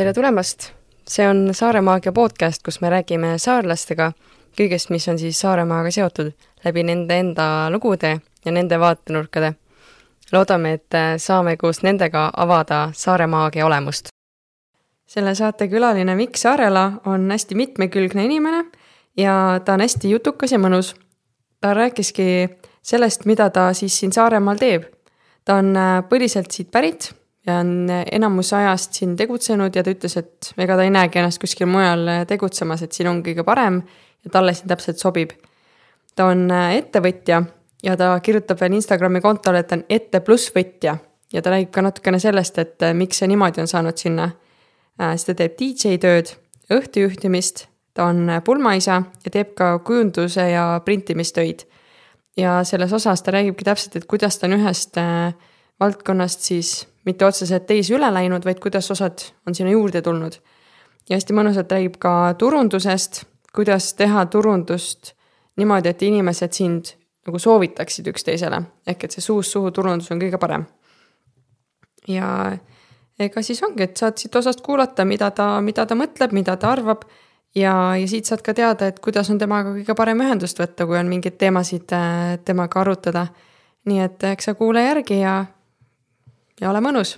tere tulemast! see on Saare Maagia podcast, kus me räägime saarlastega kõigest, mis on siis Saaremaaga seotud läbi nende enda lugude ja nende vaatenurkade. loodame, et saame koos nendega avada Saare Maagia olemust. selle saate külaline Mikk Saarela on hästi mitmekülgne inimene ja ta on hästi jutukas ja mõnus. ta rääkiski sellest, mida ta siis siin Saaremaal teeb. ta on põliselt siit pärit ja on enamus ajast siin tegutsenud ja ta ütles, et ega ta ei näegi ennast kuskil mujal tegutsemas, et siin on kõige parem ja talle siin täpselt sobib. ta on ettevõtja ja ta kirjutab veel Instagrami kontole, et ta on ette pluss võtja ja ta räägib ka natukene sellest, et miks see niimoodi on saanud sinna. siis ta teeb DJ tööd, õhtujuhtimist, ta on pulmaisa ja teeb ka kujunduse ja printimistöid. ja selles osas ta räägibki täpselt, et kuidas ta on ühest valdkonnast siis mitte otseselt teisi üle läinud, vaid kuidas osad on sinna juurde tulnud. ja hästi mõnusalt räägib ka turundusest, kuidas teha turundust niimoodi, et inimesed sind nagu soovitaksid üksteisele, ehk et see suust suhu turundus on kõige parem. ja ega siis ongi, et saad siit osast kuulata, mida ta, mida ta mõtleb, mida ta arvab ja, ja siit saad ka teada, et kuidas on temaga kõige parem ühendust võtta, kui on mingeid teemasid äh, temaga arutada. nii et eks sa kuula järgi ja ja ole mõnus!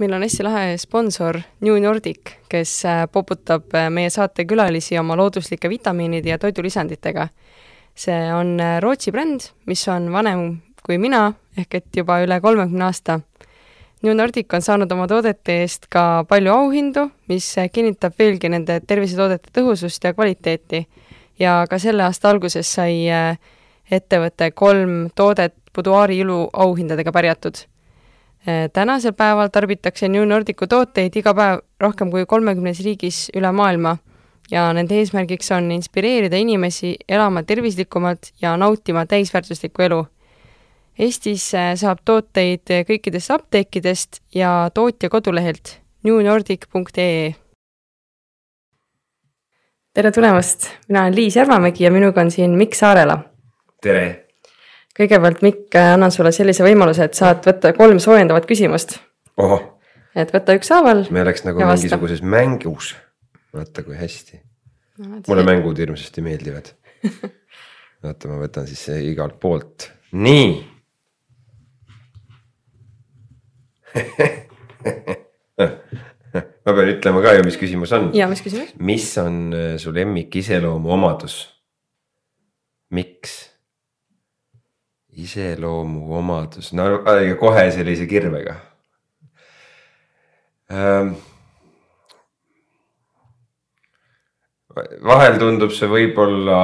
meil on hästi lahe sponsor New Nordic, kes äh, poputab äh, meie saate külalisi oma looduslike vitamiinide ja toidulisanditega. see on äh, Rootsi bränd, mis on vanem kui mina, ehk et juba üle kolmekümne aasta. New Nordic on saanud oma toodete eest ka palju auhindu, mis kinnitab veelgi nende tervisetoodete tõhusust ja kvaliteeti. ja ka selle aasta alguses sai ettevõte kolm toodet Buduaari ilu auhindadega pärjatud tänasel päeval tarbitakse New Nordicu tooteid iga päev rohkem kui kolmekümnes riigis üle maailma ja nende eesmärgiks on inspireerida inimesi elama tervislikumalt ja nautima täisväärtuslikku elu. Eestis äh, saab tooteid kõikidest apteekidest ja tootja kodulehelt newnordic.ee. tere tulemast, mina olen Liis Järvamägi ja minuga on siin Mikk Saarela. tere kõigepealt, Mikk, annan sulle sellise võimaluse, et saad võtta kolm soojendavat küsimust. et võta ükshaaval. me oleks nagu mingisuguses mängus. vaata kui hästi no,. mulle mängud hirmsasti meeldivad vaata, ma võtan siis igalt poolt, nii ma pean ütlema ka ju, mis küsimus on. ja mis küsimus? mis on äh, su lemmik iseloomuomadus? miks? Iseloomuomadus, no kohe sellise kirvega ähm,. vahel tundub see võib-olla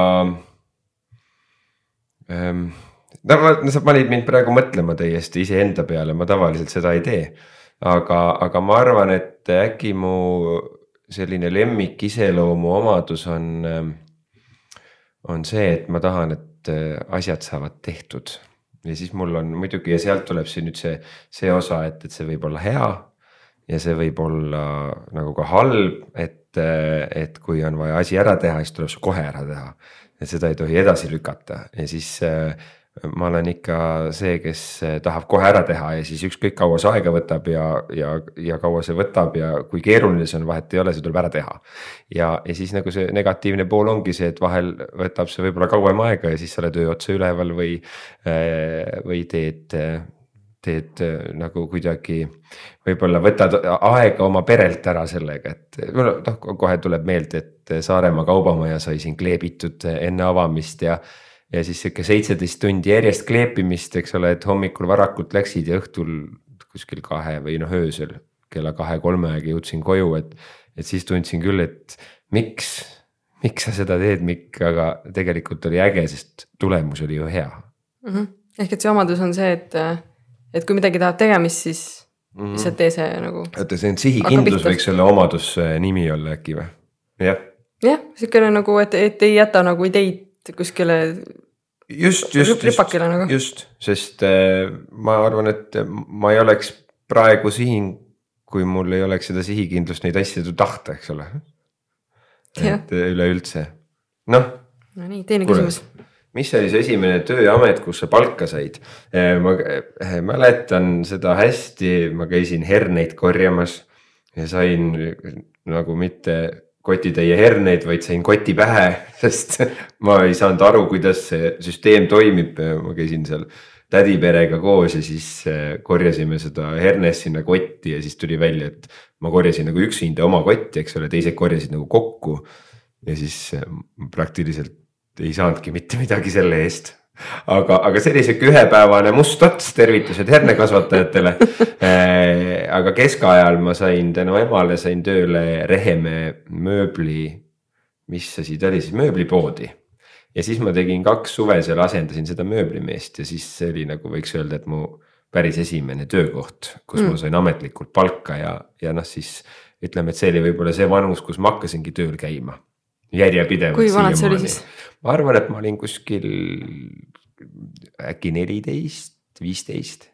ähm,. no sa panid mind praegu mõtlema täiesti iseenda peale, ma tavaliselt seda ei tee. aga, aga ma arvan, et äkki mu selline lemmik iseloomuomadus on, ähm, on see, et ma tahan, et asjad saavad tehtud ja siis mul on muidugi ja sealt tuleb see nüüd see, see osa, et, et see võib olla hea. ja see võib olla nagu ka halb, et, et kui on vaja asi ära teha, siis tuleb see kohe ära teha. et seda ei tohi edasi lükata ja siis ma olen ikka see, kes tahab kohe ära teha ja siis ükskõik kaua see aega võtab ja, ja, ja kaua see võtab ja kui keeruline see on, vahet ei ole, see tuleb ära teha. ja, ja siis nagu see negatiivne pool ongi see, et vahel võtab see võib-olla kauem aega ja siis sa oled öö otsa üleval või, või teed teed nagu kuidagi, võib-olla võtad aega oma perelt ära sellega, et noh, kohe tuleb meelde, et Saaremaa kaubamaja sai siin kleebitud enne avamist ja ja siis sihuke seitseteist tundi järjest kleepimist, eks ole, et hommikul varakult läksid ja õhtul kuskil kahe või noh, öösel kella kahe-kolme aega jõudsin koju, et. et siis tundsin küll, et miks, miks sa seda teed, Mikk, aga tegelikult oli äge, sest tulemus oli ju hea mm. -hmm. ehk et see omadus on see, et, et kui midagi tahab tegemist, siis mm -hmm. lihtsalt tee see nagu. oota, see on sihikindlus võiks selle omaduse nimi olla äkki või? jah. jah, sihukene nagu, et, et ei jäta nagu ideid kuskile. just, just, just, nagu. just, sest äh, ma arvan, et ma ei oleks praegu siin, kui mul ei oleks seda sihikindlust neid asju tahta, eks ole. et üleüldse, noh. Nonii, teine Kule. küsimus mis oli see esimene tööamet, kus sa palka said? Äh, ma äh, mäletan seda hästi, ma käisin herneid korjamas ja sain nagu mitte kotitäie herneid, vaid sain koti pähe, sest ma ei saanud aru, kuidas see süsteem toimib, ma käisin seal tädiperega koos ja siis äh, korjasime seda hernest sinna kotti ja siis tuli välja, et ma korjasin nagu üksinda oma kotti, eks ole, teised korjasid nagu kokku. ja siis äh, praktiliselt ei saanudki mitte midagi selle eest aga, aga see oli sihuke ühepäevane must ots, tervitused hernekasvatajatele äh, aga keskajal ma sain tänu emale sain tööle Rehemäe mööbli, mis asi ta oli siis, mööblipoodi ja siis ma tegin kaks suve seal, asendasin seda mööblimeest ja siis see oli nagu võiks öelda, et mu päris esimene töökoht, kus mm. ma sain ametlikult palka ja, ja noh, siis ütleme, et see oli võib-olla see vanus, kus ma hakkasingi tööl käima järjepidevalt. kui vanad see oli siis? Ma arvan, et ma olin kuskil äkki neliteist, viisteist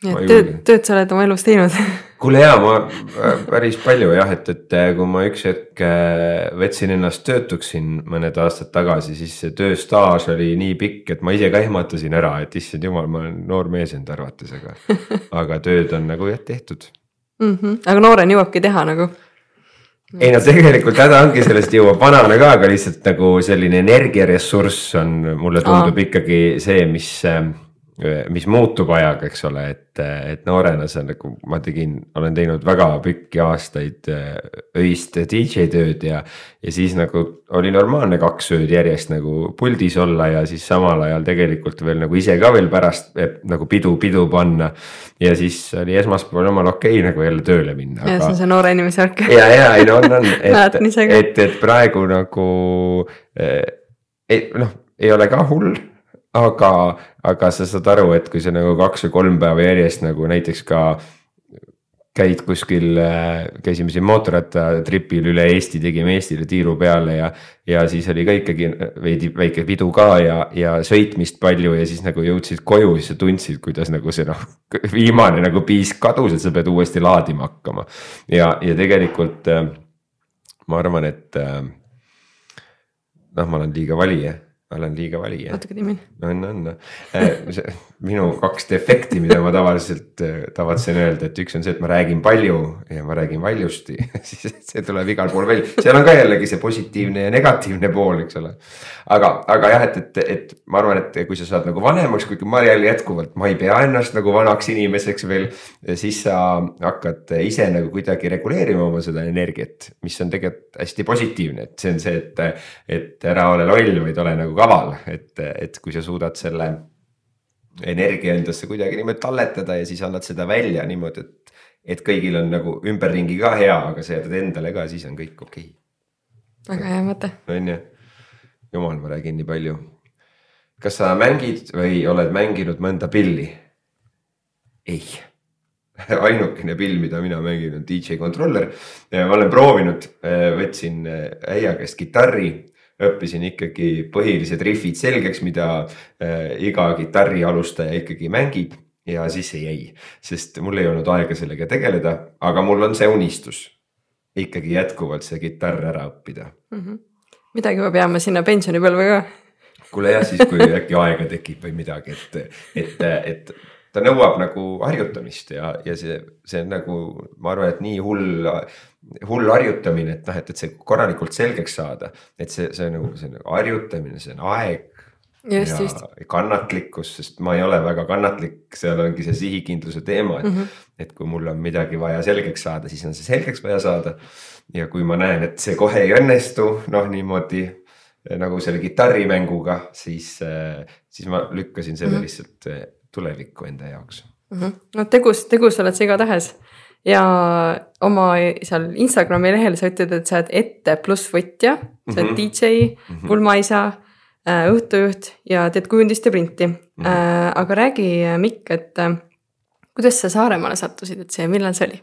nii et tööd, tööd sa oled oma elus teinud kuule jaa, ma päris palju jah, et, et äh, kui ma üks hetk äh, võtsin ennast töötuks siin mõned aastad tagasi, siis see tööstaaž oli nii pikk, et ma ise ka ehmatasin ära, et issand jumal, ma olen noor mees enda arvates, aga aga tööd on nagu jah tehtud mm. -hmm. aga noorena jõuabki teha nagu? Ei no tegelikult häda ongi, sellest jõuab vanana ka, aga lihtsalt nagu selline energiaressurss on, mulle tundub Aa. ikkagi see, mis mis muutub ajaga, eks ole, et, et noorena see on nagu ma tegin, olen teinud väga pikki aastaid äh, öist DJ tööd ja. ja siis nagu oli normaalne kaks ööd järjest nagu puldis olla ja siis samal ajal tegelikult veel nagu ise ka veel pärast et, nagu pidu, pidu panna. ja siis oli esmaspäeval omal okei okay, nagu jälle tööle minna. ja aga... see on see noore inimese värk. ja, ja ei no on, on, et, et, et praegu nagu eh, noh, ei ole ka hull aga, aga sa saad aru, et kui sa nagu kaks või kolm päeva järjest nagu näiteks ka käid kuskil, käisime siin mootorrattatripil üle Eesti, tegime Eestile tiiru peale ja. ja siis oli ka ikkagi veidi väike pidu ka ja, ja sõitmist palju ja siis nagu jõudsid koju, siis sa tundsid, kuidas nagu see noh. viimane nagu piisk kadus, et sa pead uuesti laadima hakkama ja, ja tegelikult ma arvan, et. noh, ma olen liiga valija olen liiga valija. natuke timin. on, on äh, minu kaks defekti, mida ma tavaliselt äh, tavatsen öelda, et üks on see, et ma räägin palju ja ma räägin valjusti siis see tuleb igal pool välja, seal on ka jällegi see positiivne ja negatiivne pool, eks ole. aga, aga jah, et, et, et ma arvan, et kui sa saad nagu vanemaks, kuigi ma jälle jätkuvalt, ma ei pea ennast nagu vanaks inimeseks veel. siis sa hakkad ise nagu kuidagi reguleerima oma seda energiat, mis on tegelikult hästi positiivne, et see on see, et, et ära ole loll, vaid ole nagu kaval, et, et kui sa suudad selle energia endasse kuidagi niimoodi talletada ja siis annad seda välja niimoodi, et, et kõigil on nagu ümberringi ka hea, aga sa jätad endale ka, siis on kõik okei okay.. väga hea mõte. on ju, jumal, ma räägin nii palju. kas sa mängid või oled mänginud mõnda pilli? ei ainukene pill, mida mina mängin, on DJ controller. ma olen proovinud, võtsin äia käest kitarri õppisin ikkagi põhilised rihvid selgeks, mida äh, iga kitarri alustaja ikkagi mängib ja siis see jäi, sest mul ei olnud aega sellega tegeleda, aga mul on see unistus ikkagi jätkuvalt see kitarr ära õppida mm. -hmm. midagi peab jääma sinna pensionipõlve ka. kuule jah, siis kui äkki aega tekib või midagi, et, et, et ta nõuab nagu harjutamist ja, ja see, see on nagu, ma arvan, et nii hull, hull harjutamine, et noh, et, et see korralikult selgeks saada. et see, see nagu, see nagu harjutamine, see on aeg. Just, ja just. kannatlikkus, sest ma ei ole väga kannatlik, seal ongi see sihikindluse teema, et mm, -hmm. et kui mul on midagi vaja selgeks saada, siis on see selgeks vaja saada. ja kui ma näen, et see kohe ei õnnestu, noh niimoodi nagu selle kitarrimänguga, siis, siis ma lükkasin selle mm -hmm. lihtsalt tulevikku enda jaoks mm. -hmm. no tegus, tegus oled sa igatahes ja oma seal Instagrami lehel sa ütled, et sa oled ette pluss võtja, sa oled mm -hmm. DJ mm, -hmm. pulmaisa äh,, õhtujuht ja teed kujundist ja printi mm. -hmm. Äh, aga räägi, Mikk, et äh, kuidas sa Saaremaale sattusid, et see, millal see oli?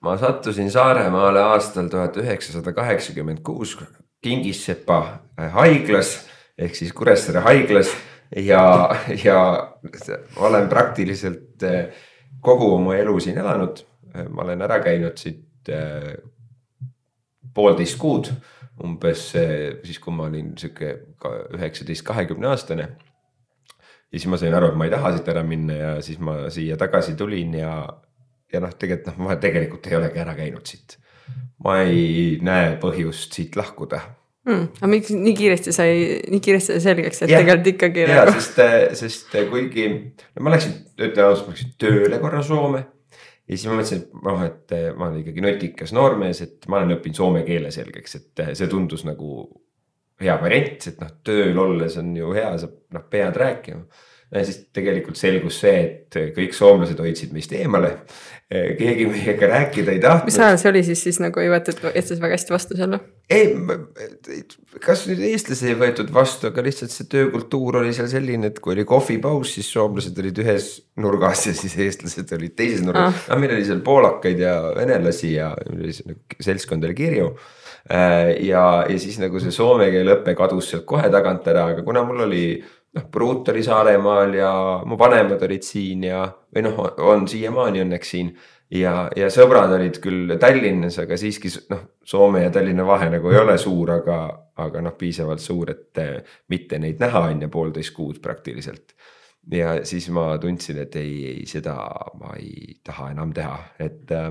ma sattusin Saaremaale aastal tuhat üheksasada kaheksakümmend kuus Kingissepa haiglas ehk siis Kuressaare haiglas ja, ja olen praktiliselt eh, kogu oma elu siin elanud. Ma olen ära käinud siit eh, poolteist kuud umbes eh, siis, kui ma olin sihuke üheksateist, kahekümne aastane. ja siis ma sain aru, et ma ei taha siit ära minna ja siis ma siia tagasi tulin ja, ja noh, tegelikult noh, ma tegelikult ei olegi ära käinud siit. ma ei näe põhjust siit lahkuda hmm,. aga miks nii kiiresti sai, nii kiiresti sai selgeks, et ja, tegelikult ikkagi. ja nagu... sest, sest kuigi no, ma läksin, ütlen ausalt, ma läksin tööle korra Soome. Ja siis ma mõtlesin, et noh, et ma olen ikkagi nutikas noormees, et ma olen õppinud soome keele selgeks, et see tundus nagu hea variant, et noh, tööl olles on ju hea, saab noh, pead rääkima ja siis tegelikult selgus see, et kõik soomlased hoidsid meist eemale. keegi meiega rääkida ei tahtnud. mis ajal see oli siis, siis nagu ei võetud eestlased väga hästi vastu seal? Ei, kas nüüd eestlasi ei võetud vastu, aga lihtsalt see töökultuur oli seal selline, et kui oli kohvipaus, siis soomlased olid ühes nurgas ja siis eestlased olid teises nurgas ah.. no meil oli seal poolakaid ja venelasi ja seltskond oli kirju äh, ja, ja siis nagu see soome keele õpe kadus sealt kohe tagant ära, aga kuna mul oli noh, pruut oli Saaremaal ja mu vanemad olid siin ja, või noh, on siiamaani õnneks siin. Ja, ja sõbrad olid küll Tallinnas, aga siiski noh, Soome ja Tallinna vahe nagu ei ole suur, aga, aga noh, piisavalt suur, et eh, mitte neid näha on ju poolteist kuud praktiliselt. ja siis ma tundsin, et ei, ei seda ma ei taha enam teha, et eh,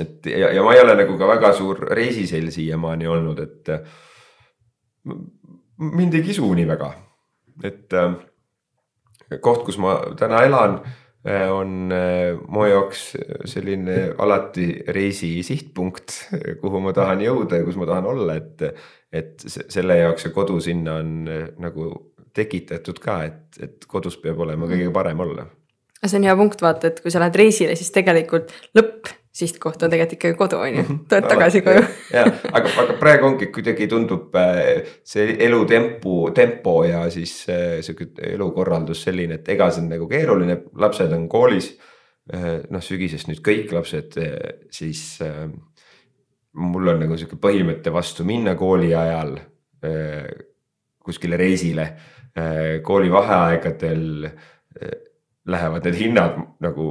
et ja, ja ma ei ole nagu ka väga suur reisisell siiamaani olnud, et mind ei kisu nii väga et koht, kus ma täna elan, on äh, mu jaoks selline alati reisi sihtpunkt, kuhu ma tahan jõuda ja kus ma tahan olla, et. et selle jaoks see kodu sinna on nagu tekitatud ka, et, et kodus peab olema kõige parem olla. see on hea punkt, vaata, et kui sa lähed reisile, siis tegelikult lõpp sihtkoht on tegelikult ikkagi kodu, on ju, mhm. tuled tagasi koju. ja, aga, aga praegu ongi kuidagi tundub äh, see elutempo, tempo ja siis äh, sihuke elukorraldus selline, et ega see on nagu keeruline, lapsed on koolis. Äh, noh, sügisest nüüd kõik lapsed, siis mul on nagu sihuke põhimõte vastu minna kooli ajal kuskile reisile, kooli vaheaegadel lähevad need hinnad nagu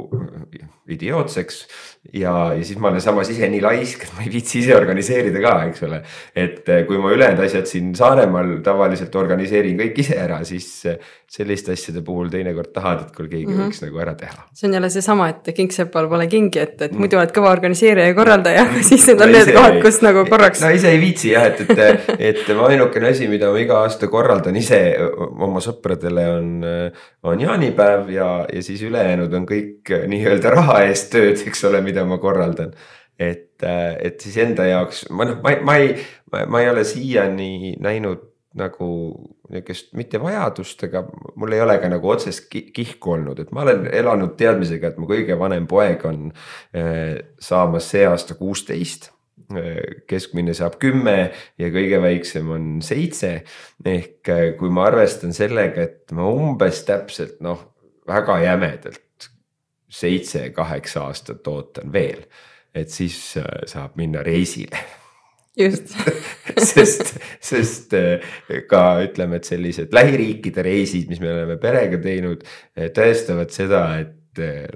idiootseks ja, ja siis ma olen samas ise nii laisk, et ma ei viitsi ise organiseerida ka, eks ole. et eh, kui ma ülejäänud asjad siin Saaremaal tavaliselt organiseerin kõik ise ära, siis eh, selliste asjade puhul teinekord tahad, et kuule keegi mm -hmm. võiks nagu ära teha. see on jälle seesama, et kingsepal pole kingi, et, et mm. muidu oled kõva organiseerija ja korraldaja mm., siis need on no, need kohad, kus nagu korraks. no ise ei viitsi jah, et, et, et ainukene asi, mida ma iga aasta korraldan ise oma sõpradele on, on jaanipäev ja, ja siis ülejäänud on kõik nii-öelda raha eest tööd, eks ole mida ma korraldan. et, äh, et siis enda jaoks, ma noh, ma, ma ei, ma ei ole siiani näinud nagu niisugust mitte vajadust, aga mul ei ole ka nagu otsest kihku olnud, et ma olen elanud teadmisega, et mu kõige vanem poeg on äh, saamas see aasta kuusteist äh, keskmine saab kümme ja kõige väiksem on seitse. ehk kui ma arvestan sellega, et ma umbes täpselt noh, väga jämedalt seitse-kaheksa aastat ootan veel, et siis äh, saab minna reisile just sest, sest äh, ka ütleme, et sellised lähiriikide reisid, mis me oleme perega teinud, äh, tõestavad seda, et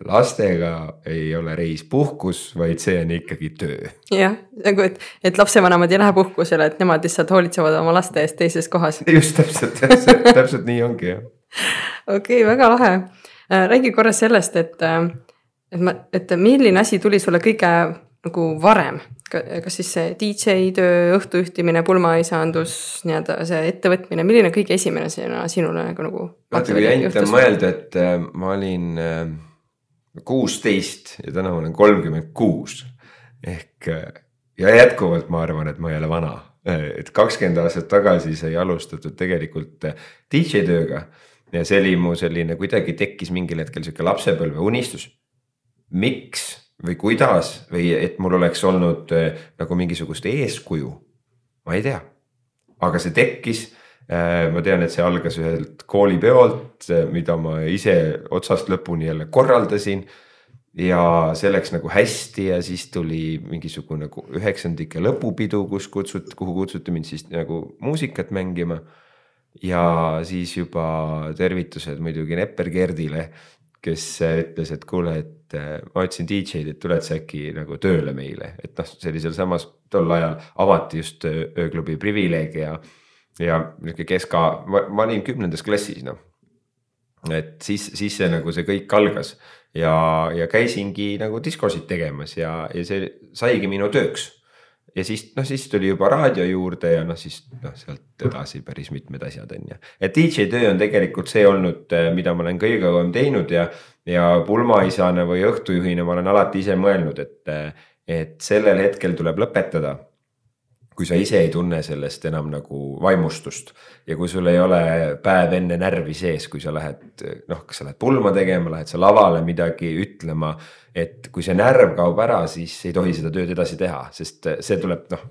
lastega ei ole reis puhkus, vaid see on ikkagi töö. jah, nagu et, et lapsevanemad ei lähe puhkusele, et nemad lihtsalt hoolitsevad oma laste eest teises kohas. just täpselt, täpselt, täpselt nii ongi jah. okei okay,, väga lahe räägi korra sellest, et, äh, et ma, et milline asi tuli sulle kõige nagu varem, kas siis see DJ töö, õhtujuhtimine, pulmaisandus, nii-öelda see ettevõtmine, milline kõige esimene sinna sinule nagu, nagu. vaata kui jant on mõelda, et äh, ma olin kuusteist ja täna ma olen kolmkümmend kuus. Ehk ja jätkuvalt ma arvan, et ma ei ole vana, et kakskümmend aastat tagasi sai alustatud tegelikult DJ tööga ja see oli mu selline, kuidagi tekkis mingil hetkel sihuke lapsepõlve unistus. miks või kuidas või et mul oleks olnud äh, nagu mingisugust eeskuju, ma ei tea, aga see tekkis äh,. ma tean, et see algas ühelt koolipeolt, äh, mida ma ise otsast lõpuni jälle korraldasin ja see läks nagu hästi ja siis tuli mingisugune üheksandike lõpupidu, kus kutsuti, kuhu kutsuti mind siis nagu muusikat mängima ja siis juba tervitused muidugi Nepper Gerdile, kes ütles, et kuule, et äh, ma otsin DJ-d, et tuled sa äkki nagu tööle meile, et noh, see oli sealsamas tol ajal avati just ööklubi Privileeg ja. ja nihuke keska, ma olin kümnendas klassis noh. et siis, siis see nagu see kõik algas ja, ja käisingi nagu diskosid tegemas ja, ja see saigi minu tööks ja siis noh, siis tuli juba raadio juurde ja noh, siis noh, sealt edasi päris mitmed asjad on ju. et DJ töö on tegelikult see olnud, eh, mida ma olen kõige kauem teinud ja, ja pulmaisana või õhtujuhina ma olen alati ise mõelnud, et, eh, et sellel hetkel tuleb lõpetada kui sa ise ei tunne sellest enam nagu vaimustust ja kui sul ei ole päev enne närvi sees, kui sa lähed noh, kas sa lähed pulma tegema, lähed sa lavale midagi ütlema. Et kui see närv kaob ära, siis ei tohi seda tööd edasi teha, sest see tuleb noh,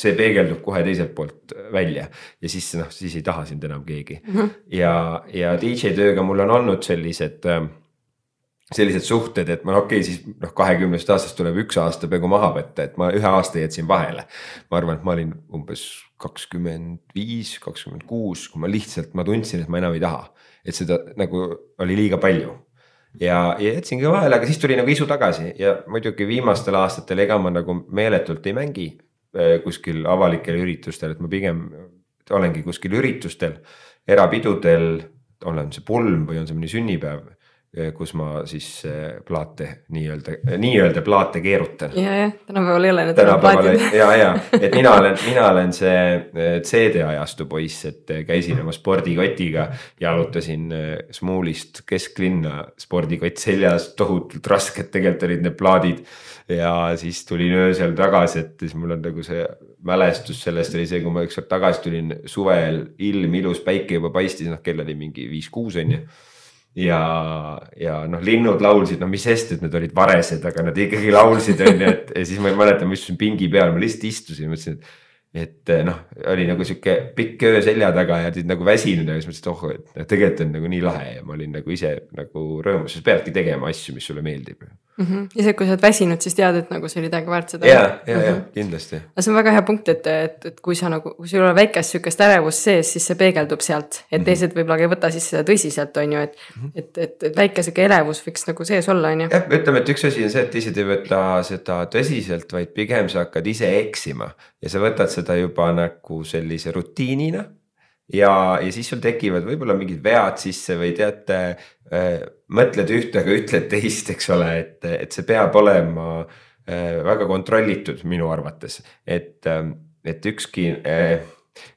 see peegeldub kohe teiselt poolt välja ja siis noh, siis ei taha sind enam keegi mm. -hmm. ja, ja DJ tööga mul on olnud sellised äh, sellised suhted, et ma okei okay,, siis noh, kahekümnest aastast tuleb üks aasta peaaegu maha võtta, et ma ühe aasta jätsin vahele. ma arvan, et ma olin umbes kakskümmend viis, kakskümmend kuus, kui ma lihtsalt, ma tundsin, et ma enam ei taha. et seda nagu oli liiga palju. Ja, ja jätsingi vahele, aga siis tuli nagu isu tagasi. Ja muidugi viimastel aastatel, ega ma nagu meeletult ei mängi äh, kuskil avalikel üritustel, et ma pigem olengi kuskil üritustel, erapidudel, olen see pulm või on see mõni sünnipäev kus ma siis eh, plaate nii-öelda, nii-öelda plaate keerutan. ja, jah, tänapäeval ei ole need plaatid. ja, ja, et mina olen, mina olen see eh, CD ajastu poiss, et käisin oma spordikotiga, jalutasin Smuulist kesklinna, spordikott seljas, tohutult rasked tegelikult olid need plaadid. ja siis tulin öösel tagasi, et siis mul on nagu see mälestus sellest oli see, kui ma ükskord tagasi tulin suvel, ilm ilus, päike juba paistis, noh kell oli mingi viis-kuus on ju ja, ja noh, linnud laulsid, no mis sest, et need olid varesed, aga nad ikkagi laulsid, on ju, et ja siis ma mäletan, ma istusin pingi peal, ma lihtsalt istusin, mõtlesin, et et noh, oli nagu sihuke pikk öö selja taga ja olid nagu väsinud ja siis mõtlesin, et oh, et tegelikult on nagu nii lahe ja ma olin nagu ise nagu rõõmus, sa peadki tegema asju, mis sulle meeldib mm -hmm.. isegi kui sa oled väsinud, siis tead, et nagu see oli täiega väärt seda. ja, ja ja kindlasti. aga see on väga hea punkt, et, et, et kui sa nagu, kui sul ole väikest sihukest ärevust sees, siis see peegeldub sealt, et mm -hmm. teised võib-olla ei võta siis seda tõsiselt, on ju, et mm. -hmm. et, et, et väike sihuke elevus võiks nagu sees olla, on ju. jah, ütleme, et üks asi on see, et teised ei võta seda tõsiselt, vaid pigem sa hakkad ise eksima ja sa võtad seda juba nagu sellise rutiinina ja, ja siis sul tekivad võib-olla mingid vead sisse või teate mõtled ühte, aga ütled teist, eks ole, et, et see peab olema äh, väga kontrollitud minu arvates, et äh,, et ükski äh,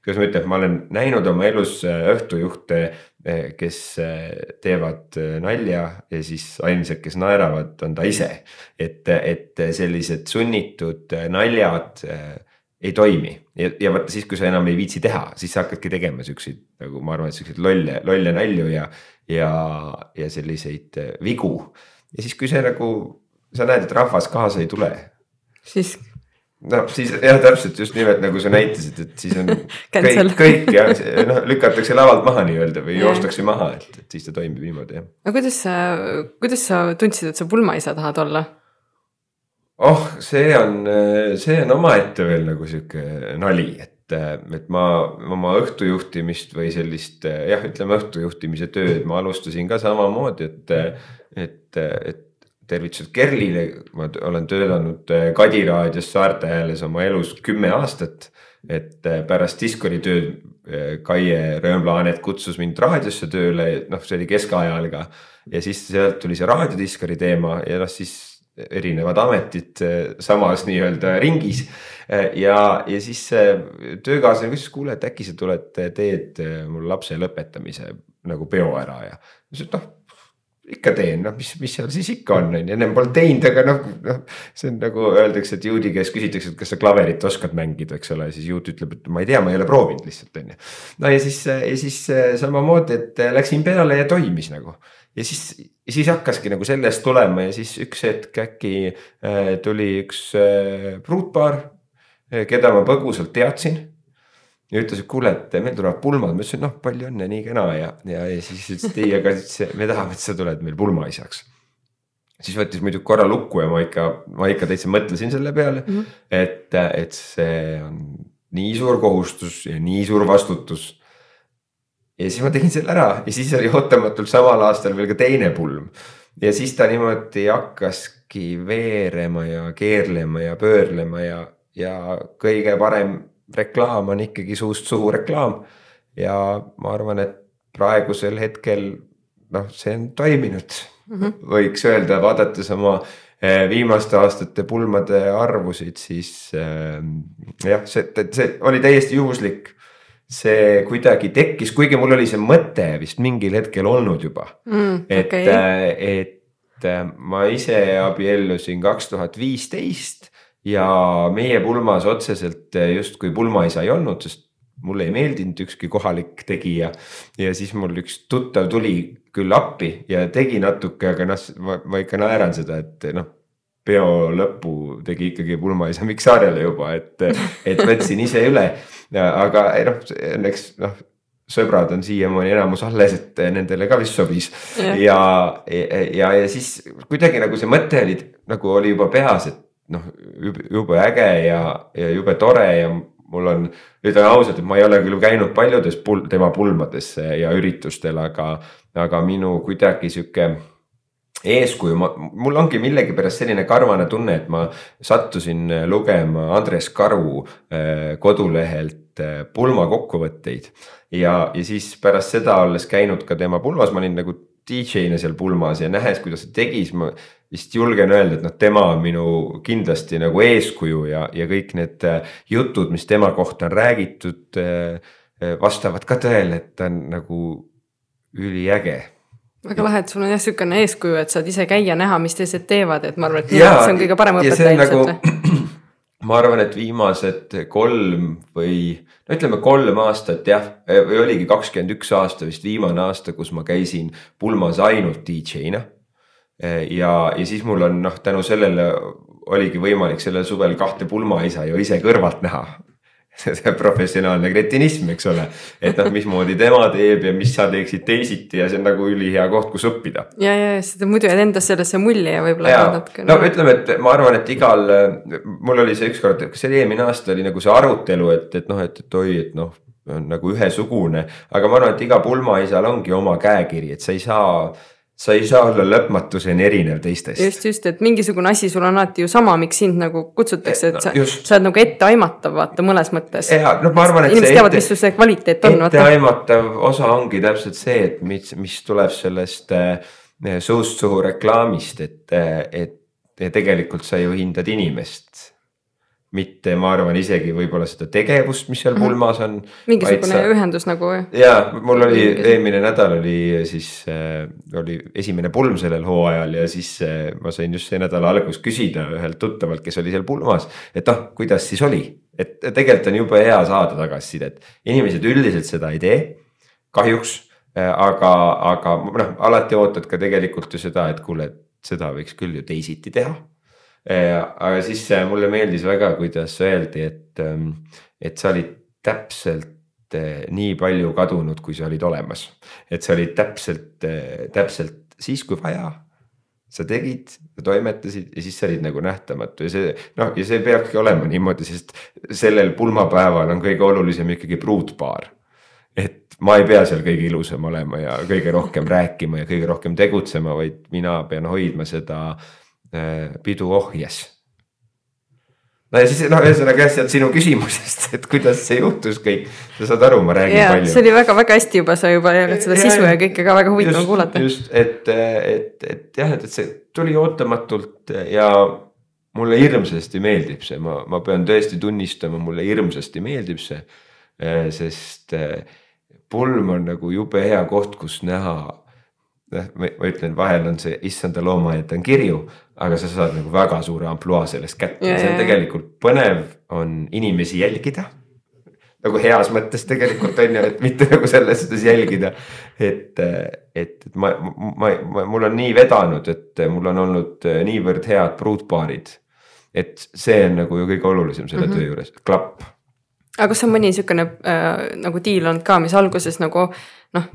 kuidas ma ütlen, ma olen näinud oma elus äh, õhtujuhte, äh, kes äh, teevad nalja ja siis ainsad, kes naeravad, on ta ise. et, et sellised sunnitud naljad ei toimi ja, ja vaata siis, kui sa enam ei viitsi teha, siis sa hakkadki tegema siukseid nagu ma arvan, et siukseid lolle, lolle nalju ja, ja, ja selliseid äh, vigu. ja siis, kui see nagu, sa näed, et rahvas kaasa ei tule. siis no siis jah, täpselt just nimelt nagu sa näitasid, et siis on kõik, kõik jah, noh lükatakse lavalt maha nii-öelda või joostakse maha, et, et siis ta toimib niimoodi jah. aga kuidas sa, kuidas sa tundsid, et sa pulmaisa tahad olla? Oh, see on, see on omaette veel nagu sihuke nali, et, et ma oma õhtujuhtimist või sellist jah, ütleme õhtujuhtimise tööd ma alustasin ka samamoodi, et, et, et tervitused Kerlile, ma olen töötanud Kadi raadios Saarte Hääles oma elus kümme aastat. et pärast Discori tööd Kaie Röönpla-Anet kutsus mind raadiosse tööle, noh, see oli keskajal ka. ja siis sealt tuli see raadiodiskori teema ja noh, siis erinevad ametid eh, samas nii-öelda ringis. Eh, ja, ja siis töökaaslane küsis, kuule, et äkki sa tuled, teed eh, mul lapse lõpetamise nagu peo ära ja. ma ütlesin, et noh ikka teen, noh, mis, mis seal siis ikka on, on ju, ennem polnud teinud, aga noh, noh. see on nagu öeldakse, et juudi käest küsitakse, et kas sa klaverit oskad mängida, eks ole, siis juut ütleb, et ma ei tea, ma ei ole proovinud lihtsalt on ju. no ja siis, ja siis samamoodi, et läksin peale ja toimis nagu ja siis, siis hakkaski nagu sellest tulema ja siis üks hetk äkki äh, tuli üks äh, pruutpaar äh,, keda ma põgusalt teadsin. Ja ütles, et kuule, et meil tulevad pulmad, ma ütlesin, noh, palju õnne, nii kena ja, ja, ja siis ütles, et ei, aga me tahame, et sa tuled meil pulmaisaks siis võttis muidugi korra lukku ja ma ikka, ma ikka täitsa mõtlesin selle peale mm, -hmm. et, et see on nii suur kohustus ja nii suur vastutus ja siis ma tegin selle ära ja siis oli ootamatult samal aastal veel ka teine pulm. ja siis ta niimoodi hakkaski veerema ja keerlema ja pöörlema ja, ja kõige parem reklaam on ikkagi suust suhu reklaam. ja ma arvan, et praegusel hetkel noh, see on toiminud mm, -hmm. võiks öelda, vaadates oma eh, viimaste aastate pulmade arvusid, siis äh, jah, see, see oli täiesti juhuslik see kuidagi tekkis, kuigi mul oli see mõte vist mingil hetkel olnud juba mm,. et okay., et äh, ma ise abiellusin kaks tuhat viisteist ja meie pulmas otseselt justkui pulmaisa ei olnud, sest mulle ei meeldinud ükski kohalik tegija. ja siis mul üks tuttav tuli küll appi ja tegi natuke, aga noh, ma, ma ikka naeran seda, et noh peo lõppu tegi ikkagi pulmaisa Miksaarele juba, et, et võtsin ise üle. aga noh, õnneks noh, sõbrad on siiamaani enamus alles, et nendele ka vist sobis ja, ja, ja, ja siis kuidagi nagu see mõte oli nagu oli juba peas, et noh, jube äge ja, ja jube tore ja mul on, ütlen ausalt, et ma ei ole küll käinud paljudes pul, tema pulmades ja üritustel, aga, aga minu kuidagi sihuke eeskuju, ma, mul ongi millegipärast selline karvane tunne, et ma sattusin lugema Andres Karu äh, kodulehelt äh, pulmakokkuvõtteid. ja, ja siis pärast seda olles käinud ka tema pulmas, ma olin nagu DJ-na seal pulmas ja nähes, kuidas ta tegi, siis ma vist julgen öelda, et noh, tema on minu kindlasti nagu eeskuju ja, ja kõik need äh, jutud, mis tema kohta on räägitud, vastavad ka tõele, et ta on nagu üliäge. Väga lahe, et sul on jah sihukene eeskuju, et saad ise käia, näha, mis teised teevad, et ma arvan, et ja, see on kõige parem õpetaja ilmselt nagu, ma arvan, et viimased kolm või no ütleme kolm aastat jah, või oligi kakskümmend üks aasta vist viimane aasta, kus ma käisin pulmas ainult DJ-na. ja, ja siis mul on noh, tänu sellele oligi võimalik sellel suvel kahte pulmaisa ju ise kõrvalt näha see professionaalne kretinism, eks ole. et noh, mismoodi tema teeb ja mis sa teeksid teisiti ja see on nagu ülihea koht, kus õppida. ja, ja seda muidu jääd endast sellesse mulje ja võib-olla. natuke. no ütleme, et ma arvan, et igal, mul oli see ükskord, kas see oli eelmine aasta oli nagu see arutelu, et, et noh, et, et oi, et noh, on nagu ühesugune. aga ma arvan, et iga pulmaisal ongi oma käekiri, et sa ei saa sa ei saa olla lõpmatuseni erinev teistest. just, just, et mingisugune asi sul on alati ju sama, miks sind nagu kutsutakse, et no, sa, sa oled nagu etteaimatav, vaata mõnes mõttes. ja noh, ma arvan, et. inimesed teavad, mis sul see kvaliteet on. etteaimatav osa ongi täpselt see, et mis, mis tuleb sellest äh, suust suhu reklaamist, et, äh, et tegelikult sa ju hindad inimest mitte, ma arvan isegi võib-olla seda tegevust, mis seal mhm. pulmas on. mingisugune sa... ühendus nagu. ja mul oli eelmine nädal oli siis äh, oli esimene pulm sellel hooajal ja siis äh, ma sain just see nädala algus küsida ühelt tuttavalt, kes oli seal pulmas, et noh, kuidas siis oli, et tegelikult on jube hea saada tagasisidet, inimesed üldiselt seda ei tee, kahjuks äh,. aga, aga noh, alati ootad ka tegelikult ju seda, et kuule, seda võiks küll ju teisiti teha aga siis äh, mulle meeldis väga, kuidas öeldi, et, ähm, et sa olid täpselt äh, nii palju kadunud, kui sa olid olemas. et sa olid täpselt, äh, täpselt siis, kui vaja. sa tegid, sa toimetasid ja siis sa olid nagu nähtamatu ja see noh, ja see peabki olema niimoodi, sest sellel pulmapäeval on kõige olulisem ikkagi pruutpaar et ma ei pea seal kõige ilusam olema ja kõige rohkem rääkima ja kõige rohkem tegutsema, vaid mina pean hoidma seda äh, Äh, pidu ohjes. no ja siis noh, ühesõnaga jah, on sinu küsimusest, et kuidas see juhtus kõik, sa saad aru, ma räägin ja, palju. see oli väga-väga hästi juba, sa juba jagad seda ja, sisu ja kõike ka väga huvitav kuulata. just, et, et, et jah, et, et see tuli ootamatult ja mulle hirmsasti meeldib see, ma, ma pean tõesti tunnistama, mulle hirmsasti meeldib see. Äh, sest äh, pulm on nagu jube hea koht, kus näha noh, ma ütlen, vahel on see issanda loomaaed on kirju, aga sa saad nagu väga suure ampluaa sellest kätte ja see on tegelikult põnev, on inimesi jälgida. nagu heas mõttes tegelikult on ju, et mitte nagu selles suhtes jälgida. et, et, et ma, ma, ma, mul on nii vedanud, et mul on olnud niivõrd head pruutpaarid. et see on nagu ju kõige olulisem selle mm -hmm. töö juures, klapp aga kas on mõni niisugune äh, nagu diil olnud ka, mis alguses nagu noh,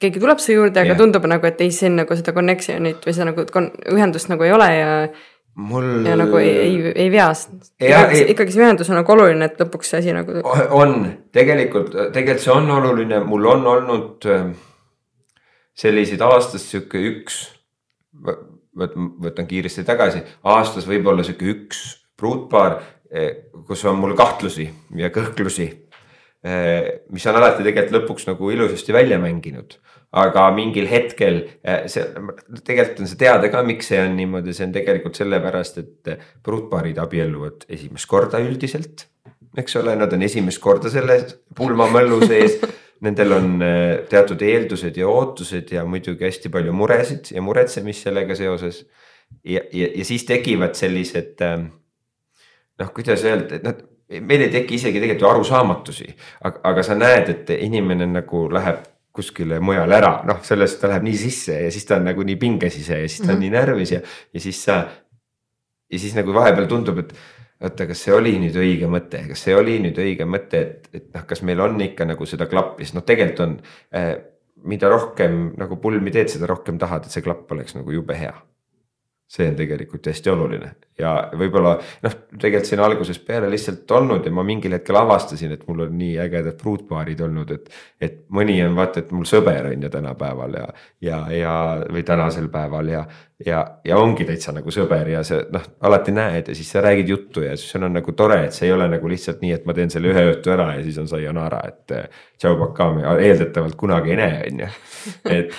keegi tuleb su juurde, aga yeah. tundub nagu, et ei, siin nagu seda connection'it või seda nagu ühendust nagu ei ole ja. mul. ja nagu ei, ei, ei vea. ikkagi, see ühendus on nagu oluline, et lõpuks see asi nagu. on, tegelikult, tegelikult see on oluline, mul on olnud ähm, selliseid aastas sihuke üks, võtan, võtan kiiresti tagasi, aastas võib-olla sihuke üks pruutpaar, eh, kus on mul kahtlusi ja kõhklusi mis on alati tegelikult lõpuks nagu ilusasti välja mänginud aga mingil hetkel see, tegelikult on see teada ka, miks see on niimoodi, see on tegelikult sellepärast, et pruutpaarid abielluvad esimest korda üldiselt. eks ole, nad on esimest korda selle pulmamöllu sees Nendel on teatud eeldused ja ootused ja muidugi hästi palju muresid ja muretsemist sellega seoses. ja, ja, ja siis tekivad sellised noh, kuidas öelda, et nad meil ei teki isegi tegelikult ju arusaamatusi, aga, aga sa näed, et inimene nagu läheb kuskile mujale ära, noh, sellest ta läheb nii sisse ja siis ta on nagu nii pinges ise ja siis ta on mm -hmm. nii närvis ja, ja siis sa. ja siis nagu vahepeal tundub, et oota, kas see oli nüüd õige mõte, kas see oli nüüd õige mõte, et, et noh, kas meil on ikka nagu seda klappi, sest noh, tegelikult on äh,. mida rohkem nagu pulmi teed, seda rohkem tahad, et see klapp oleks nagu jube hea see on tegelikult hästi oluline ja võib-olla noh, tegelikult siin algusest peale lihtsalt olnud ja ma mingil hetkel avastasin, et mul on nii ägedad pruutpaarid olnud, et. et mõni on vaata, et mul sõber on ju tänapäeval ja, ja, ja või tänasel päeval ja, ja, ja ongi täitsa nagu sõber ja see noh, alati näed ja siis sa räägid juttu ja siis on nagu tore, et see ei ole nagu lihtsalt nii, et ma teen selle ühe õhtu ära ja siis on sayonara, et. tšau, pakame, eeldatavalt kunagi ei näe, on ju. et,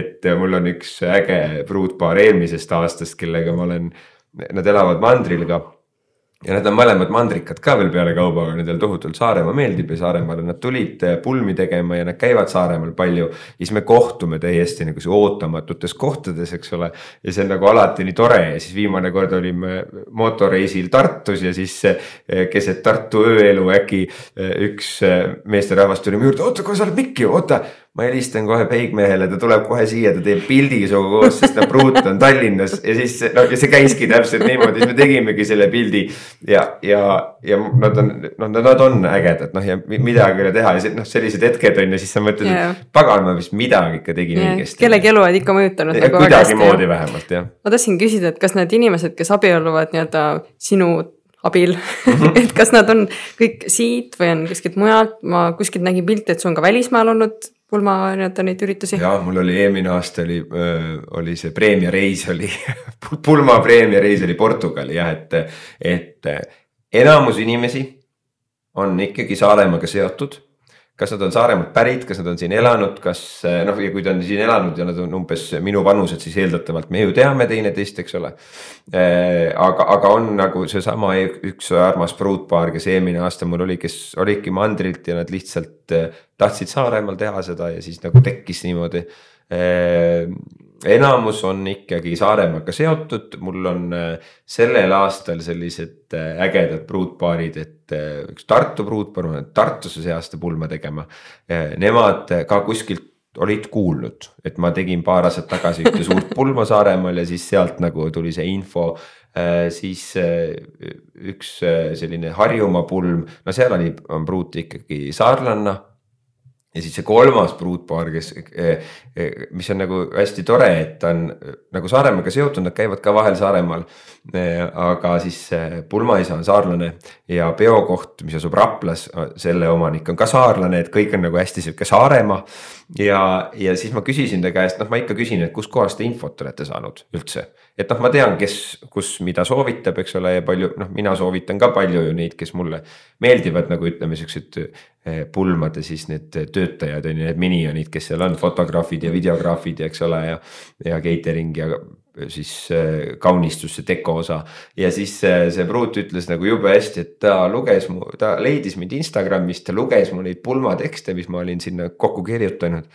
et mul on üks äge pruutpaar eelmisest aastast, kellega ma olen nad elavad mandril ka ja nad on mõlemad mandrikad ka veel pealekauba, aga nendel tohutult Saaremaa meeldib ja Saaremaale nad tulid eh, pulmi tegema ja nad käivad Saaremaal palju. ja siis me kohtume täiesti nagu ootamatutes kohtades, eks ole. ja see on nagu alati nii tore ja siis viimane kord olime motoreisil Tartus ja siis eh, keset Tartu ööelu äkki eh, üks meesterahvas tuli mu juurde, oota, kuule sa oled Mikk ju, oota ma helistan kohe peigmehele, ta tuleb kohe siia, ta teeb pildi sinuga koos, sest ta pruut on Tallinnas ja siis noh, ja see käiski täpselt niimoodi, siis me tegimegi selle pildi. ja, ja, ja nad on, noh, nad on ägedad, noh ja midagi ei ole teha ja see, noh, sellised hetked on ja siis sa mõtled yeah., et pagan, ma vist midagi ikka tegin yeah. õigesti. kellegi elu oled ikka mõjutanud. Nagu kuidagimoodi vähemalt jah. ma tahtsin küsida, et kas need inimesed, kes abielluvad nii-öelda sinu abil -hmm. et kas nad on kõik siit või on kuskilt mujalt, ma kuskilt nägin pilte, et sul on ka välismaal olnud pulma nii-öelda neid üritusi? ja mul oli eelmine aasta oli, oli see preemiareis oli pulma preemiareis oli Portugali jah, et, et enamus inimesi on ikkagi Saaremaaga seotud kas nad on Saaremaalt pärit, kas nad on siin elanud, kas noh, ja kui ta on siin elanud ja nad on umbes minu vanused, siis eeldatavalt me ju teame teineteist, eks ole. aga, aga on nagu seesama üks armas pruutpaar, kes eelmine aasta mul oli, kes olidki mandrilt ja nad lihtsalt tahtsid Saaremaal teha seda ja siis nagu tekkis niimoodi enamus on ikkagi Saaremaaga seotud, mul on äh, sellel aastal sellised äh, ägedad pruutpaarid, et äh, üks Tartu pruutpaar, ma lähen Tartusse see aasta pulma tegema. Nemad ka kuskilt olid kuulnud, et ma tegin paar aastat tagasi ühte suurt pulma Saaremaal ja siis sealt nagu tuli see info. siis üks selline Harjumaa pulm, no seal oli, on pruut ikkagi saarlanna ja siis see kolmas pruutpaar, kes, eh, eh, mis on nagu hästi tore, et ta on nagu Saaremaaga seotud, nad käivad ka vahel Saaremaal. Eh, aga siis pulmaisa on saarlane ja peokoht, mis asub Raplas, selle omanik on ka saarlane, et kõik on nagu hästi sihuke Saaremaa. ja, ja siis ma küsisin ta käest, noh, ma ikka küsin, et kustkohast te infot olete saanud üldse. et noh, ma tean, kes, kus, mida soovitab, eks ole, ja palju, noh, mina soovitan ka palju ju neid, kes mulle meeldivad nagu ütleme, siuksed pulmade siis need töötajad on ju, need minionid, kes seal on, fotograafid ja videograafid ja eks ole ja. ja catering ja siis äh, kaunistus, see deko osa. ja siis äh, see pruut ütles nagu jube hästi, et ta luges mu, ta leidis mind Instagramist, ta luges mu neid pulmatekste, mis ma olin sinna kokku kirjutanud.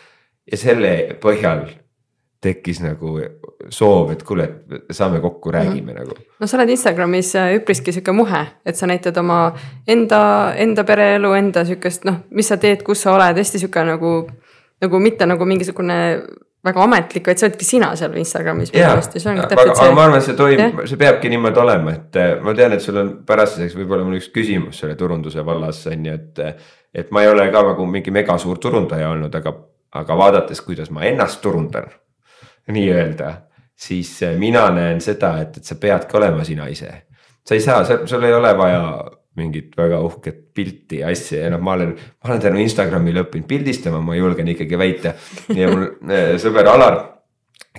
ja selle põhjal tekkis nagu soov, et kuule, et saame kokku, räägime mm -hmm. nagu. no sa oled Instagramis äh, üpriski sihuke muhe, et sa näitad oma enda, enda pereelu, enda sihukest noh, mis sa teed, kus sa oled, hästi sihuke nagu. nagu mitte nagu mingisugune väga ametlik, vaid sa oledki sina seal Instagramis. aga, aga ma arvan, et see toimub, see peabki niimoodi olema, et äh, ma tean, et sul on pärastiseks võib-olla mul üks küsimus selle turunduse vallas on ju, et. et ma ei ole ka nagu mingi mega suur turundaja olnud, aga, aga vaadates, kuidas ma ennast turundan nii-öelda, siis äh, mina näen seda, et, et sa peadki olema sina ise. sa ei saa, sul ei ole vaja mingit väga uhket pilti ja asja ja noh, ma olen, ma olen tänu Instagramile õppinud pildistama, ma julgen ikkagi väita. ja mul äh, sõber Alar,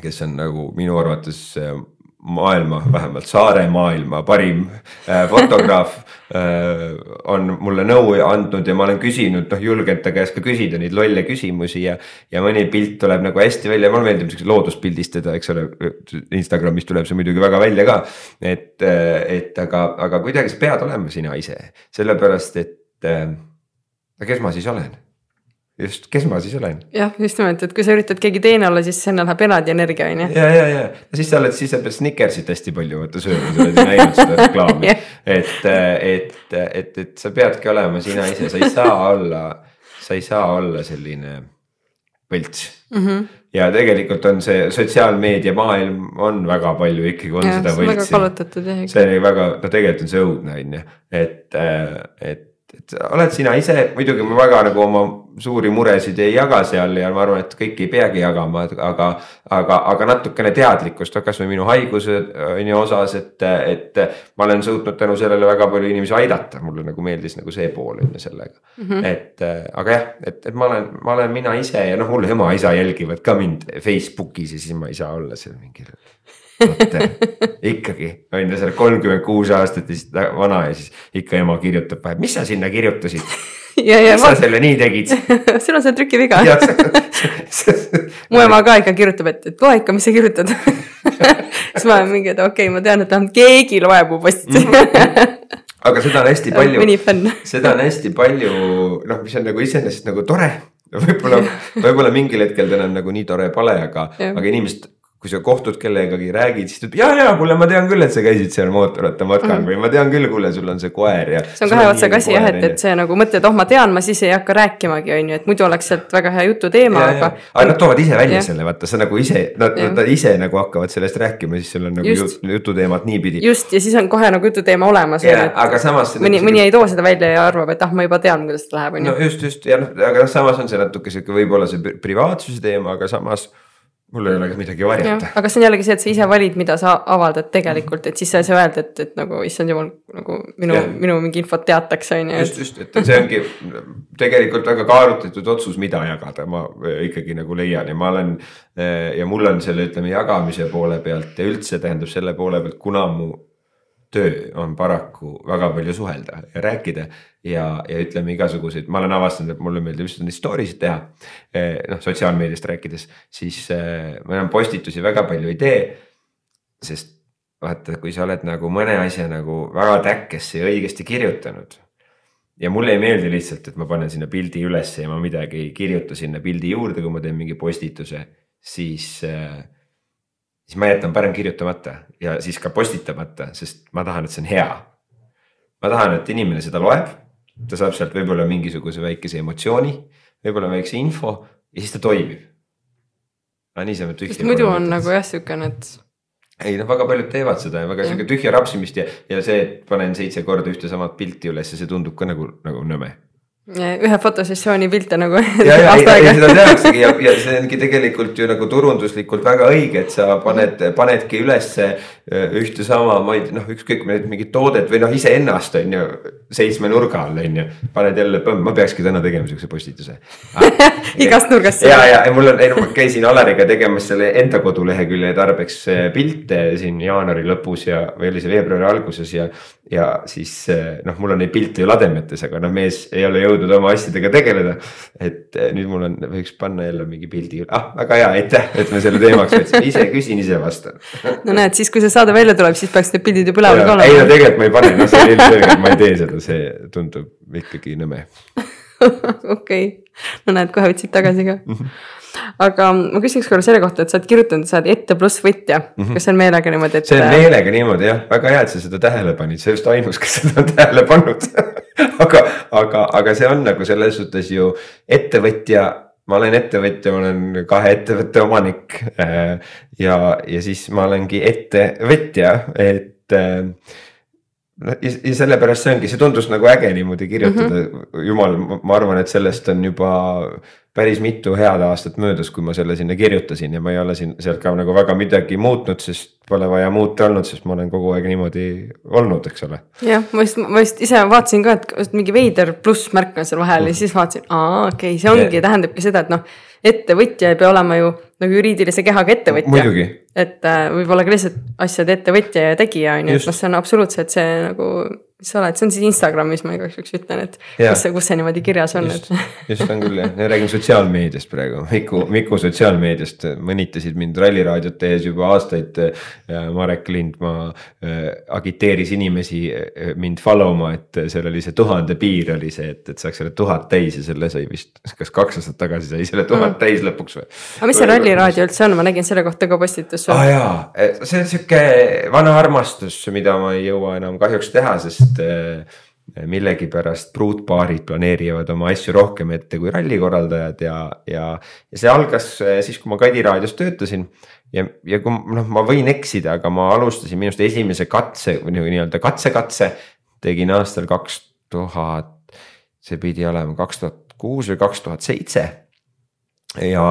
kes on nagu minu arvates äh, maailma, vähemalt saare maailma parim äh, fotograaf äh, on mulle nõu andnud ja ma olen küsinud, noh julgenud ta käest ka küsida neid lolle küsimusi ja. ja mõni pilt tuleb nagu hästi välja, mulle meeldib siukseid looduspildistada, eks ole. Instagramis tuleb see muidugi väga välja ka, et, et aga, aga kuidagi sa pead olema sina ise, sellepärast et äh,. kes ma siis olen just, kes ma siis olen? jah, just nimelt, et kui sa üritad keegi teine olla, siis sinna läheb eraldi energia on ju. ja, ja, ja siis sa oled, siis sa pead Snickersit hästi palju vaata sööma, sa oled näinud seda reklaami et, et, et, et sa peadki olema sina ise, sa ei saa olla, sa ei saa olla selline põlts mm. -hmm. ja tegelikult on see sotsiaalmeedia maailm on väga palju ikkagi on ja, seda võltsi. see on väga, no tegelikult on see õudne on ju, et, et et oled sina ise, muidugi ma väga nagu oma suuri muresid ei jaga seal ja ma arvan, et kõiki ei peagi jagama, aga, aga, aga natukene teadlikkust, kasvõi minu haiguse on ju osas, et, et ma olen suutnud tänu sellele väga palju inimesi aidata, mulle nagu meeldis nagu see pool on ju sellega mm. -hmm. et aga jah, et, et ma olen, ma olen mina ise ja noh, mul ema-isa jälgivad ka mind Facebookis ja siis ma ei saa olla seal mingil ikkagi on ju, sa oled kolmkümmend kuus aastat vist vana ja siis ikka ema kirjutab vahel, mis sa sinna kirjutasid? Miks sa selle nii tegid? Sul on see trükiviga mu ema ka ikka kirjutab, et, et loe ikka, mis sa kirjutad. Siis ma olen mingi, et okei okay,, ma tean, et vähemalt keegi loeb mu postitusi aga seda on hästi palju, seda on hästi palju, noh, mis on nagu iseenesest nagu tore. Võib-olla, võib-olla mingil hetkel ta enam nagu nii tore pole, aga, aga inimesed kui sa kohtud kellegagi, räägid, siis ta ütleb ja, ja kuule, ma tean küll, et sa käisid seal mootorrattamatkal mm. või ma tean küll, kuule, sul on see koer ja. see on kahe otsaga asi jah, et, et see nagu mõtled, oh, ma tean, ma siis ei hakka rääkimagi, on ju, et muidu oleks sealt väga hea jututeema, aga. aga nad toovad ise välja ja. selle, vaata, sa nagu ise, nad, nad ise nagu hakkavad sellest rääkima, siis sul on nagu just. jututeemad niipidi. just ja siis on kohe nagu jututeema olemas. aga samas. mõni, mõni ei too seda välja ja arvab, et ah, ma juba tean, kuidas läheb, on ju. no just, just ja noh, aga noh, samas on see natuke sihuke võib-olla see privaatsuse teema, aga samas mul ei ole ka midagi varjata. aga see on jällegi see, et sa ise valid, mida sa avaldad tegelikult, et siis sa ei saa öelda, et, et nagu issand jumal, nagu minu, minu mingi infot teatakse, on ju. just, just, et see ongi tegelikult väga kaalutletud otsus, mida jagada, ma ikkagi nagu leian ja ma olen. ja mul on selle, ütleme jagamise poole pealt ja üldse tähendab selle poole pealt, kuna mu töö on paraku väga palju suhelda ja rääkida ja, ja ütleme igasuguseid, ma olen avastanud, et mulle meeldib just neid story sid teha. Eh, noh, sotsiaalmeediast rääkides, siis eh, ma enam postitusi väga palju ei tee. sest vaata, kui sa oled nagu mõne asja nagu väga täkkesse ja õigesti kirjutanud. ja mulle ei meeldi lihtsalt, et ma panen sinna pildi ülesse ja ma midagi ei kirjuta sinna pildi juurde, kui ma teen mingi postituse, siis äh, siis ma jätan parem kirjutamata ja siis ka postitamata, sest ma tahan, et see on hea. ma tahan, et inimene seda loeb, ta saab sealt võib-olla mingisuguse väikese emotsiooni, võib-olla väikse info ja siis ta toimib. aga niisama tühja. sest muidu on nagu jah, siukene, et ei noh, väga paljud teevad seda ja väga sihuke tühja rapsimist ja, ja see, et panen seitse korda ühte sama pilti üles ja see tundub ka nagu, nagu nõme ühe fotosessiooni pilte nagu. ja, ja, ja, ja seda tehaksegi ja, ja see ongi tegelikult ju nagu turunduslikult väga õige, et sa paned, panedki ülesse äh, ühte sama, ma ei tea, noh, ükskõik mingit toodet või noh, iseennast on ju. seitsme nurga all on ju, paned jälle, ma peakski täna tegema siukse postituse ah, igast nurgast. ja, ja, ja mul on, ei no ma käisin Alariga tegemas selle enda kodulehekülje tarbeks äh, pilte siin jaanuari lõpus ja, või oli see veebruari alguses ja. ja siis äh, noh, mul on neid pilte ju lademetes, aga noh, mees ei ole jõudnud jõudnud oma asjadega tegeleda. et eh, nüüd mul on, võiks panna jälle mingi pildi, ah väga hea, aitäh, et me selle teemaks võtsime, ise küsin, ise vastan. no näed, siis kui see saade välja tuleb, siis peaks need pildid ju põlevad ka olema. ei no tegelikult ma ei pane, noh see on ilmselge, et ma ei tee seda, see tundub ikkagi nõme. okei, no näed, kohe võtsid tagasi ka aga ma küsiks korra selle kohta, et sa oled kirjutanud, sa oled ette pluss võtja mm, -hmm. kas see on meelega niimoodi, et. see on meelega niimoodi jah, väga hea, et sa seda tähele panid, sa just ainus, kes seda on tähele pannud aga, aga, aga see on nagu selles suhtes ju ettevõtja ma olen ettevõtja, ma olen kahe ettevõtte omanik. Äh, ja, ja siis ma olengi ettevõtja, et äh, ja, ja sellepärast see ongi, see tundus nagu äge niimoodi kirjutada mm, -hmm. jumal, ma arvan, et sellest on juba päris mitu head aastat möödas, kui ma selle sinna kirjutasin ja ma ei ole siin sealt ka nagu väga midagi muutnud, sest pole vaja muuta olnud, sest ma olen kogu aeg niimoodi olnud, eks ole. jah, ma just, ma just ise vaatasin ka, et mingi veider plussmärk on seal vahel mm. ja siis vaatasin, aa okei okay,, see ongi, tähendabki seda, et noh ettevõtja ei pea olema ju nagu juriidilise kehaga ettevõtja. et äh, võib-olla ka lihtsalt asjade ettevõtja ja tegija on ju, et noh, see on absoluutselt see nagu mis sa oled, see on siis Instagramis, ma igaks juhuks ütlen, et ja. kus see, kus see niimoodi kirjas on, et. just on küll jah, me räägime sotsiaalmeediast praegu, Miku, Miku sotsiaalmeediast mõnitasid mind Ralliraadiot tehes juba aastaid. Marek Lindmaa äh, agiteeris inimesi äh, mind follow ma, et seal oli see tuhande piir oli see, et, et saaks selle tuhat täis ja selle sai vist, kas kaks aastat tagasi sai selle tuhat mm. täis lõpuks või. aga mis see Ralliraadio üldse on, ma nägin selle kohta ka postitust. aa ah, jaa, see on sihuke vana armastus, mida ma ei jõua enam kahjuks teha, sest sest äh, millegipärast pruutpaarid planeerivad oma asju rohkem ette kui rallikorraldajad ja, ja, ja see algas äh, siis, kui ma Kadi raadios töötasin. ja, ja kui noh, ma võin eksida, aga ma alustasin minu arust esimese katse või nii-öelda katse-katse tegin aastal kaks tuhat, see pidi olema kaks tuhat kuus või kaks tuhat seitse ja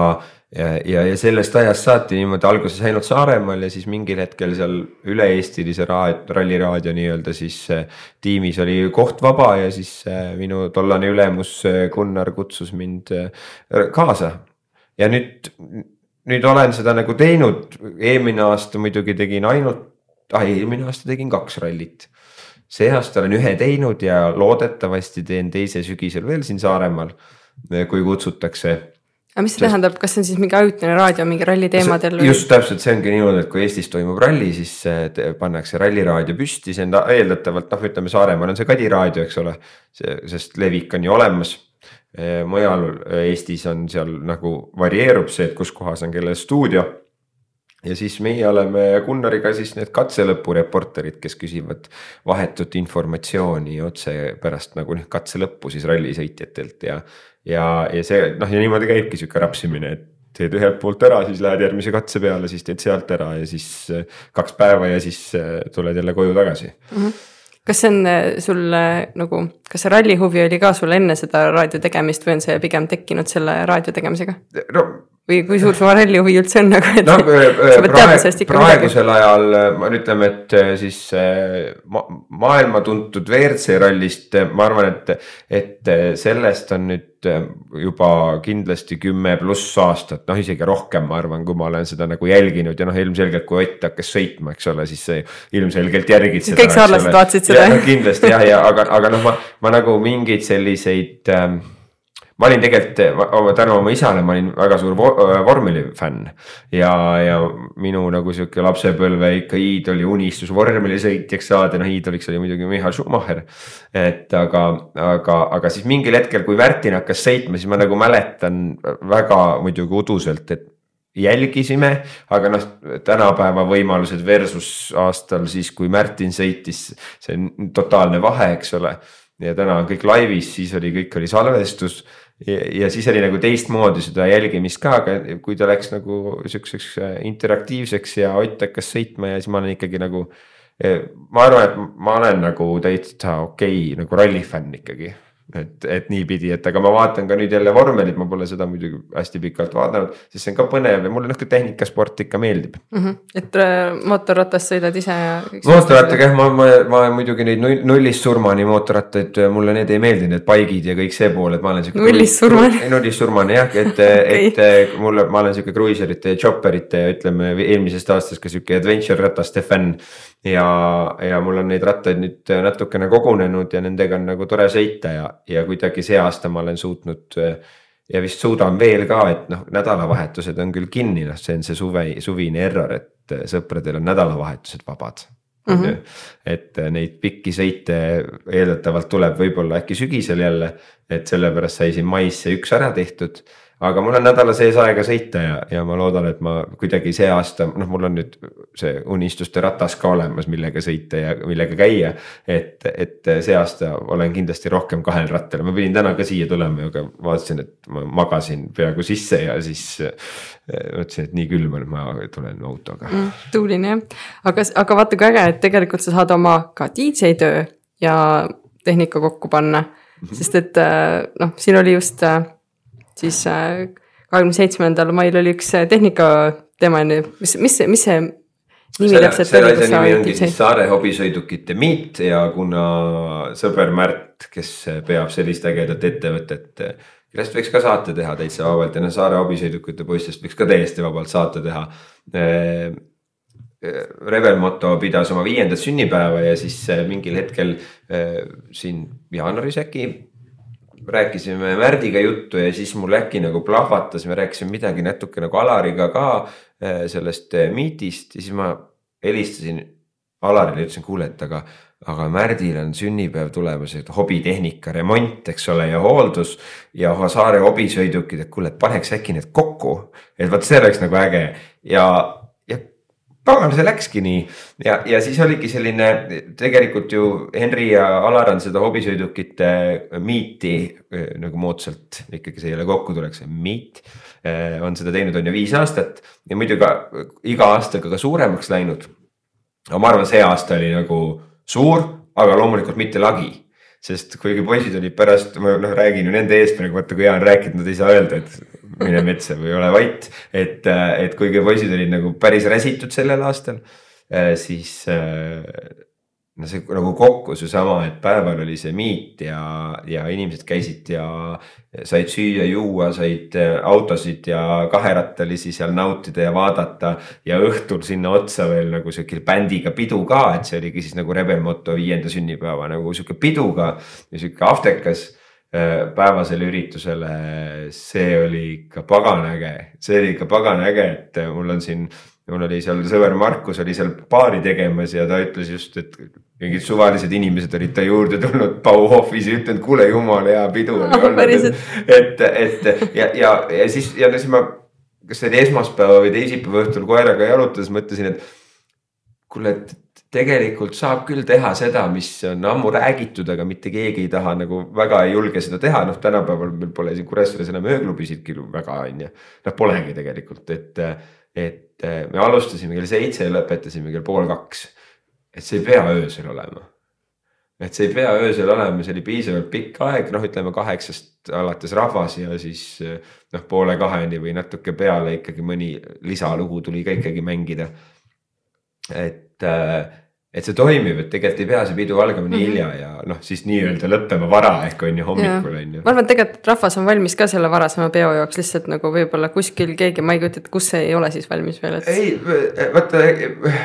ja, ja, ja sellest ajast saati niimoodi alguses ainult Saaremaal ja siis mingil hetkel seal üle-eestilise ralliraadio nii-öelda siis äh, tiimis oli koht vaba ja siis äh, minu tollane ülemus äh, Gunnar kutsus mind kaasa. ja nüüd, nüüd olen seda nagu teinud, eelmine aasta muidugi tegin ainult, ah eelmine aasta tegin kaks rallit. See aasta olen ühe teinud ja loodetavasti teen teise sügisel veel siin Saaremaal, kui kutsutakse aga mis see Sest... tähendab, kas see on siis mingi ajutine raadio mingi ralli teemadel? just täpselt, see ongi niimoodi, et kui Eestis toimub ralli, siis pannakse ralliraadio püsti, see on eeldatavalt noh, ütleme Saaremaal on see Kadi raadio, eks ole. sest levik on ju olemas. E, mujal Eestis on seal nagu varieerub see, et kus kohas on kelle stuudio ja siis meie oleme Gunnariga siis need katselõpu reporterid, kes küsivad vahetut informatsiooni otse pärast nagu noh katse lõppu siis rallisõitjatelt ja ja, ja see noh, ja niimoodi käibki sihuke rapsimine, et teed ühelt poolt ära, siis lähed järgmise katse peale, siis teed sealt ära ja siis äh, kaks päeva ja siis äh, tuled jälle koju tagasi mm. -hmm kas see on äh, sul nagu, kas see rallihuvi oli ka sul enne seda raadio tegemist või on see pigem tekkinud selle raadio tegemisega? no või kui suur su rallihuvi üldse on nagu, et no, sa pead teadma sellest ikka midagi. praegusel ajal ma ütleme, et siis ma, maailma tuntud WRC rallist, ma arvan, et, et sellest on nüüd juba kindlasti kümme pluss aastat, noh isegi rohkem, ma arvan, kui ma olen seda nagu jälginud ja noh, ilmselgelt kui Ott hakkas sõitma, eks ole, siis ilmselgelt järgid seda. kõik saarlased vaatasid seda. kindlasti jah, ja aga, aga noh, ma, ma nagu mingeid selliseid äh, ma olin tegelikult tänu oma isale, ma olin väga suur äh, vormelifänn ja, ja minu nagu sihuke lapsepõlve ikka iidol ja unistus vormelisõitjaks saada, noh iidoliks oli muidugi Michal Schumacher. et aga, aga, aga siis mingil hetkel, kui Märtin hakkas sõitma, siis ma nagu mäletan väga muidugi uduselt, et jälgisime, aga noh, tänapäeva võimalused versus aastal siis, kui Märtin sõitis, see on totaalne vahe, eks ole. ja täna on kõik laivis, siis oli, kõik oli salvestus ja, ja siis oli nagu teistmoodi seda jälgimist ka, aga kui ta läks nagu sihukeseks äh, interaktiivseks ja Ott hakkas sõitma ja siis ma olen ikkagi nagu. Äh, ma arvan, et ma olen nagu täitsa okei okay, nagu rallifänn ikkagi et, et niipidi, et aga ma vaatan ka nüüd jälle vormelit, ma pole seda muidugi hästi pikalt vaadanud, sest see on ka põnev ja mulle nihuke tehnikasport ikka meeldib mm. -hmm. et äh, mootorratast sõidad ise ja. mootorrattaga jah, ma, ma, ma muidugi neid nullist surmani mootorrattaid, mulle need ei meeldi, need paigid ja kõik see pool, et ma olen sihuke. nullist surmani. nullist surmani jah, et okay., et mulle, ma olen sihuke kruiiserite ja chopperite ja ütleme eelmisest aastast ka sihuke adventure rataste fänn ja, ja mul on neid rattaid nüüd natukene kogunenud ja nendega on nagu tore sõita ja, ja kuidagi see aasta ma olen suutnud. ja vist suudan veel ka, et noh, nädalavahetused on küll kinni, noh, see on see suve, suvine error, et sõpradel on nädalavahetused vabad Mm -hmm. et neid pikki sõite eeldatavalt tuleb võib-olla äkki sügisel jälle, et sellepärast sai siin mais see üks ära tehtud aga mul on nädala sees aega sõita ja, ja ma loodan, et ma kuidagi see aasta, noh, mul on nüüd see unistuste ratas ka olemas, millega sõita ja millega käia. et, et see aasta olen kindlasti rohkem kahel rattal, ma pidin täna ka siia tulema, aga vaatasin, et ma magasin peaaegu sisse ja siis äh, mõtlesin, et nii külm on, ma tulen autoga mm,. tuuline jah, aga, aga vaata kui äge, et tegelikult sa saad oma ka DJ töö ja tehnika kokku panna mm, -hmm. sest et äh, noh, siin oli just äh, siis äh, kahekümne seitsmendal mail oli üks äh, tehnikateemaline, mis, mis, mis see nimi täpselt oli? selle asja nimi ongi siis Saare hobisõidukite miit ja kuna sõber Märt, kes peab sellist ägedat ettevõtet, kellest võiks ka saate teha täitsa vabalt ja noh, Saare hobisõidukite poistest võiks ka täiesti vabalt saate teha. Rebel Moto pidas oma viiendat sünnipäeva ja siis mingil hetkel siin jaanuaris äkki rääkisime Märdiga juttu ja siis mul äkki nagu plahvatas, me rääkisime midagi natuke nagu Alariga ka sellest miitist ja siis ma helistasin Alarile, ütlesin, kuule, et aga, aga Märdil on sünnipäev tulemas, et hobitehnika remont, eks ole, ja hooldus. ja Saare hobisõidukid, et kuule, et paneks äkki need kokku, et vot see oleks nagu äge ja, pagan, see läkski nii. Ja, ja siis oligi selline tegelikult ju Henri ja Alar on seda hobisõidukite miiti nagu moodsalt ikkagi see ei ole kokkutulek, see miit on seda teinud, on ju viis aastat. Ja muidu ka iga aastaga ka suuremaks läinud. Aga ma arvan, see aasta oli nagu suur, aga loomulikult mitte lagi. sest kuigi poisid olid pärast, ma noh räägin ju nende eest praegu, vaata kui Jaan rääkinud, nad ei saa öelda, et mine metsa või ole vait. et, et kuigi poisid olid nagu päris räsitud sellel aastal, siis no see nagu kokkus ju sama, et päeval oli see meet ja, ja inimesed käisid ja said süüa-juua, said äh, autosid ja kaherattalisi seal nautida ja vaadata. ja õhtul sinna otsa veel nagu sihuke bändiga pidu ka, et see oligi siis nagu Rebel Moto viienda sünnipäeva nagu sihuke pidu ka ja sihuke aftekas äh, päevasele üritusele, see oli ikka pagana äge, see oli ikka pagana äge, et mul on siin mul oli seal sõber Markus oli seal baari tegemas ja ta ütles just, et mingid suvalised inimesed olid ta juurde tulnud Bauhofis ja ütelnud, kuule jumala hea pidu oli oh, olnud. et, et ja, ja, ja siis ja siis ma, kas see oli esmaspäeva või teisipäeva õhtul koeraga jalutades mõtlesin, et kuule, et tegelikult saab küll teha seda, mis on ammu räägitud, aga mitte keegi ei taha nagu väga ei julge seda teha, noh, tänapäeval meil pole siin Kuressaares enam ööklubisidki väga on ju. noh, polegi tegelikult, et, et me alustasime kell seitse ja lõpetasime kell pool kaks et see ei pea öösel olema. et see ei pea öösel olema, see oli piisavalt pikk aeg, noh, ütleme kaheksast alates rahvas ja siis noh, poole kaheni või natuke peale ikkagi mõni lisalugu tuli ka ikkagi mängida. et äh, et see toimib, et tegelikult ei pea see pidu algama nii mhm. hilja ja noh, siis nii-öelda lõppema vara ehk on ju hommikul on ju. ma arvan, et tegelikult rahvas on valmis ka selle varasema peo jaoks lihtsalt nagu võib-olla kuskil keegi, ma ei kujuta ette, kus see ei ole siis valmis veel, et. ei, vaata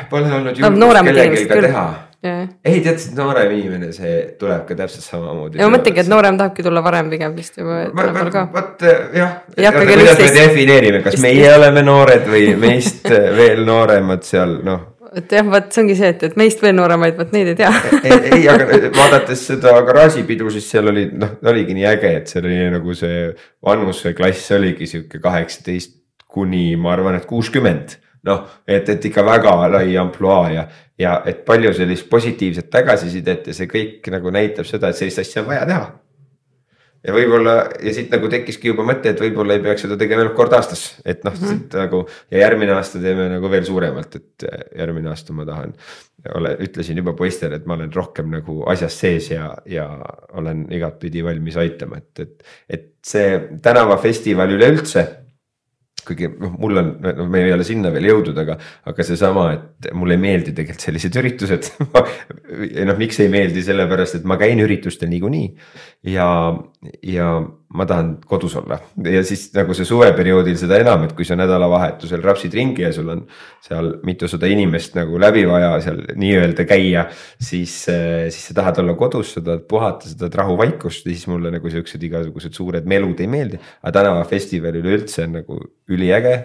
pole olnud julgust kellelgi ka teha. Yeah. ei tead, noorem inimene, see tuleb ka täpselt samamoodi. ja ma mõtlengi, et noorem tahabki tulla varem pigem vist juba. vot jah, kuidas me defineerime, kas meie oleme noored või meist veel nooremad seal noh et jah, vot see ongi see, et, et meist veel nooremaid, vot neid ei tea ei, ei, aga vaadates seda garaažipidu, siis seal oli, noh, oligi nii äge, et seal oli nagu see vanuseklass oligi sihuke kaheksateist kuni ma arvan, et kuuskümmend. noh, et, et ikka väga lai ampluaa ja, ja et palju sellist positiivset tagasisidet ja see kõik nagu näitab seda, et sellist asja on vaja teha ja võib-olla ja siit nagu tekkiski juba mõte, et võib-olla ei peaks seda tegema ainult kord aastas, et noh mm -hmm. nagu ja järgmine aasta teeme nagu veel suuremalt, et järgmine aasta ma tahan. ole, ütlesin juba poistele, et ma olen rohkem nagu asjas sees ja, ja olen igatpidi valmis aitama, et, et, et see tänavafestival üleüldse kuigi noh, mul on, no me ei ole sinna veel jõudnud, aga, aga seesama, et mulle ei meeldi tegelikult sellised üritused. Noh, miks ei meeldi, sellepärast et ma käin üritustel niikuinii. Ja, ja ma tahan kodus olla ja siis nagu see suveperioodil seda enam, et kui sa nädalavahetusel rapsid ringi ja sul on seal mitusada inimest nagu läbi vaja seal nii-öelda käia. siis, eh, siis sa tahad olla kodus, sa tahad puhata, sa tahad rahuvaikust ja siis mulle nagu siuksed igasugused suured melud ei meeldi. aga tänavafestival üleüldse on nagu üliäge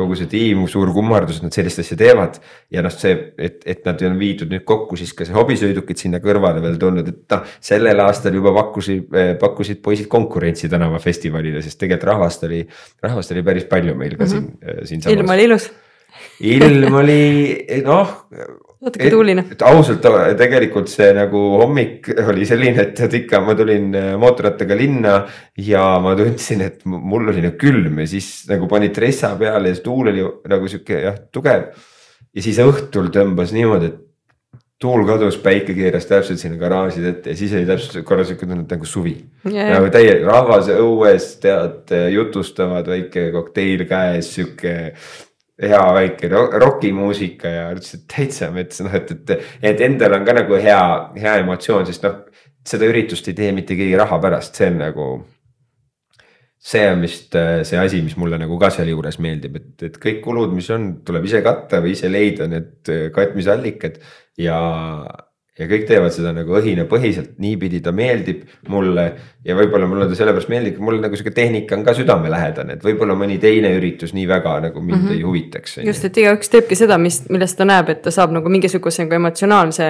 kogu see tiim, suur kummardus, et nad sellist asja teevad. ja noh, see, et, et nad on viidud nüüd kokku siis ka see hobisõidukid sinna kõrvale veel tulnud, et noh. sellel aastal juba pakkusid, pakkusid poisid konkurentsi tänavafestivalile, sest tegelikult rahvast oli, rahvast oli päris palju meil ka mm -hmm. siin, siinsamas. ilm oli ilus ilm oli noh natuke tuuline. et ausalt tegelikult see nagu hommik oli selline, et tead ikka, ma tulin äh, mootorrattaga linna ja ma tundsin, et mul oli nagu külm ja siis nagu panid tressa peale ja tuul oli nagu sihuke jah, tugev. ja siis õhtul tõmbas niimoodi, et tuul kadus, päike keeras täpselt sinna garaaži ette ja siis oli täpselt korra sihuke tunne nagu suvi yeah.. nagu täie rahvas õues tead jutustavad, väike kokteil käes, sihuke hea väike rokimuusika ja ütles, et täitsa mets, noh, et, et, et endal on ka nagu hea, hea emotsioon, sest noh, seda üritust ei tee mitte keegi raha pärast, see on nagu. see on vist äh, see asi, mis mulle nagu ka sealjuures meeldib, et, et kõik kulud, mis on, tuleb ise katta või ise leida need äh, katmisallikad ja ja kõik teevad seda nagu õhinapõhiselt, niipidi ta meeldib mulle ja võib-olla mulle ta sellepärast meeldibki, mul nagu sihuke tehnika on ka südamelähedane, et võib-olla mõni teine üritus nii väga nagu mind mm -hmm. ei huvitaks. just, et igaüks teebki seda, mis, millest ta näeb, et ta saab nagu mingisuguse nagu emotsionaalse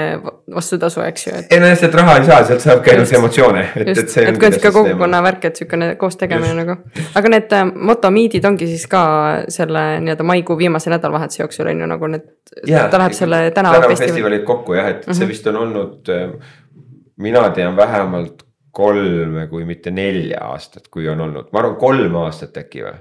vastutasu, eks ju et.... ei no lihtsalt raha ei saa, sealt saabki ainult emotsioone. et, et see. et kui on sihuke kogukonna värk, et sihukene koos tegemine just. nagu, aga need äh, motomiidid ongi siis ka selle nii-öelda maikuu viimase nädalavahetuse jooksul on ju nagu need. ta läheb selle tänavafestivalid kokku jah, et mm -hmm. see mhm. vist on olnud, äh, mina tean vähemalt kolme, kui mitte nelja aastat, kui on olnud, ma arvan, kolm aastat äkki või.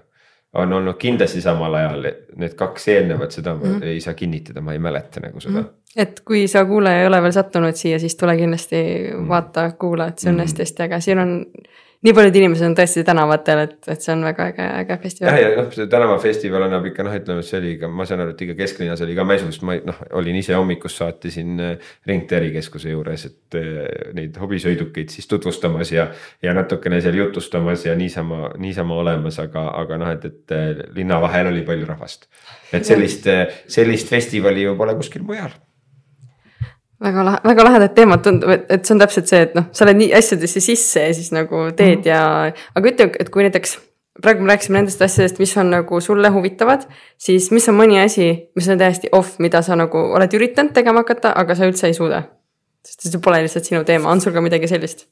on olnud kindlasti samal ajal, need kaks eelnevat, seda ma mm -hmm. ei saa kinnitada, ma ei mäleta nagu seda mm. -hmm et kui sa kuulaja ei ole veel sattunud siia, siis tule kindlasti mhm. vaata, kuula, et see on hästi-hästi äge, siin on nii paljud inimesed on tõesti tänavatel, et, et see on väga äge, äge festival. jah, ja noh, see tänavafestival annab ikka noh, ütleme, see oli ka, ma saan aru, et ikka kesklinnas oli ka mäsu, sest ma noh, olin ise hommikust saati siin äh, Ringteri keskuse juures, et äh, neid hobisõidukeid siis tutvustamas ja. ja natukene seal jutustamas ja niisama, niisama olemas, aga, aga noh, et, et äh, linna vahel oli palju rahvast. et sellist, sellist festivali ju pole kuskil mujal väga lahe, väga lahedad teemad tundub, et, et see on täpselt see, et noh, sa oled nii asjadesse sisse ja siis nagu teed mm. ja, aga ütle, et kui näiteks praegu me rääkisime nendest asjadest, mis on nagu sulle huvitavad, siis mis on mõni asi, mis on täiesti off, mida sa nagu oled üritanud tegema hakata, aga sa üldse ei suuda? sest see pole lihtsalt sinu teema, on sul ka midagi sellist?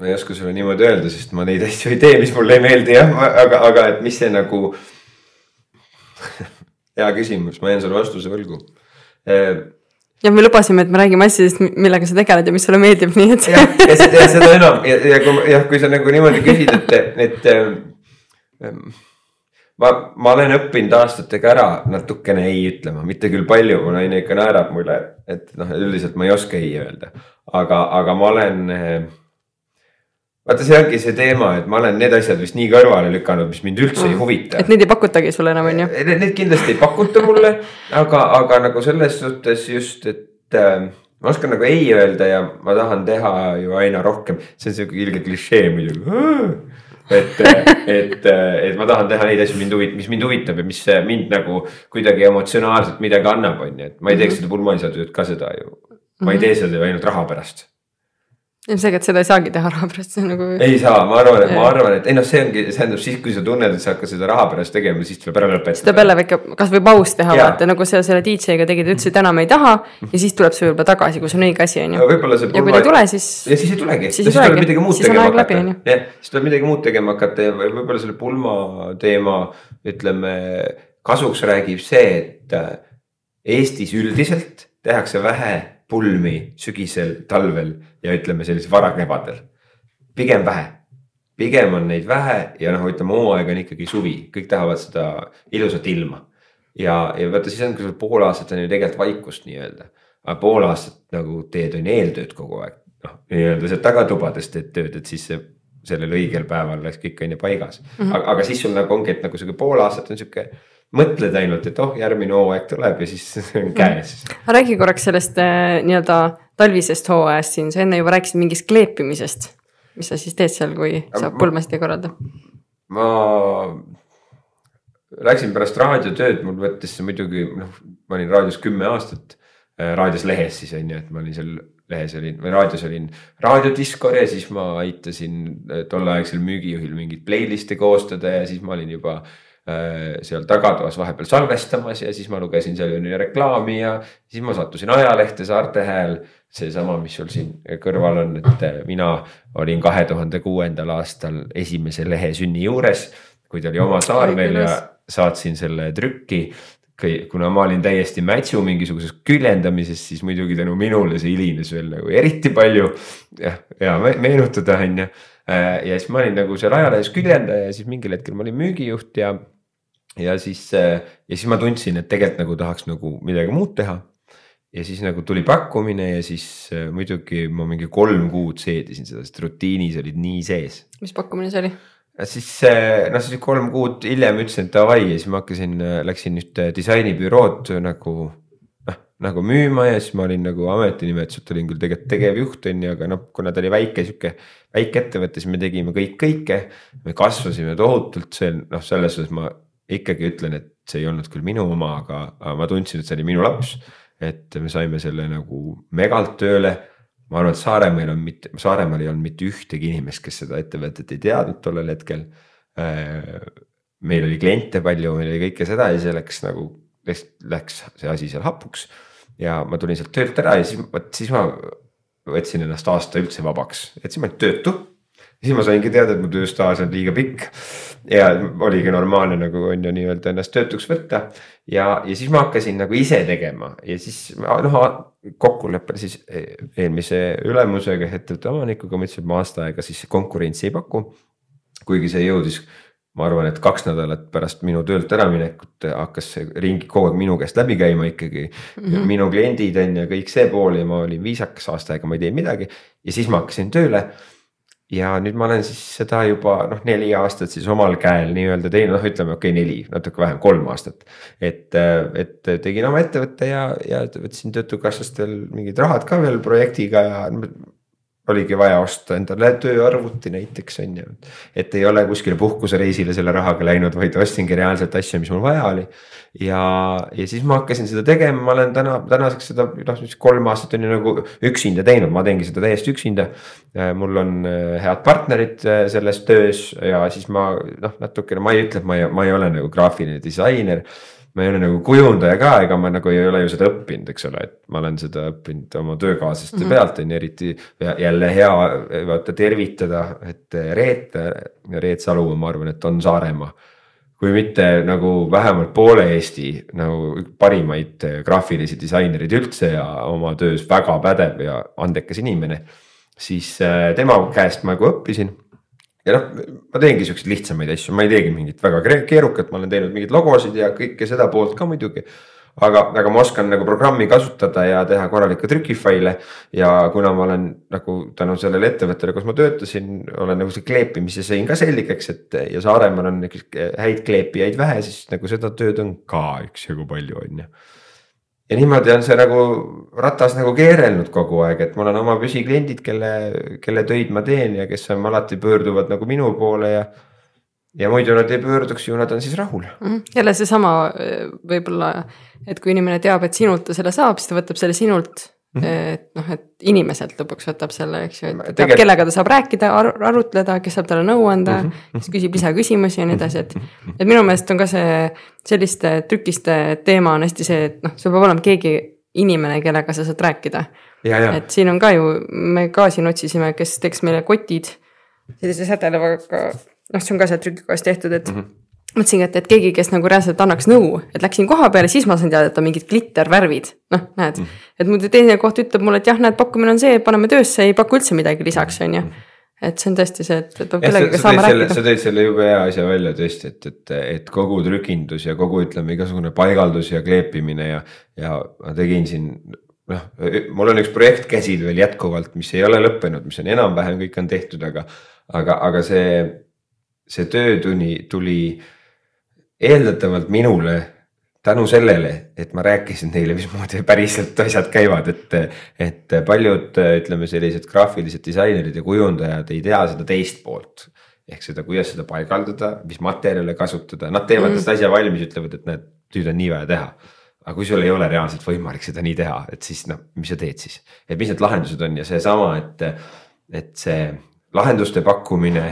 ma ei oska sulle niimoodi öelda, sest ma neid asju ei tee, mis mulle ei meeldi jah, aga, aga et mis see nagu hea küsimus, ma jään sulle vastuse võlgu ja me lubasime, et me räägime asjadest, millega sa tegeled ja mis sulle meeldib, nii et. jah, ja seda, enam ja, ja kui jah, kui sa nagu niimoodi küsid, et, et ähm, ma, ma olen õppinud aastatega ära natukene ei ütlema, mitte küll palju, mu naine ikka naerab mulle, et noh, üldiselt ma ei oska ei öelda, aga, aga ma olen äh, vaata, see ongi see teema, et ma olen need asjad vist nii kõrvale lükanud, mis mind üldse mm. ei huvita. et neid ei pakutagi sulle enam, on ju? Neid kindlasti ei pakuta mulle, aga, aga nagu selles suhtes just, et äh, ma oskan nagu ei öelda ja ma tahan teha ju aina rohkem, see on sihuke ilge klišee muidugi. et, et, et ma tahan teha neid asju, mind huvit-, mis mind huvitab ja mis mind nagu kuidagi emotsionaalselt midagi annab, on ju, et ma ei teeks mm -hmm. seda pulmaisade ka seda ju. ma ei mhm. tee seda ju ainult raha pärast ilmselgelt seda ei saagi teha raha pärast, see on nagu. ei saa, ma arvan, et ma arvan, et ei noh, see ongi, see tähendab siis, kui sa tunned, et sa hakkad seda raha pärast tegema, siis tuleb ära lõpetada. siis tuleb jälle väike, kasvõi paus teha, vaata nagu sa selle DJ-ga tegid, ütlesid enam ei taha. ja siis tuleb see võib-olla tagasi, kui see on õige asi, on ju. ja kui ei tule, siis. ja siis ei tulegi, siis tuleb midagi muud tegema hakata. jah, siis tuleb midagi muud tegema hakata ja võib-olla selle pulma teema, ütleme kasuks räägib see, et äh, Eestis üldiselt tehakse vähe pulmi sügisel, talvel ja ütleme sellisel varakevadel. pigem vähe, pigem on neid vähe ja noh, ütleme hooaeg on ikkagi suvi, kõik tahavad seda ilusat ilma. ja, ja vaata, siis on sul pool aastat on ju tegelikult vaikust nii-öelda, aga pool aastat nagu teed on eeltööd kogu aeg, noh nii-öelda sealt tagatubades teed tööd, et siis see sellel õigel päeval läks kõik on ju paigas mm. -hmm. aga, aga siis sul nagu ongi, et nagu sihuke pool aastat on sihuke mõtled ainult, et oh, järgmine hooaeg tuleb ja siis see on käes. aga räägi korraks sellest äh, nii-öelda talvisest hooajast siin, sa enne juba rääkisid mingist kleepimisest. mis sa siis teed seal, kui sa pulmasid ei korralda? ma läksin pärast raadiotööd, mul võttis see muidugi, noh, ma olin raadios kümme aastat äh,, raadios lehes siis on ju, et ma olin seal lehes olin või raadios olin raadiodiskor ja siis ma aitasin äh, tolleaegsel müügijuhil mingeid playlist'e koostada ja siis ma olin juba Äh, seal tagatoas vahepeal salvestamas ja siis ma lugesin seal reklaami ja siis ma sattusin ajalehte Saarte Hääl. seesama, mis sul siin kõrval on, et äh, mina olin kahe tuhande kuuendal aastal esimese lehe sünni juures, kui ta oli oma saar veel ja saatsin selle trükki kuna ma olin täiesti mätsu mingisuguses küljendamises, siis muidugi tänu minule see hilines veel nagu eriti palju. jah, hea meenutada on ju. Äh, ja siis ma olin nagu seal ajalehes küljendaja ja siis mingil hetkel ma olin müügijuht ja ja siis, äh, ja siis ma tundsin, et tegelikult nagu tahaks nagu midagi muud teha. ja siis nagu tuli pakkumine ja siis äh, muidugi ma mingi kolm kuud seedisin seda, sest rutiinis olid nii sees. mis pakkumine see oli? siis noh, siis kolm kuud hiljem ütlesin, et davai ja siis ma hakkasin, läksin ühte disainibürood nagu noh, nagu müüma ja siis ma olin nagu ametinimetuselt olin küll tegelikult tegevjuht on ju, aga noh, kuna ta oli väike sihuke. väike ettevõte, siis me tegime kõik kõike, me kasvasime tohutult, see noh, selles suhtes ma ikkagi ütlen, et see ei olnud küll minu oma, aga, ma tundsin, et see oli minu laps. et me saime selle nagu megalt tööle ma arvan, et Saaremaal on mitte, Saaremaal ei olnud mitte ühtegi inimest, kes seda ettevõtet ei teadnud tollel hetkel. Äh, meil oli kliente palju, meil oli kõike seda ja see läks nagu, läks see asi seal hapuks. ja ma tulin sealt töölt ära ja siis, vot siis ma võtsin ennast aasta üldse vabaks, siis ma töötu siis ma saingi teada, et mu tööstaaž on liiga pikk. ja oligi normaalne nagu on ju nii-öelda ennast töötuks võtta. ja, ja siis ma hakkasin nagu ise tegema ja siis noh kokkuleppel siis eelmise ülemusega, ettevõtte omanikuga, ma ütlesin, et ma aasta aega siis konkurentsi ei paku. kuigi see jõudis ma arvan, et kaks nädalat pärast minu töölt äraminekut hakkas see ring kogu aeg minu käest läbi käima ikkagi mm. -hmm. minu kliendid on ju kõik see pool ja ma olin viisakas, aasta aega ma ei teinud midagi ja siis ma hakkasin tööle ja nüüd ma olen siis seda juba noh, neli aastat siis omal käel nii-öelda teinud, noh, ütleme okei okay,, neli, natuke vähem, kolm aastat. et, et tegin oma ettevõtte ja, ja võtsin Töötukassast veel mingid rahad ka veel projektiga ja oligi vaja osta endale tööarvuti näiteks on ju. et ei ole kuskile puhkusereisile selle rahaga läinud, vaid ostsingi reaalselt asju, mis mul vaja oli. ja, ja siis ma hakkasin seda tegema, ma olen täna, tänaseks seda noh, kolm aastat on ju nagu üksinda teinud, ma teengi seda täiesti üksinda. mul on äh, head partnerid äh, selles töös ja siis ma noh, natukene ma ei ütle, et ma ei, ma ei ole nagu graafiline disainer ma ei ole nagu kujundaja ka, ega ma nagu ei ole ju seda õppinud, eks ole, et ma olen seda õppinud oma töökaaslaste mm -hmm. pealt on ju, eriti jälle hea vaata tervitada, et Reet, Reet Salu, ma arvan, et on Saaremaa kui mitte nagu vähemalt poole Eesti nagu parimaid graafilisi disainereid üldse ja oma töös väga pädev ja andekas inimene. siis tema käest ma nagu õppisin ja noh, ma teengi siukseid lihtsamaid asju, ma ei teegi mingit väga keerukat, ma olen teinud mingeid logosid ja kõike seda poolt ka muidugi. aga, aga ma oskan nagu programmi kasutada ja teha korralikke trükifaile ja kuna ma olen nagu tänu sellele ettevõttele, kus ma töötasin, olen nagu see kleepimise sõin ka selgeks, et ja Saaremaal on häid kleepijaid vähe, siis nagu seda tööd on ka üksjagu palju, on ju ja niimoodi on see nagu ratas nagu keerelnud kogu aeg, et mul on oma püsikliendid, kelle, kelle töid ma teen ja kes on alati pöörduvad nagu minu poole ja. ja muidu nad ei pöörduks ju, nad on siis rahul mm. jälle seesama võib-olla, et kui inimene teab, et sinult ta selle saab, siis ta võtab selle sinult Mm -hmm. et noh, et inimeselt lõpuks võtab selle, eks ju, et teab Tegel..., kellega ta saab rääkida ar, arutleda, kes saab talle nõu anda mm, -hmm. kes küsib lisaküsimusi ja nii edasi, et. Mhm. et minu meelest on ka see selliste trükiste teema on hästi see, et noh, sul peab olema keegi inimene, kellega sa saad rääkida. et siin on ka ju, me ka siin otsisime, kes teeks meile kotid sellise sädelevaga, noh, see on ka seal trükikojas tehtud, et mm. -hmm mõtlesingi, et, et keegi, kes nagu reaalselt annaks nõu, et läksin koha peale, siis ma sain teada, et on mingid glittervärvid, noh, näed mm.. et mu teine koht ütleb mulle, et jah, näed, pakkumine on see, paneme töösse, ei paku üldse midagi lisaks, on ju. et see on tõesti see, et, peab kellegagi saama rääkida. sa tõid selle jube hea asja välja tõesti, et, et, et kogu trükindus ja kogu ütleme, igasugune paigaldus ja kleepimine ja, ja ma tegin siin noh, mul on üks projekt käsil veel jätkuvalt, mis ei ole lõppenud, mis on enam-vähem kõik on tehtud, aga, aga, aga see, see töö tuli, tuli eeldatavalt minule tänu sellele, et ma rääkisin neile, mismoodi päriselt asjad käivad, et, et paljud ütleme, sellised graafilised disainerid ja kujundajad ei tea seda teist poolt. ehk seda, kuidas seda paigaldada, mis materjale kasutada, nad teevad mm. asja valmis, ütlevad, et näed, nüüd on nii vaja teha. aga kui sul ei ole reaalselt võimalik seda nii teha, et siis noh, mis sa teed siis, et mis need lahendused on ja seesama, et, et see lahenduste pakkumine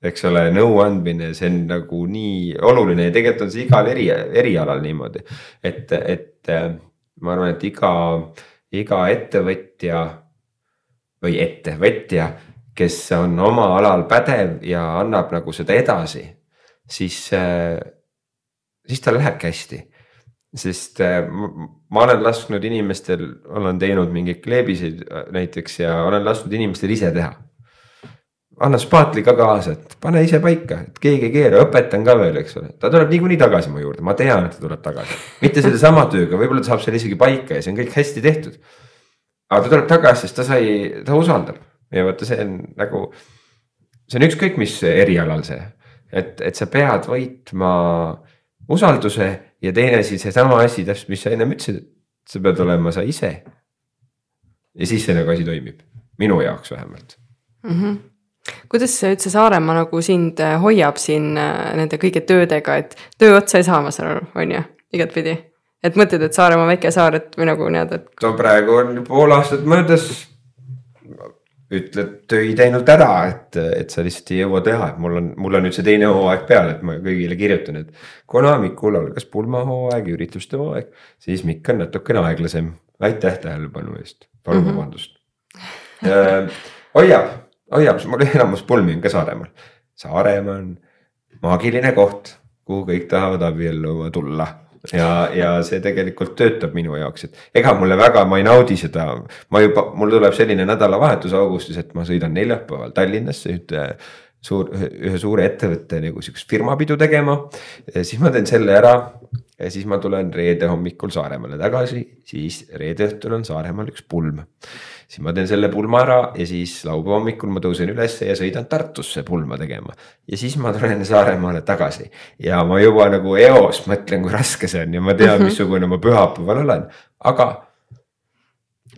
eks ole, nõuandmine, see on nagu nii oluline ja tegelikult on see igal eri, erialal niimoodi. et, et äh, ma arvan, et iga, iga ettevõtja või ettevõtja, kes on oma alal pädev ja annab nagu seda edasi, siis, äh, siis tal lähebki hästi sest äh, ma olen lasknud inimestel, olen teinud mingeid kleebiseid näiteks ja olen lasknud inimestel ise teha anna spaatli ka kaasa, et pane ise paika, et keegi ei keera, õpetan ka veel, eks ole, ta tuleb niikuinii tagasi mu juurde, ma tean, et ta tuleb tagasi. mitte sellesama tööga, võib-olla ta saab selle isegi paika ja see on kõik hästi tehtud. aga ta tuleb tagasi, sest ta sai, ta usaldab ja vaata, see on nagu, see on ükskõik, mis erialal see, et, et sa pead võitma usalduse ja teine siis seesama asi täpselt, mis sa ennem ütlesid sa pead olema sa ise. ja siis see nagu asi toimib, minu jaoks vähemalt mm. -hmm kuidas see üldse Saaremaa nagu sind äh, hoiab siin äh, nende kõigi töödega, et töö otsa ei saa, ma saan aru, on ju, igatpidi? et mõtled, et Saaremaa väike saar, et või nagu nii-öelda, et. no praegu on pool aastat möödas ütled töid ainult ära, et, et sa lihtsalt ei jõua teha, et mul on, mul on nüüd see teine hooaeg peal, et ma kõigile kirjutan, et. kuna Mikul algas pulmahooaeg, ürituste hooaeg, siis Mikk on natukene aeglasem. aitäh tähelepanu eest, palun mhm. vabandust mm -hmm. hoiab, hoiab, mul enamus pulmi on ka Saaremaal. Saaremaa on maagiline koht, kuhu kõik tahavad abielluma tulla ja, ja see tegelikult töötab minu jaoks, et ega mulle väga, ma ei naudi seda. ma juba, mul tuleb selline nädalavahetus augustis, et ma sõidan neljapäeval Tallinnasse ühte suur, ühe suure ettevõtte nagu sihukest firmapidu tegema. siis ma teen selle ära ja siis ma tulen reede hommikul Saaremaale tagasi, siis reede õhtul on Saaremaal üks pulm siis ma teen selle pulma ära ja siis laupäeva hommikul ma tõusen ülesse ja sõidan Tartusse pulma tegema. ja siis ma tulen Saaremaale tagasi ja ma juba nagu eos mõtlen, kui raske see on ja ma tean missugune ma pühapäeval olen, aga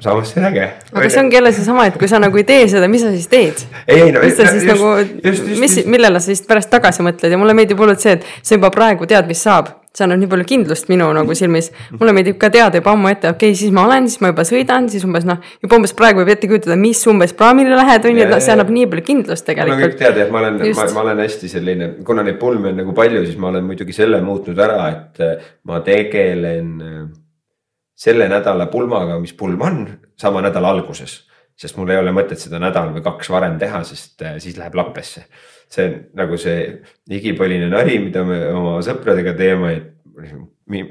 samas see on äge. aga see ongi jälle seesama, et kui sa nagu ei tee seda, mis sa siis teed? ei no mis sa siis just, nagu, mis, millele sa siis pärast tagasi mõtled ja mulle meeldib hullult see, et sa juba praegu tead, mis saab see annab nii palju kindlust minu nagu silmis. mulle meeldib ka teada juba ammu ette, okei okay,, siis ma olen, siis ma juba sõidan, siis umbes noh, juba umbes praegu võib ette kujutada, mis umbes praamile lähed on ju, et see annab nii palju kindlust tegelikult. no kõik teavad, et ma olen, ma, ma olen hästi selline, kuna neid pulmi on nagu palju, siis ma olen muidugi selle muutnud ära, et äh, ma tegelen äh, selle nädala pulmaga, mis pulm on, sama nädala alguses sest mul ei ole mõtet seda nädal või kaks varem teha, sest äh, siis läheb lappesse see on nagu see igipõline nali, mida me oma sõpradega teeme, et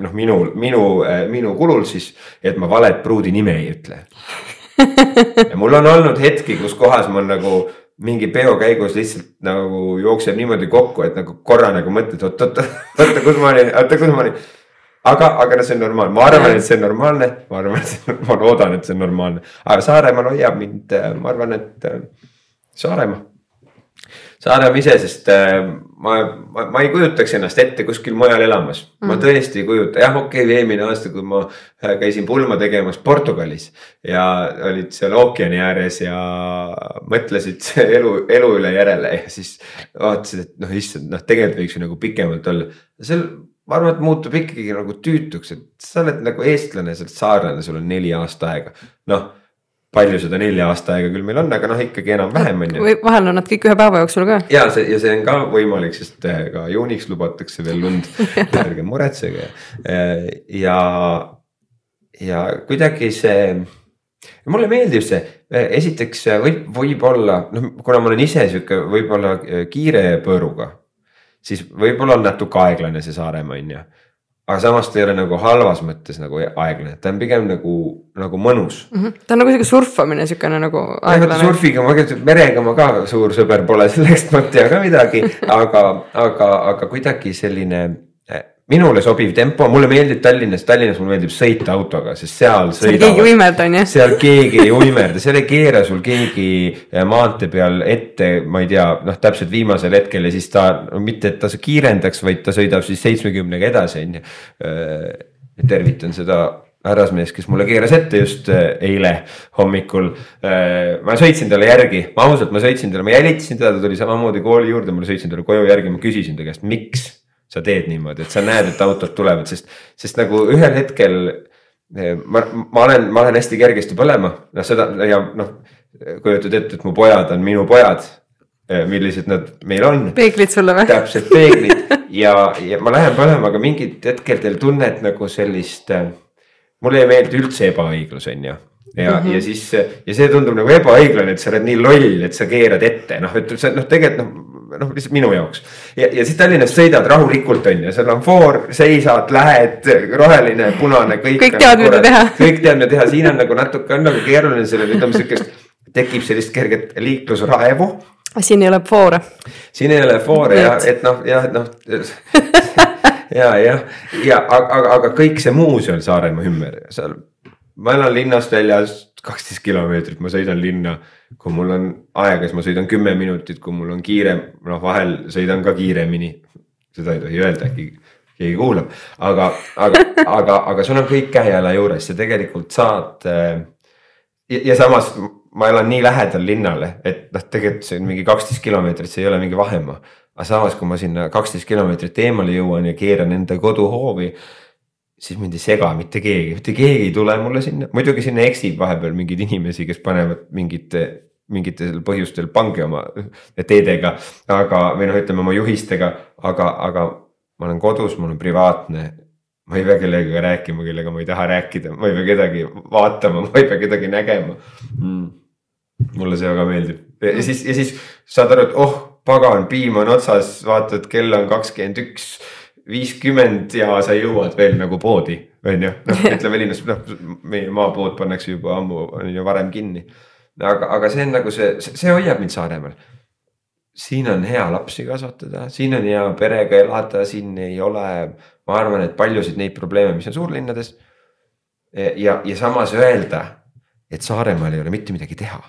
noh, minu, minu, minu kulul siis, et ma valet pruudi nime ei ütle. ja mul on olnud hetki, kus kohas ma nagu mingi peo käigus lihtsalt nagu jookseb niimoodi kokku, et nagu korra nagu mõtled, oot, oot, oota, kus ma olin, oota, kus ma olin. Aga, aga no see on normaalne, ma arvan, et see on normaalne, ma arvan, et ma loodan, et see on normaalne, aga Saaremaal hoiab mind, ma arvan, et Saaremaa. Saaremaa ise, sest äh, ma, ma, ma ei kujutaks ennast ette kuskil mujal elamas. Mm. ma mhm. tõesti ei kujuta, jah, okei okay,, eelmine aasta, kui ma äh, käisin pulma tegemas Portugalis ja olid seal ookeani ääres ja mõtlesid elu, elu üle järele ja siis vaatasid, et noh, issand, noh, tegelikult võiks ju nagu pikemalt olla. seal ma arvan, et muutub ikkagi nagu tüütuks, et sa oled nagu eestlane, sa oled saarlane, sul on neli aasta aega, noh palju seda nelja aasta aega küll meil on, aga noh, ikkagi enam-vähem on ju. vahel on nad kõik ühe päeva jooksul ka. ja see ja see on ka võimalik, sest eh, ka juuniks lubatakse veel lund ärge muretsege eh, ja, ja kuidagi see mulle meeldib see, eh, esiteks võib, võib-olla noh, kuna ma olen ise sihuke võib-olla kiire põõruga, siis võib-olla on natuke aeglane see Saaremaa on ju aga samas ta ei ole nagu halvas mõttes nagu aeglane, ta on pigem nagu, nagu mõnus mm. -hmm. ta on nagu sihuke surfamine, siukene nagu aeglane. surfiga ma, merega ma ka suur sõber pole, sellest ma ei tea ka midagi, aga, aga, aga kuidagi selline minule sobiv tempo, mulle meeldib Tallinnas, Tallinnas mulle meeldib sõita autoga, sest seal sõidavad. seal keegi uimerda on ju. seal keegi ei uimerda, seal ei keera sul keegi eh, maantee peal ette, ma ei tea, noh, täpselt viimasel hetkel ja siis ta mitte et ta kiirendaks, vaid ta sõidab siis seitsmekümnega edasi, on ju. Eh, tervitan seda härrasmees, kes mulle keeras ette just eh, eile hommikul. ma sõitsin talle järgi, ma ausalt, ma sõitsin talle, ma jälitasin teda, ta tuli samamoodi kooli juurde, ma sõitsin talle koju järgi, ma küsisin ta käest, miks sa teed niimoodi, et sa näed, et autod tulevad, sest, sest nagu ühel hetkel eh, ma, ma olen, ma olen hästi kergesti põlema, noh seda ja noh, kujutad ette, et mu pojad on minu pojad. Eh, millised nad meil on. peeglid sulle või? täpselt peeglid ja, ja ma lähen põlema, aga mingid hetkedel tunned nagu sellist. Eh, mulle ei meeldi üldse ebaõiglus, on ju ja mm, -hmm. ja siis ja see tundub nagu ebaõiglane, et sa oled nii loll, et sa keerad ette, noh, et sa noh, tegelikult noh noh, lihtsalt minu jaoks. ja, ja siis Tallinnas sõidad rahulikult on ju, seal on foor, seisad, lähed, roheline, punane, kõik. kõik teavad, mida teha. kõik teavad, mida teha, siin on nagu natuke on nagu keeruline sellele, ütleme sihukest, tekib sellist kerget liiklusraevu. siin ei ole foore. siin ei ole foore ja et noh, jah, et noh ja, jah, ja aga, aga, aga kõik see muu seal Saaremaa ümber, seal ma elan linnast väljas kaksteist kilomeetrit, ma sõidan linna. kui mul on aega, siis ma sõidan kümme minutit, kui mul on kiire, noh vahel sõidan ka kiiremini. seda ei tohi öelda, äkki keegi kuulab, aga, aga, aga, aga sul on kõik käe-jala juures, sa tegelikult saad. ja, ja samas ma elan nii lähedal linnale, et noh, tegelikult see on mingi kaksteist kilomeetrit, see ei ole mingi vahemaa. aga samas, kui ma sinna kaksteist kilomeetrit eemale jõuan ja keeran enda koduhoovi siis mind ei sega mitte keegi, mitte keegi ei tule mulle sinna, muidugi sinna eksib vahepeal mingeid inimesi, kes panevad mingite, mingitel põhjustel pange oma teedega. aga, või noh, ütleme oma juhistega, aga, aga ma olen kodus, mul on privaatne. ma ei pea kellegagi rääkima, kellega ma ei taha rääkida, ma ei pea kedagi vaatama, ma ei pea kedagi nägema. Mm.. mulle see väga meeldib. Ja siis, ja siis saad aru, et oh pagan, piim on otsas, vaatad, kell on kakskümmend üks viiskümmend ja sa jõuad veel nagu poodi, on ju, noh ütleme linnas, noh meie maapood pannakse juba ammu, on ju varem kinni. aga, aga see on nagu see, see hoiab mind Saaremaal. siin on hea lapsi kasvatada, siin on hea perega elada, siin ei ole, ma arvan, et paljusid neid probleeme, mis on suurlinnades. ja, ja samas öelda, et Saaremaal ei ole mitte midagi teha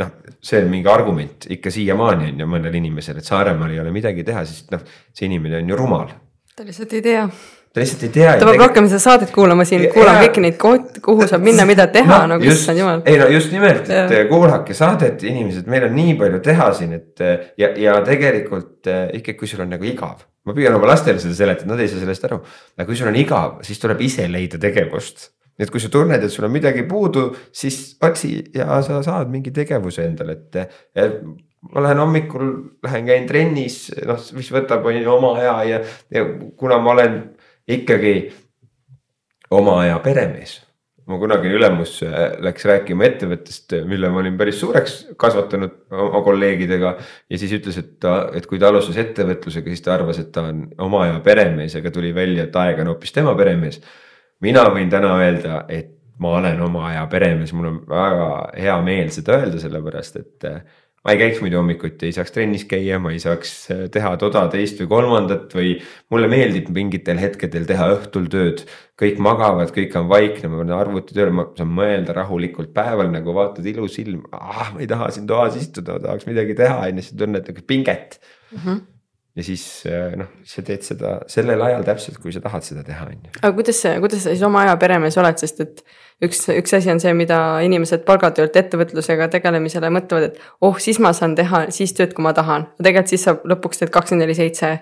noh, see on mingi argument ikka siiamaani on ju mõnel inimesel, et Saaremaal ei ole midagi teha, sest noh, see inimene on ju rumal. ta lihtsalt ei tea. ta lihtsalt ei tea. ta peab rohkem seda saadet kuulama siin, kuulama kõiki neid kohti, kuhu saab minna, mida teha no, nagu issand jumal. ei no just nimelt, et ja. kuulake saadet, inimesed, meil on nii palju teha siin, et ja, ja tegelikult eh, ikka, kui sul on nagu igav. ma püüan oma lastele seda seletada, nad ei saa sellest aru, aga kui sul on igav, siis tuleb ise leida tegevust nii et kui sa tunned, et sul on midagi puudu, siis otsi ja sa saad mingi tegevuse endale, et. ma lähen hommikul, lähen käin trennis, noh, mis võtab on ju oma aja ja, ja kuna ma olen ikkagi oma aja peremees mu kunagine ülemus läks rääkima ettevõttest, mille ma olin päris suureks kasvatanud oma kolleegidega. ja siis ütles, et ta, et kui ta alustas ettevõtlusega, siis ta arvas, et ta on oma aja peremees, aga tuli välja, et aeg on hoopis tema peremees mina võin täna öelda, et ma olen oma aja peremees, mul on väga hea meel seda öelda, sellepärast et äh, ma ei käiks muidu hommikuti, ei saaks trennis käia, ma ei saaks äh, teha toda, teist või kolmandat või mulle meeldib mingitel hetkedel teha õhtul tööd. kõik magavad, kõik on vaikne, ma panen arvuti tööle, ma saan mõelda rahulikult päeval nagu vaatad ilus ilm, ah ma ei taha siin toas istuda, tahaks midagi teha, on ju, sa tunned nagu pinget mm. -hmm ja siis äh, noh, sa teed seda sellel ajal täpselt, kui sa tahad seda teha, on ju. aga kuidas kuidas sa siis oma aja peremees oled, sest et üks, üks asi on see, mida inimesed palgatöölt ettevõtlusega tegelemisele mõtlevad, et oh, siis ma saan teha siis tööd, kui ma tahan. tegelikult siis sa lõpuks teed kakskümmend neli seitse.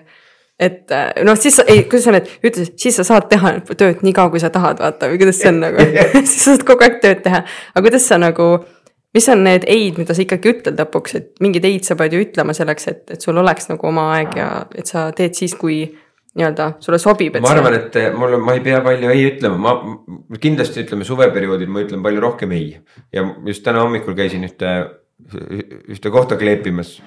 et äh, noh, siis ei, kuidas sa nüüd ütlesid, siis sa saad teha tööd nii kaua, kui sa tahad, vaata või kuidas see on nagu siis sa saad kogu aeg tööd teha, aga kuidas sa nagu mis on need ei-d, mida sa ikkagi ütled lõpuks, et mingeid ei-d sa pead ju ütlema selleks, et, et sul oleks nagu oma aeg ja et sa teed siis, kui nii-öelda sulle sobib. ma arvan, et mul, ma ei pea palju ei ütlema, ma kindlasti ütleme suveperioodil ma ütlen palju rohkem ei. ja just täna hommikul käisin ühte, ühte kohta kleepimas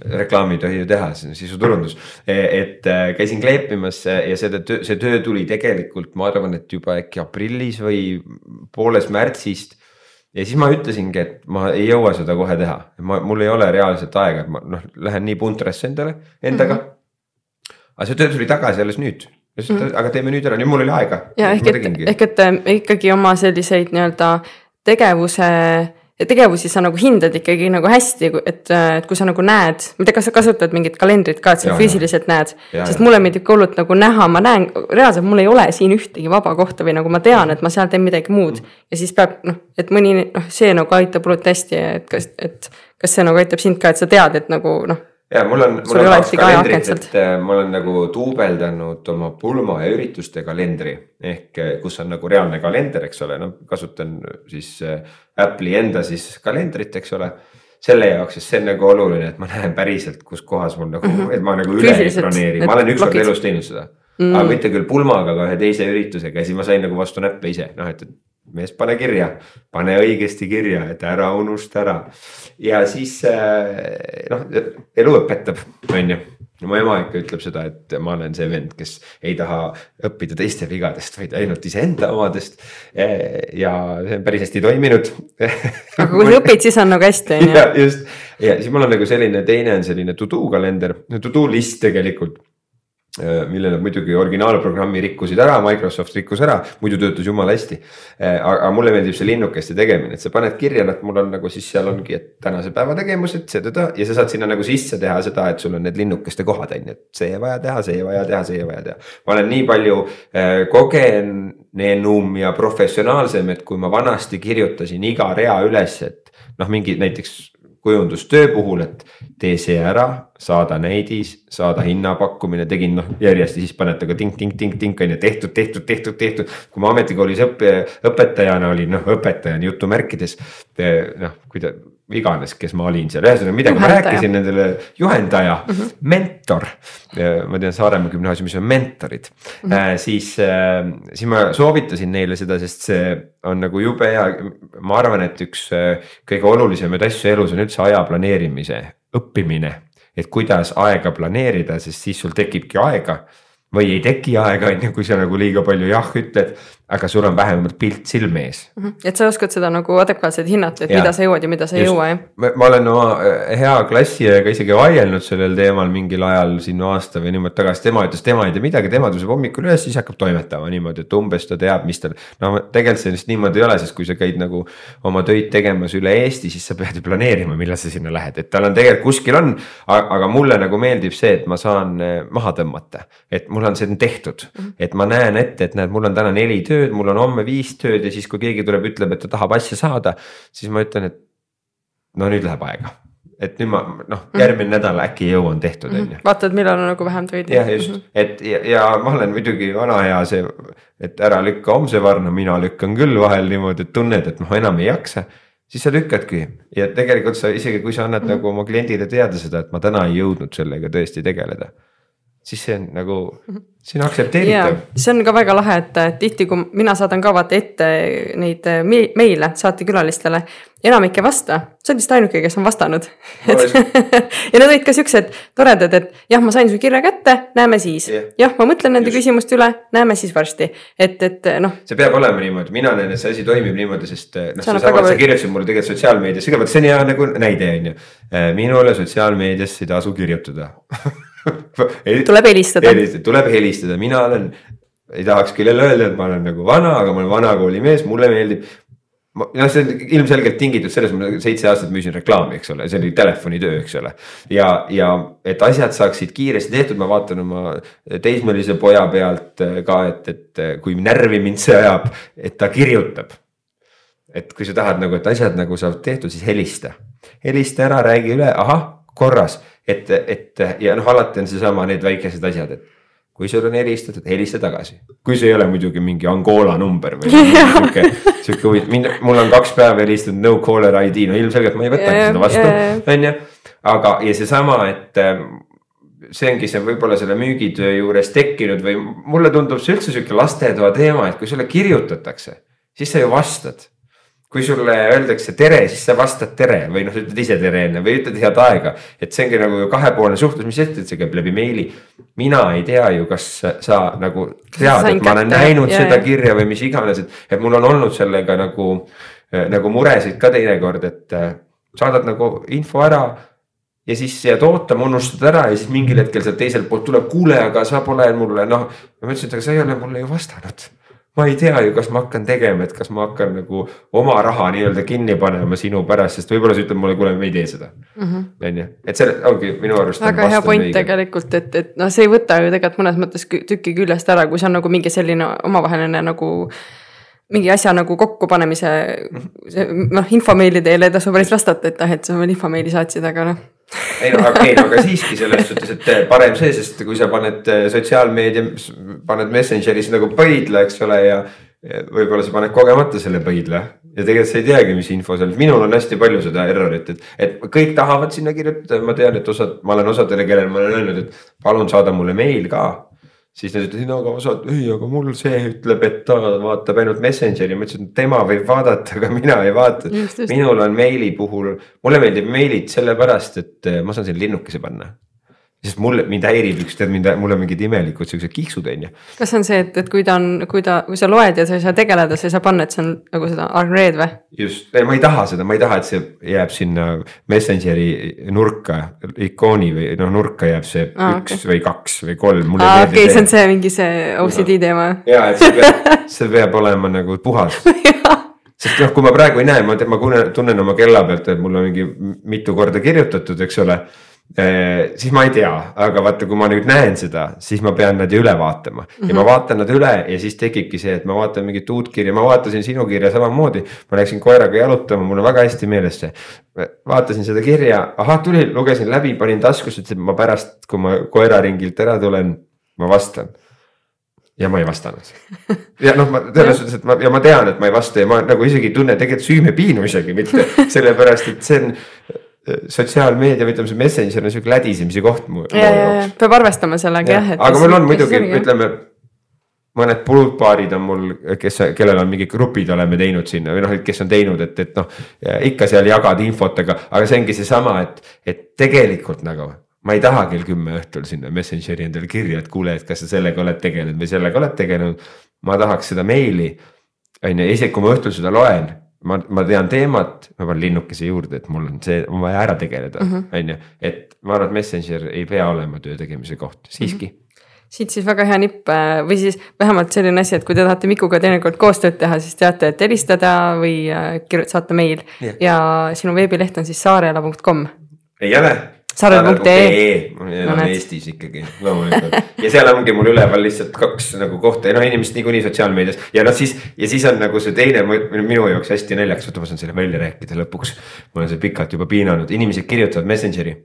reklaami ei tohi ju teha, see on sisuturundus. E, et äh, käisin kleepimas ja seda töö, see töö tuli tegelikult, ma arvan, et juba äkki aprillis või pooles märtsist ja siis ma ütlesingi, et ma ei jõua seda kohe teha, ma, mul ei ole reaalselt aega, et ma noh, lähen nii puntrasse endale, endaga mm. -hmm. aga see töö tuli tagasi alles nüüd, mm -hmm. aga teeme nüüd ära, nüüd mul oli aega. ja ehk et, ehk et äh, ikkagi oma selliseid nii-öelda tegevuse tegevusi sa nagu hindad ikkagi nagu hästi, et, et kui sa nagu näed, ma ei tea, kas sa kasutad mingit kalendrit ka, et sa ja, füüsiliselt ja. näed. sest mulle meeldib ka hullult nagu näha, ma näen, reaalselt mul ei ole siin ühtegi vaba kohta või nagu ma tean, et ma seal teen midagi muud mm.. ja siis peab noh, et mõni noh, see nagu aitab hullult hästi, et kas, et kas see nagu aitab sind ka, et sa tead, et nagu noh ja mul on, mul on kaks kalendrit, et äh, ma olen nagu duubeldanud oma pulma ja ürituste kalendri. Ehk äh, kus on nagu reaalne kalender, eks ole, noh kasutan siis äh, Apple'i enda siis kalendrit, eks ole. Selle jaoks, sest see on nagu oluline, et ma näen päriselt, kus kohas mul nagu mm, -hmm. et ma nagu üle ei planeeri, ma olen ükskord elus teinud seda. Mm. -hmm. aga mitte küll pulmaga, aga ühe teise üritusega ja siis ma sain nagu vastu näppe ise, noh et, et mees, pane kirja, pane õigesti kirja, et ära unusta ära. ja siis äh, noh, elu õpetab, on ju mu ema ikka ütleb seda, et ma olen see vend, kes ei taha õppida teiste vigadest, vaid ainult iseenda omadest. ja see on päris hästi toiminud aga kui sa õpid, siis on nagu hästi, on ju. just ja siis mul on nagu selline teine on selline to do kalender, to do list tegelikult Äh, mille nad muidugi originaalprogrammi rikkusid ära, Microsoft rikkus ära, muidu töötas jumala hästi. Äh, aga mulle meeldib see linnukeste tegemine, et sa paned kirja, et mul on nagu siis seal ongi, et tänase päeva tegevused, seda ja sa saad sinna nagu sisse teha seda, et sul on need linnukeste kohad on ju, et see vaja teha, see vaja teha, see vaja teha. ma olen nii palju äh, kogenenum ja professionaalsem, et kui ma vanasti kirjutasin iga rea üles, et noh, mingi näiteks kujundustöö puhul, et tee see ära, saada näidis, saada hinnapakkumine, tegin noh järjest ja siis panete ka tink-tink-tink-tink on ju tehtud, tehtud, tehtud, tehtud. kui ma ametikoolis õppe, õpetajana olin, noh õpetajana jutumärkides noh, kui ta iganes, kes ma olin seal, ühesõnaga midagi ma rääkisin nendele, juhendaja mm, -hmm. mentor. ma tean Saaremaa gümnaasiumis on mentorid mm, -hmm. siis, äh, siis ma soovitasin neile seda, sest see on nagu jube hea. ma arvan, et üks kõige olulisemaid asju elus on üldse aja planeerimise õppimine. et kuidas aega planeerida, sest siis sul tekibki aega või ei teki aega, on ju, kui sa nagu liiga palju jah ütled aga sul on vähemalt pilt silme ees. -hmm. et sa oskad seda nagu adekvaatselt hinnata, et ja. mida sa jõuad ja mida sa ei jõua, jah? ma olen oma äh, hea klassiõega isegi vaielnud sellel teemal mingil ajal siin aasta või niimoodi tagasi, tema ütles, tema ei tea midagi, tema tõuseb hommikul üles, siis hakkab toimetama niimoodi, et umbes ta teab, mis tal. no tegelikult see vist niimoodi ei ole, sest kui sa käid nagu oma töid tegemas üle Eesti, siis sa pead ju planeerima, millal sa sinna lähed, et tal on tegelikult kuskil on. aga mulle nagu meeldib see, et ma saan äh, maha tõmmata, et mul on see tehtud -hmm. et ma näen ette, et näed, mul on täna neli tööd tööd, mul on homme viis tööd ja siis, kui keegi tuleb, ütleb, et ta tahab asja saada, siis ma ütlen, et no nüüd läheb aega et nüüd ma noh, mhm. järgmine mm -hmm. nädal äkki jõuan tehtud on ju. vaatad, millal on nagu vähem töid. jah, just mm, -hmm. et ja, ja ma olen muidugi vana hea see, et ära lükka homse varna, mina lükkan küll vahel niimoodi, et tunned, et noh, enam ei jaksa. siis sa lükkadki ja tegelikult sa isegi, kui sa annad mm -hmm. nagu oma kliendile teada seda, et ma täna ei jõudnud sellega tõesti tegeleda siis see on nagu, see on aktsepteeritav. see on ka väga lahe, et tihti, kui mina saadan ka vaata ette neid äh, meile saatekülalistele, enamik ei vasta, sa oled vist ainuke, kes on vastanud. Ja need olid ka siuksed toredad, et jah, ma sain su kirja kätte, näeme siis. Yeah.. jah, ma mõtlen nende Just. küsimuste üle, näeme siis varsti, et, et noh. see peab olema niimoodi, mina näen, et see asi toimib niimoodi, sest noh, seesama, et sa kirjutasid mulle tegelikult sotsiaalmeedias, kõigepealt see on hea nagu näide on ju. Minule sotsiaalmeedias ei tasu kirjutada tuleb helistada. tuleb helistada, mina olen, ei tahaks kellele öelda, et ma olen nagu vana, aga ma olen vanakooli mees, mulle meeldib. noh, see on ilmselgelt tingitud sellest, ma seitse aastat müüsin reklaami, eks ole, see oli telefonitöö, eks ole. ja, ja et asjad saaksid kiiresti tehtud, ma vaatan oma teismelise poja pealt ka, et, et kui närvi mind see ajab, et ta kirjutab et kui sa tahad nagu, et asjad nagu saavad tehtud, siis helista. helista ära, räägi üle, ahah, korras et, et ja noh, alati on seesama need väikesed asjad, et kui sul on helistatud, helista tagasi. kui see ei ole muidugi mingi Angola number või sihuke, sihuke huvitav, mul on kaks päeva helistanud no caller ID, no ilmselgelt ma ei võtagi seda vastu, on ju. aga, ja seesama, et ähm, see ongi see võib-olla selle müügitöö juures tekkinud või mulle tundub see üldse sihuke lastetoa teema, et kui sulle kirjutatakse, siis sa ju vastad kui sulle öeldakse tere, siis sa vastad tere või noh, ütled ise tere enne või ütled head aega. et see ongi nagu kahepoolne suhtlus, mis sest, et see käib läbi meili. mina ei tea ju, kas sa nagu tead, et ma olen näinud ja, seda ja. kirja või mis iganes, et, et mul on olnud sellega nagu, nagu muresid ka teinekord, et äh, saadad nagu info ära ja siis jääd ootama, unustad ära ja siis mingil hetkel sealt teiselt poolt tuleb, kuule, aga sa pole mulle noh. ma ütlesin, et aga sa ei ole mulle ju vastanud ma ei tea ju, kas ma hakkan tegema, et kas ma hakkan nagu oma raha nii-öelda kinni panema sinu pärast, sest võib-olla sa ütled mulle, kuule, me ei tee seda. Mhm. on ju, et see ongi minu arust. väga hea point õige. tegelikult, et, et noh, see ei võta ju tegelikult mõnes mõttes tüki küljest ära, kui see on nagu mingi selline omavaheline nagu mingi asja nagu kokkupanemise, noh, infomeili teel ei tasu päris vastata, et ah, et sa veel infomeili saatsid, aga noh ei no aga, ei no aga siiski selles suhtes, et eh, parem see, sest kui sa paned eh, sotsiaalmeedia, paned Messengeris nagu pöidla, eks ole, ja. võib-olla sa paned kogemata selle pöidla ja tegelikult sa ei teagi, mis info seal, minul on hästi palju seda errorit, et, et kõik tahavad sinna kirjutada, ma tean, et osad, ma olen osadele, kellele ma olen öelnud, et palun saada mulle meil ka siis nad ütlesid, no aga osad, ei, aga mul see ütleb, et ta vaatab ainult Messengeri, ma ütlesin, tema võib vaadata, aga mina ei vaata. minul on meili puhul, mulle meeldib meilid sellepärast, et ma saan sinna linnukese panna. Sest mulle, mind häirib üks, tead mind, mul on mingid imelikud siuksed kiksud on ju. kas see on see, et, et kui ta on, kui ta, kui sa loed ja sa ei saa tegeleda, sa ei saa panna, et see on nagu seda unread või? just, ma ei taha seda, ma ei taha, et see jääb sinna Messengeri nurka, ikooni või noh, nurka jääb see ah, üks okay. või kaks või kolm. aa okei see on see mingi see OCD teema. ja, et see peab, see peab olema nagu puhas sest noh, kui ma praegu ei näe, ma, ma tunnen oma kella pealt, et mul on mingi mitu korda kirjutatud, eks ole siis ma ei tea, aga vaata, kui ma nüüd näen seda, siis ma pean nad ju üle vaatama ja mm -hmm. ma mhm. vaatan nad üle ja siis tekibki see, et ma vaatan mingit uut kirja, ma vaatasin sinu kirja samamoodi. ma läksin koeraga jalutama, mul on väga hästi meeles see. vaatasin seda kirja, ahah, tuli, lugesin läbi, panin taskusse, ütlesin, et ma pärast, kui ma koeraringilt ära tulen, ma vastan ja ma ei vastanud. ja noh, ma selles suhtes, et ma ja ma tean, et ma ei vasta ja ma nagu isegi ei tunne tegelikult süümepiinu isegi mitte sellepärast, et see on sotsiaalmeedia või ütleme, see Messenger on sihuke lädisemise koht mu. ja, ja, ja peab arvestama sellega jah. aga mul on muidugi, ütleme mõned pruutpaarid on mul, kes, kellel on mingid grupid oleme teinud sinna või noh, et kes on teinud, et, et noh. ikka seal jagad infot, aga, aga see ongi seesama, et, et tegelikult nagu ma ei taha kell kümme õhtul sinna Messengeri endale kirja, et kuule, et kas sa sellega oled tegelenud või sellega oled tegelenud. ma tahaks seda meili, on ju, isegi kui ma õhtul seda loen ma, ma tean teemat, ma panen linnukese juurde, et mul on see, on vaja ära tegeleda, mhm. on ju, et ma arvan, et Messenger ei pea olema töö tegemise koht, siiski mm. -hmm siit siis väga hea nipp äh, või siis vähemalt selline asi, et kui te tahate Mikuga teinekord koostööd teha, siis teate, et helistada või äh, saata meil yeah. ja sinu veebileht on siis saarela.com. ei ole sarve.ee. ma elan Eestis ikkagi loomulikult. Ja seal ongi mul üleval lihtsalt kaks nagu kohta. Ja noh, inimesed niikuinii sotsiaalmeedias. Ja noh, siis ja siis on nagu see teine minu jaoks hästi naljakas, oota, ma saan selle välja rääkida lõpuks. ma olen seda pikalt juba piinanud, inimesed kirjutavad Messengeri.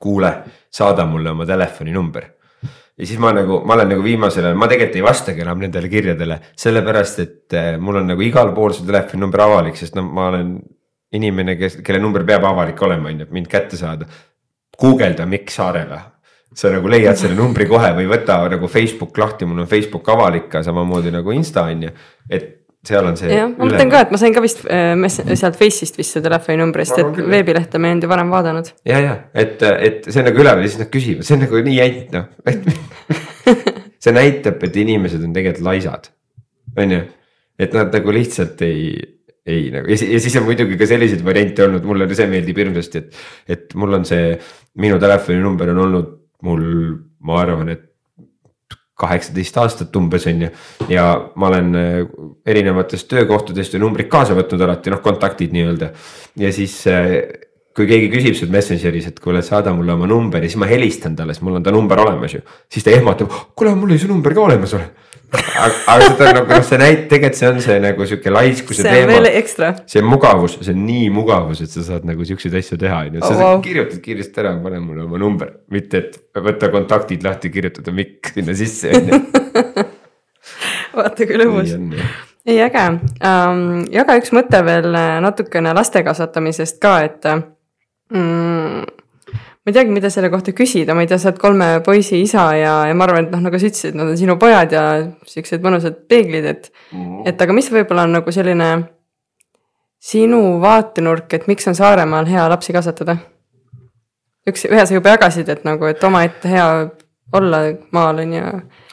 kuule, saada mulle oma telefoninumber. Ja siis ma nagu, ma olen nagu viimasel ajal, ma tegelikult ei vastagi enam nendele kirjadele, sellepärast et eh, mul on nagu igal pool see telefoninumber avalik, sest no ma olen inimene, kes, kelle number peab avalik olema, on ju, et mind kätte saada guugelda Mikk Saarela sa nagu leiad selle numbri kohe või võta nagu Facebook lahti, mul on Facebook avalik ka samamoodi nagu Insta on ju, et seal on see. jah, ma mõtlen ka, et ma sain ka vist äh, sealt Face'ist vist see telefoninumbri, sest et veebilehte ma ei olnud ju varem vaadanud. ja, ja et, et see on nagu üleval ja siis nad küsivad, see on nagu nii jant noh, et see näitab, et inimesed on tegelikult laisad, on ju, et nad nagu lihtsalt ei ei nagu ja siis on muidugi ka selliseid variante olnud, mulle see meeldib hirmsasti, et, et mul on see, minu telefoninumber on olnud mul, ma arvan, et kaheksateist aastat umbes on ju. ja ma olen äh, erinevatest töökohtadest ju numbrid kaasa võtnud alati noh, kontaktid nii-öelda ja siis äh, kui keegi küsib sult Messengeris, et kuule, saada mulle oma number ja siis ma helistan talle, sest mul on ta number olemas ju. siis ta ehmatab, kuule, mul oli su number ka olemas ole aga, aga seda nagu noh, see näit-, tegelikult see on see nagu sihuke laiskuse see teema. see mugavus, see on nii mugavus, et sa saad nagu siukseid asju teha, on ju, sa oh, wow. kirjutad kiiresti ära, pane mulle oma number, mitte et võtta kontaktid lahti, kirjutada mikk sinna sisse, on ju. vaata kui lõbus ei, äge um,, jaga üks mõte veel natukene laste kasvatamisest ka, et mm, ma ei teagi, mida selle kohta küsida, ma ei tea, sa oled kolme poisi isa ja, ja ma arvan, et noh, nagu sa ütlesid, nad on sinu pojad ja siuksed mõnusad peeglid, et mm. -hmm. et aga mis võib-olla on nagu selline sinu vaatenurk, et miks on Saaremaal hea lapsi kasvatada? üks, ühe sa juba jagasid, et nagu, et omaette hea olla maal on ju.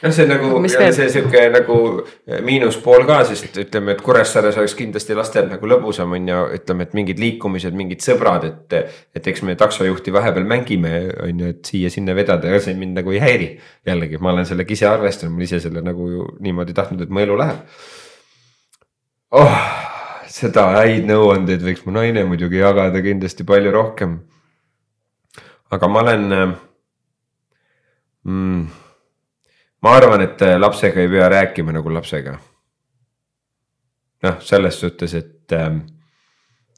noh, see on nagu see sihuke nagu eh, miinuspool ka, sest ütleme, et Kuressaares oleks kindlasti lastel nagu lõbusam on ju, ütleme, et mingid liikumised, mingid sõbrad, et. et eks me taksojuhti vahepeal mängime, on ju, et siia-sinna vedada ja see mind nagu ei häiri. jällegi, ma olen sellega ise arvestanud, ma olen ise selle nagu ju niimoodi tahtnud, et mu elu läheb. oh, seda häid nõuandeid võiks mu naine muidugi jagada kindlasti palju rohkem. aga ma olen mm,? ma arvan, et äh, lapsega ei pea rääkima nagu lapsega. noh, selles suhtes, et ähm,.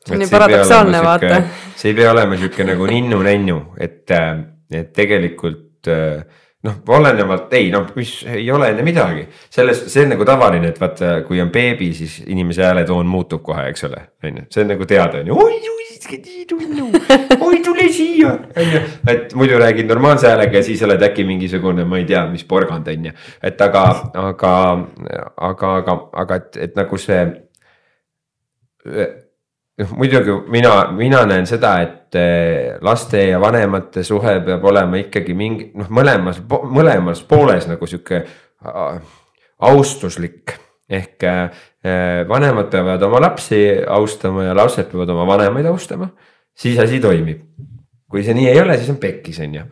see on nii paradoksaalne vaata. see ei pea olema sihuke nagu ninnu-nännu, et, äh, et tegelikult äh, noh, olenevalt, ei noh, mis ei ole enne midagi, selles, see on nagu tavaline, et vaata, kui on beebi, siis inimese hääletoon muutub kohe, eks ole, on ju, see on nagu teada, on ju, oi, nii tunnu, oi tule siia, on ju. et muidu räägid normaalse häälega ja siis oled äkki mingisugune, ma ei tea, mis porgand on ju, et aga, aga, aga, aga, aga et, et nagu see noh muidugi mina, mina näen seda, et eh, laste ja vanemate suhe peab olema ikkagi mingi noh, mõlemas, mõlemas pooles nagu sihuke austuslik. ehk eh, vanemad peavad oma lapsi austama ja lapsed peavad oma vanemaid austama, siis asi toimib. kui see nii ei ole, siis on pekkis, on ju.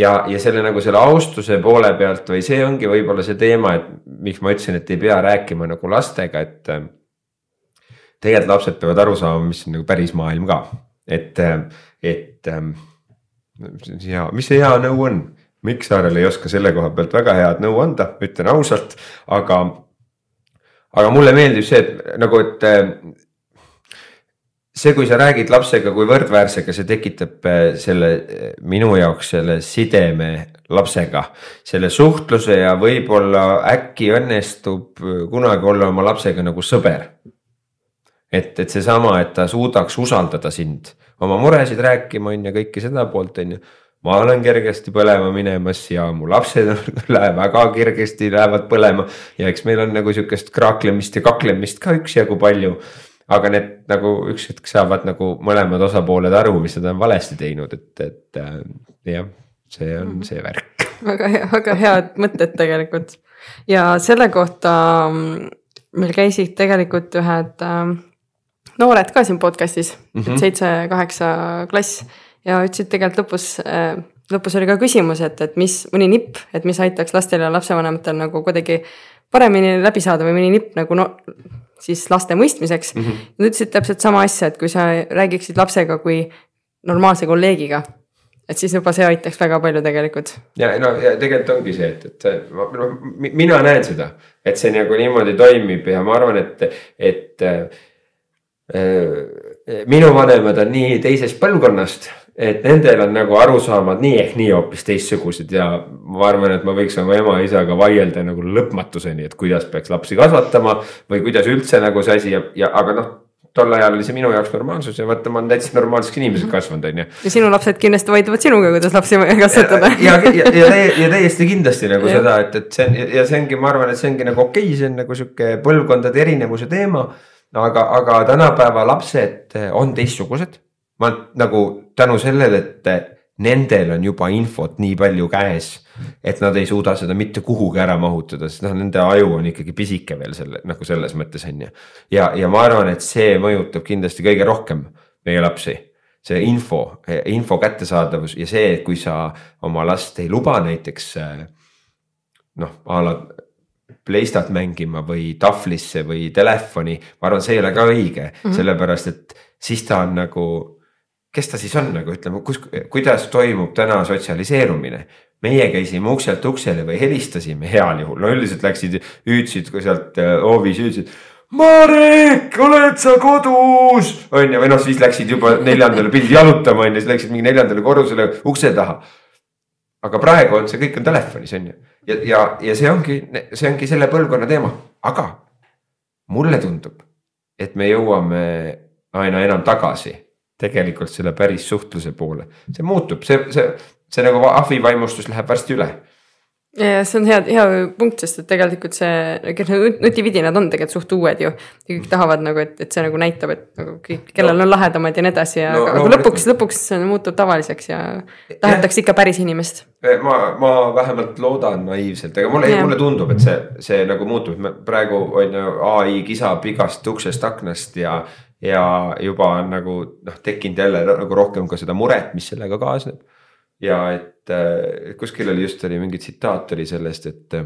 Ja, ja selle nagu selle austuse poole pealt või see ongi võib-olla see teema, et miks ma ütlesin, et ei pea rääkima nagu lastega, et tegelikult lapsed peavad aru saama, mis on nagu päris maailm ka, et, et ja mis see hea nõu on, Miksaarel ei oska selle koha pealt väga head nõu anda, ütlen ausalt, aga, aga mulle meeldib see, et nagu, et see, kui sa räägid lapsega kui võrdväärsega, see tekitab selle minu jaoks selle sideme lapsega, selle suhtluse ja võib-olla äkki õnnestub kunagi olla oma lapsega nagu sõber et, et seesama, et ta suudaks usaldada sind, oma muresid rääkima, on ju, kõike seda poolt, on ju. Ma olen kergesti põlema minemas ja mu lapsed lähevad väga kergesti lähevad põlema ja eks meil on nagu sihukest kraaklemist ja kaklemist ka üksjagu palju. aga need nagu üks hetk saavad nagu mõlemad osapooled aru, mis nad on valesti teinud, et, et äh, jah, see on see värk. väga hea, väga head mõtted tegelikult ja selle kohta mm, meil käisid tegelikult ühed äh, noored ka siin podcast'is mm -hmm., seitse-kaheksa klass ja ütlesid tegelikult lõpus äh,, lõpus oli ka küsimus, et, et mis, mõni nipp, et mis aitaks lastel ja lapsevanematel nagu kuidagi paremini läbi saada või mõni nipp nagu no siis laste mõistmiseks mm. -hmm. Nad ütlesid täpselt sama asja, et kui sa räägiksid lapsega kui normaalse kolleegiga, et siis juba see aitaks väga palju tegelikult. ja no ja tegelikult ongi see, et, et ma, no, mina näen seda, et see nagu niimoodi toimib ja ma arvan, et, et Äh, minu vanemad on nii teisest põlvkonnast, et nendel on nagu arusaamad nii ehk nii hoopis teistsugused ja ma arvan, et ma võiks oma ema-isaga vaielda nagu lõpmatuseni, et kuidas peaks lapsi kasvatama või kuidas üldse nagu see asi ja, ja aga noh tol ajal oli see minu jaoks normaalsus ja vaata, ma olen täitsa normaalseks inimeseks kasvanud, on ju. ja sinu lapsed kindlasti vaidlevad sinuga, kuidas lapsi kasvatada. ja, ja, ja, ja, ja täiesti kindlasti nagu ja. seda, et, et see on ja see ongi, ma arvan, et see ongi nagu okei okay,, see on nagu sihuke põlvkondade erinevuse teema aga, aga tänapäeva lapsed on teistsugused. Ma nagu tänu sellele, et nendel on juba infot nii palju käes, et nad ei suuda seda mitte kuhugi ära mahutada, sest noh, nende aju on ikkagi pisike veel selle nagu selles mõttes on ju. ja, ja ma arvan, et see mõjutab kindlasti kõige rohkem meie lapsi see info, info kättesaadavus ja see, kui sa oma last ei luba näiteks eh, noh, a la Playstat mängima või tahvlisse või telefoni, ma arvan, see ei ole ka õige mm, -hmm. sellepärast et siis ta on nagu. Kes ta siis on nagu ütleme, kus, kuidas toimub täna sotsialiseerumine? meie käisime ukselt uksele või helistasime heal juhul, no üldiselt läksid, hüüdsid sealt äh, hoovis, hüüdsid. Marek, oled sa kodus? on ju, või noh, siis läksid juba neljandale, pidid jalutama on ju, siis läksid mingi neljandale korrusele ukse taha. aga praegu on see kõik on telefonis on ju ja, ja, ja see ongi, see ongi selle põlvkonna teema, aga mulle tundub, et me jõuame aina enam tagasi tegelikult selle päris suhtluse poole, see muutub, see, see, see nagu ahvivaimustus läheb varsti üle ja see on hea, hea punkt, sest et tegelikult see, need nutividinad on tegelikult suht uued ju. ja kõik tahavad nagu, et, et see nagu näitab, et nagu kõik, kellel no. on lahedamad ja nii edasi ja no, aga no, lõpuks, lõpuks see muutub tavaliseks ja tahetakse ikka päris inimest. ma, ma vähemalt loodan naiivselt, aga mulle, mulle tundub, et see, see nagu muutub, praegu on ju ai kisab igast uksest, aknast ja ja juba on nagu noh, tekkinud jälle nagu rohkem ka seda muret, mis sellega kaasneb ja et äh, kuskil oli just oli mingi tsitaat oli sellest, et.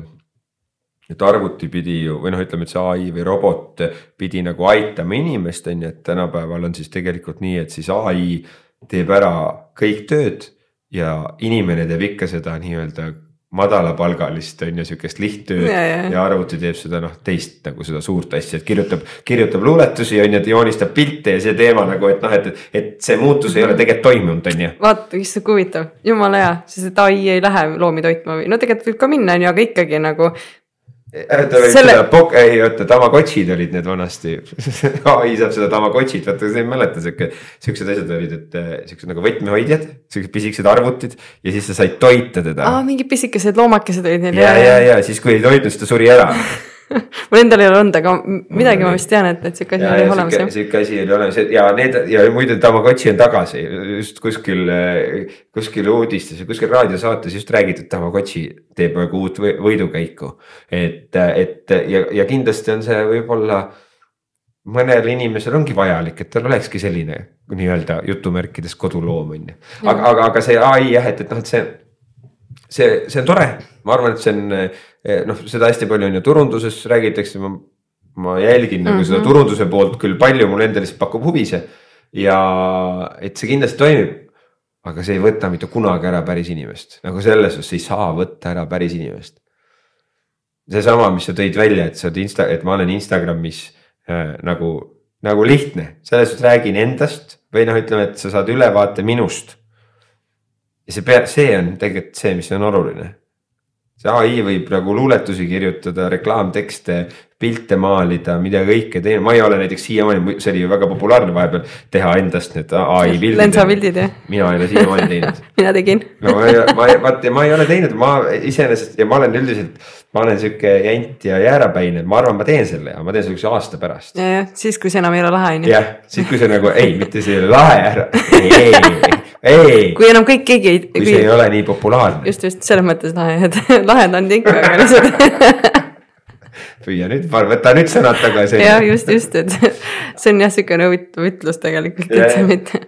et arvuti pidi ju või noh, ütleme, et see ai või robot pidi nagu aitama inimest, on ju, et tänapäeval on siis tegelikult nii, et siis ai teeb ära kõik tööd ja inimene teeb ikka seda nii-öelda madalapalgalist on ju sihukest lihttööd ja, ja. ja arvuti teeb seda noh, teist nagu seda suurt asja, et kirjutab, kirjutab luuletusi on ju, joonistab pilte ja see teema nagu, et noh, et, et see muutus ei ole tegelikult toimunud, on ju. vaata, issand kui huvitav, jumala hea, sest et ai ei lähe loomi toitma või no tegelikult võib ka minna, on ju, aga ikkagi nagu ta võib Selle... seda pok-, ei oota, tamagotšid olid need vanasti ai saab seda tamagotšit, vaata sa ei mäleta sihuke, siuksed asjad olid, et äh, siuksed nagu võtmehoidjad, siuksed pisikesed arvutid ja siis sa said toita teda. aa, mingid pisikesed loomakesed olid neil. ja, ja, ja siis kui ei toitnud, siis ta suri ära mul endal ei ole olnud, aga midagi ma vist tean, et, et sihuke asi oli olemas sihuke asi oli olemas ja need ja muide Tamagotši on tagasi just kuskil, kuskil uudistes ja kuskil raadiosaates just räägitud, Tamagotši teeb nagu uut võidukäiku. et, et ja, ja kindlasti on see võib-olla mõnel inimesel ongi vajalik, et tal olekski selline nii-öelda jutumärkides koduloom on ju. aga, aga, aga see ai jah, et, et noh, et see, see, see on tore, ma arvan, et see on noh, seda hästi palju on ju turunduses räägitakse, ma, ma jälgin mm -hmm. nagu seda mhm. turunduse poolt küll palju, mulle endale lihtsalt pakub huvi see. ja et see kindlasti toimib, aga see ei võta mitte kunagi ära päris inimest, nagu selles suhtes ei saa võtta ära päris inimest. seesama, mis sa tõid välja, et sa oled insta, et ma olen Instagramis äh, nagu, nagu lihtne, selles suhtes räägin endast või noh, ütleme, et sa saad ülevaate minust. ja see pea, see on tegelikult see, mis on oluline. See ai võib nagu luuletusi kirjutada, reklaamtekste, pilte maalida, mida kõike teha, ma ei ole näiteks siiamaani, see oli ju väga populaarne vahepeal teha endast need ai pildid. lensapildid jah. mina ei ole siiamaani teinud mina tegin. no ma ei, ma ei, vaata ma ei ole teinud, ma iseenesest ja ma olen üldiselt, ma olen sihuke jant ja jäärapäine, ma arvan, ma teen selle ja ma teen selle üks aasta pärast. ja, jah, siis kui see enam ei ole lahe on ju. jah, siis kui see nagu ei, mitte see ei ole lahe ära, ei, ei, ei. Kui enam kõik, keegi ei. kui see ei ole nii populaarne. just, just selles mõttes lahe, et lahedad on ikka, aga lihtsalt püüa nüüd, võta nüüd sõnad tagasi. jah, just, just, et see on jah, sihukene huvitav ütlus tegelikult üldse mitte.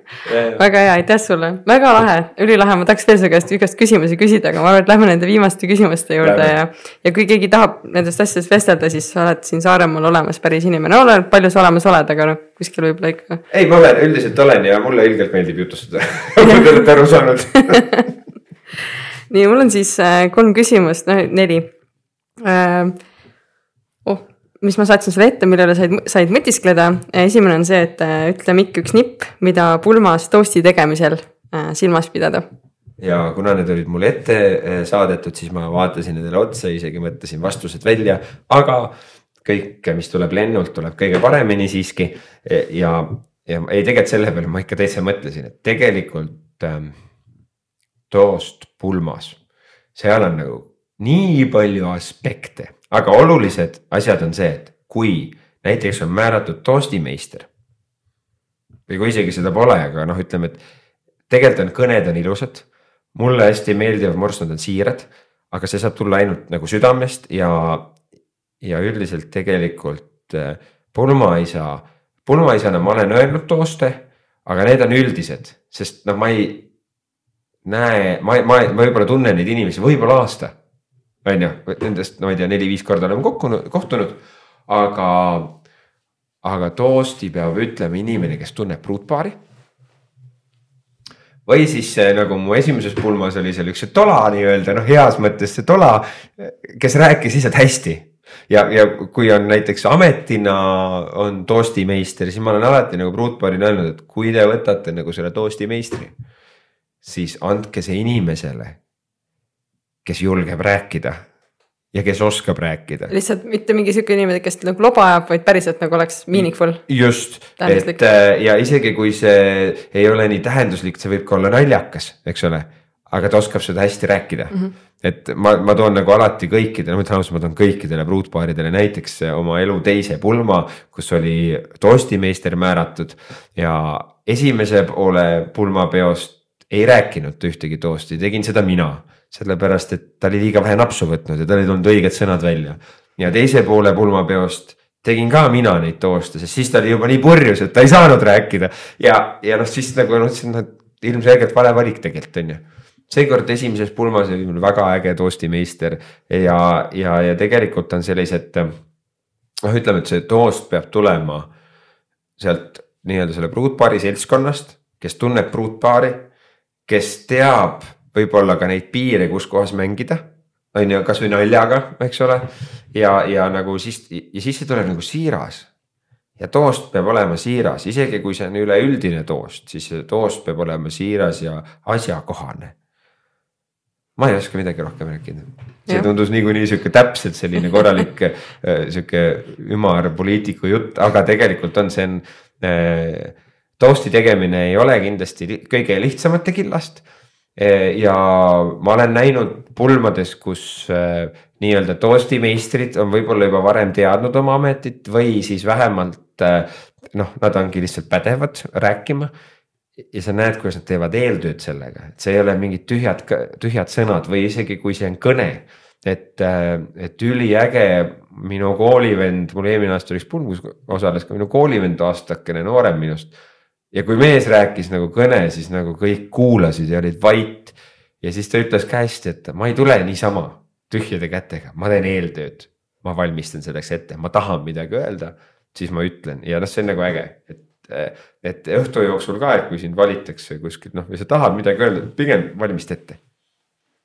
väga hea, aitäh sulle, väga lahe, ülilahe, ma tahaks veel su käest igast küsimusi küsida, aga ma arvan, et lähme nende viimaste küsimuste juurde ja. ja kui keegi tahab nendest asjadest vestelda, siis sa oled siin Saaremaal olemas päris inimene, oleneb palju sa olemas oled, aga noh, kuskil võib-olla ikka. ei, ma olen, üldiselt olen ja mulle ilgelt meeldib jutustada nagu te olete aru saanud nii, mul on siis äh, kolm küsimust, noh neli äh, mis ma saatsin sulle ette, mille üle said, said mõtiskleda. esimene on see, et äh, ütle Mikk üks nipp, mida pulmas toasti tegemisel äh, silmas pidada. ja kuna need olid mulle ette äh, saadetud, siis ma vaatasin nendele otsa, isegi mõtlesin vastused välja, aga kõik, mis tuleb lennult, tuleb kõige paremini siiski. ja, ja ei, tegelikult selle peale ma ikka täitsa mõtlesin, et tegelikult ähm, toost pulmas, seal on nagu nii palju aspekte aga olulised asjad on see, et kui näiteks on määratud toastimeister. või kui isegi seda pole, aga noh, ütleme, et tegelikult on kõned on ilusad. mulle hästi meeldivad morsnud on siirad, aga see saab tulla ainult nagu südamest ja, ja üldiselt tegelikult äh, pulmaisa, pulmaisana ma olen öelnud tooste, aga need on üldised, sest noh, ma ei näe, ma, ma, ma võib-olla tunnen neid inimesi võib-olla aasta on ju, nendest, no ma ei tea, neli-viis korda oleme kokkunud, kohtunud, aga, aga toosti peab ütlema inimene, kes tunneb pruutpaari. või siis nagu mu esimeses pulmas oli seal üks see tola nii-öelda noh, heas mõttes see tola, kes rääkis lihtsalt hästi ja, ja kui on näiteks ametina on toastimeister, siis ma olen alati nagu pruutpaarina öelnud, et kui te võtate nagu selle toastimeistri, siis andke see inimesele, kes julgeb rääkida ja kes oskab rääkida. lihtsalt mitte mingi sihuke inimene, kes nagu loba ajab, vaid päriselt nagu oleks meaningful. just, et äh, ja isegi kui see ei ole nii tähenduslik, see võib ka olla naljakas, eks ole. aga ta oskab seda hästi rääkida mm. -hmm. et ma, ma toon nagu alati kõikidele, ma ütlen ausalt, ma toon kõikidele pruutpaaridele näiteks oma elu teise pulma, kus oli toastimeister määratud ja esimese poole pulmapeost ei rääkinud ühtegi toosti, tegin seda mina sellepärast et ta oli liiga vähe napsu võtnud ja tal ei tulnud õiged sõnad välja. ja teise poole pulmapeost tegin ka mina neid tooste, sest siis ta oli juba nii purjus, et ta ei saanud rääkida ja, ja noh, siis nagu noh, ütlesin, et ilmselgelt vale valik tegelikult on ju seekord esimeses pulmas oli mul väga äge toastimeister ja, ja, ja tegelikult on sellised. noh, ütleme, et see toost peab tulema sealt nii-öelda selle pruutpaari seltskonnast, kes tunneb pruutpaari, kes teab võib-olla ka neid piire, kus kohas mängida. on ju, kasvõi naljaga, eks ole. ja, ja nagu siis ja siis see tuleb nagu siiras. ja toost peab olema siiras, isegi kui see on üleüldine toost, siis see toost peab olema siiras ja asjakohane. ma ei oska midagi rohkem rääkida, see ja. tundus niikuinii sihuke täpselt selline korralik äh, sihuke ümar poliitiku jutt, aga tegelikult on, see on äh, toosti tegemine ei ole kindlasti kõige lihtsamate killast ja ma olen näinud pulmades, kus äh, nii-öelda toastimeistrid on võib-olla juba varem teadnud oma ametit või siis vähemalt äh, noh, nad ongi lihtsalt pädevad rääkima. ja sa näed, kuidas nad teevad eeltööd sellega, et see ei ole mingid tühjad, tühjad sõnad või isegi kui see on kõne. et, et üliäge, minu koolivend, mul eelmine aasta oli üks pulm, kus osales ka minu koolivend aastakene noorem minust. Ja kui mees rääkis nagu kõne, siis nagu kõik kuulasid ja olid vait. ja siis ta ütles ka hästi, et ma ei tule niisama tühjade kätega, ma teen eeltööd. ma valmistan selleks ette, ma tahan midagi öelda, siis ma ütlen ja noh, see on nagu äge, et, et õhtu jooksul ka, et kui sind valitakse kuskilt noh, või sa tahad midagi öelda, pigem valmista ette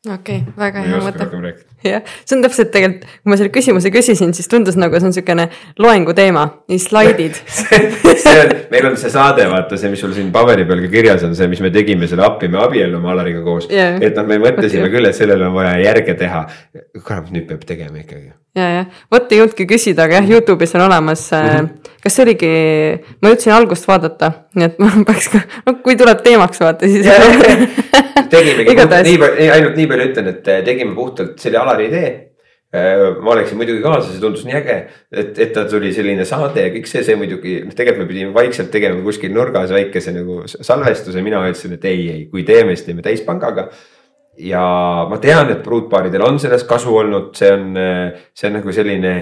okei okay,, väga hea mõte. jah, see on täpselt tegelikult, kui ma selle küsimuse küsisin, siis tundus nagu see on niisugune loengu teema, nii slaidid see on, meil on see saade, vaata see, mis sul siin paberi peal ka kirjas on, see, mis me tegime selle Appi me abiellume Alariga koos yeah.. et noh, me mõtlesime okay. küll, et sellele on vaja järge teha. kurat, nüüd peab tegema ikkagi. Ja, jah, vot ei jõudnudki küsida, aga jah, Youtube'is on olemas mm, -hmm. kas see oligi, ma jõudsin algust vaadata, nii et ma peaks ka, no kui tuleb teemaks vaata, siis tegimegi nii palju, ainult nii palju ütlen, et eh, tegime puhtalt, see oli Alari idee. Eh, ma oleksin muidugi kaasa, see tundus nii äge, et, et ta tuli selline saade ja kõik see, see muidugi, noh, tegelikult me pidime vaikselt tegema kuskil nurgas väikese nagu salvestuse, mina ütlesin, et ei, ei, kui teeme, siis teeme täispangaga ja ma tean, et pruutpaaridel on sellest kasu olnud, see on, see on nagu selline.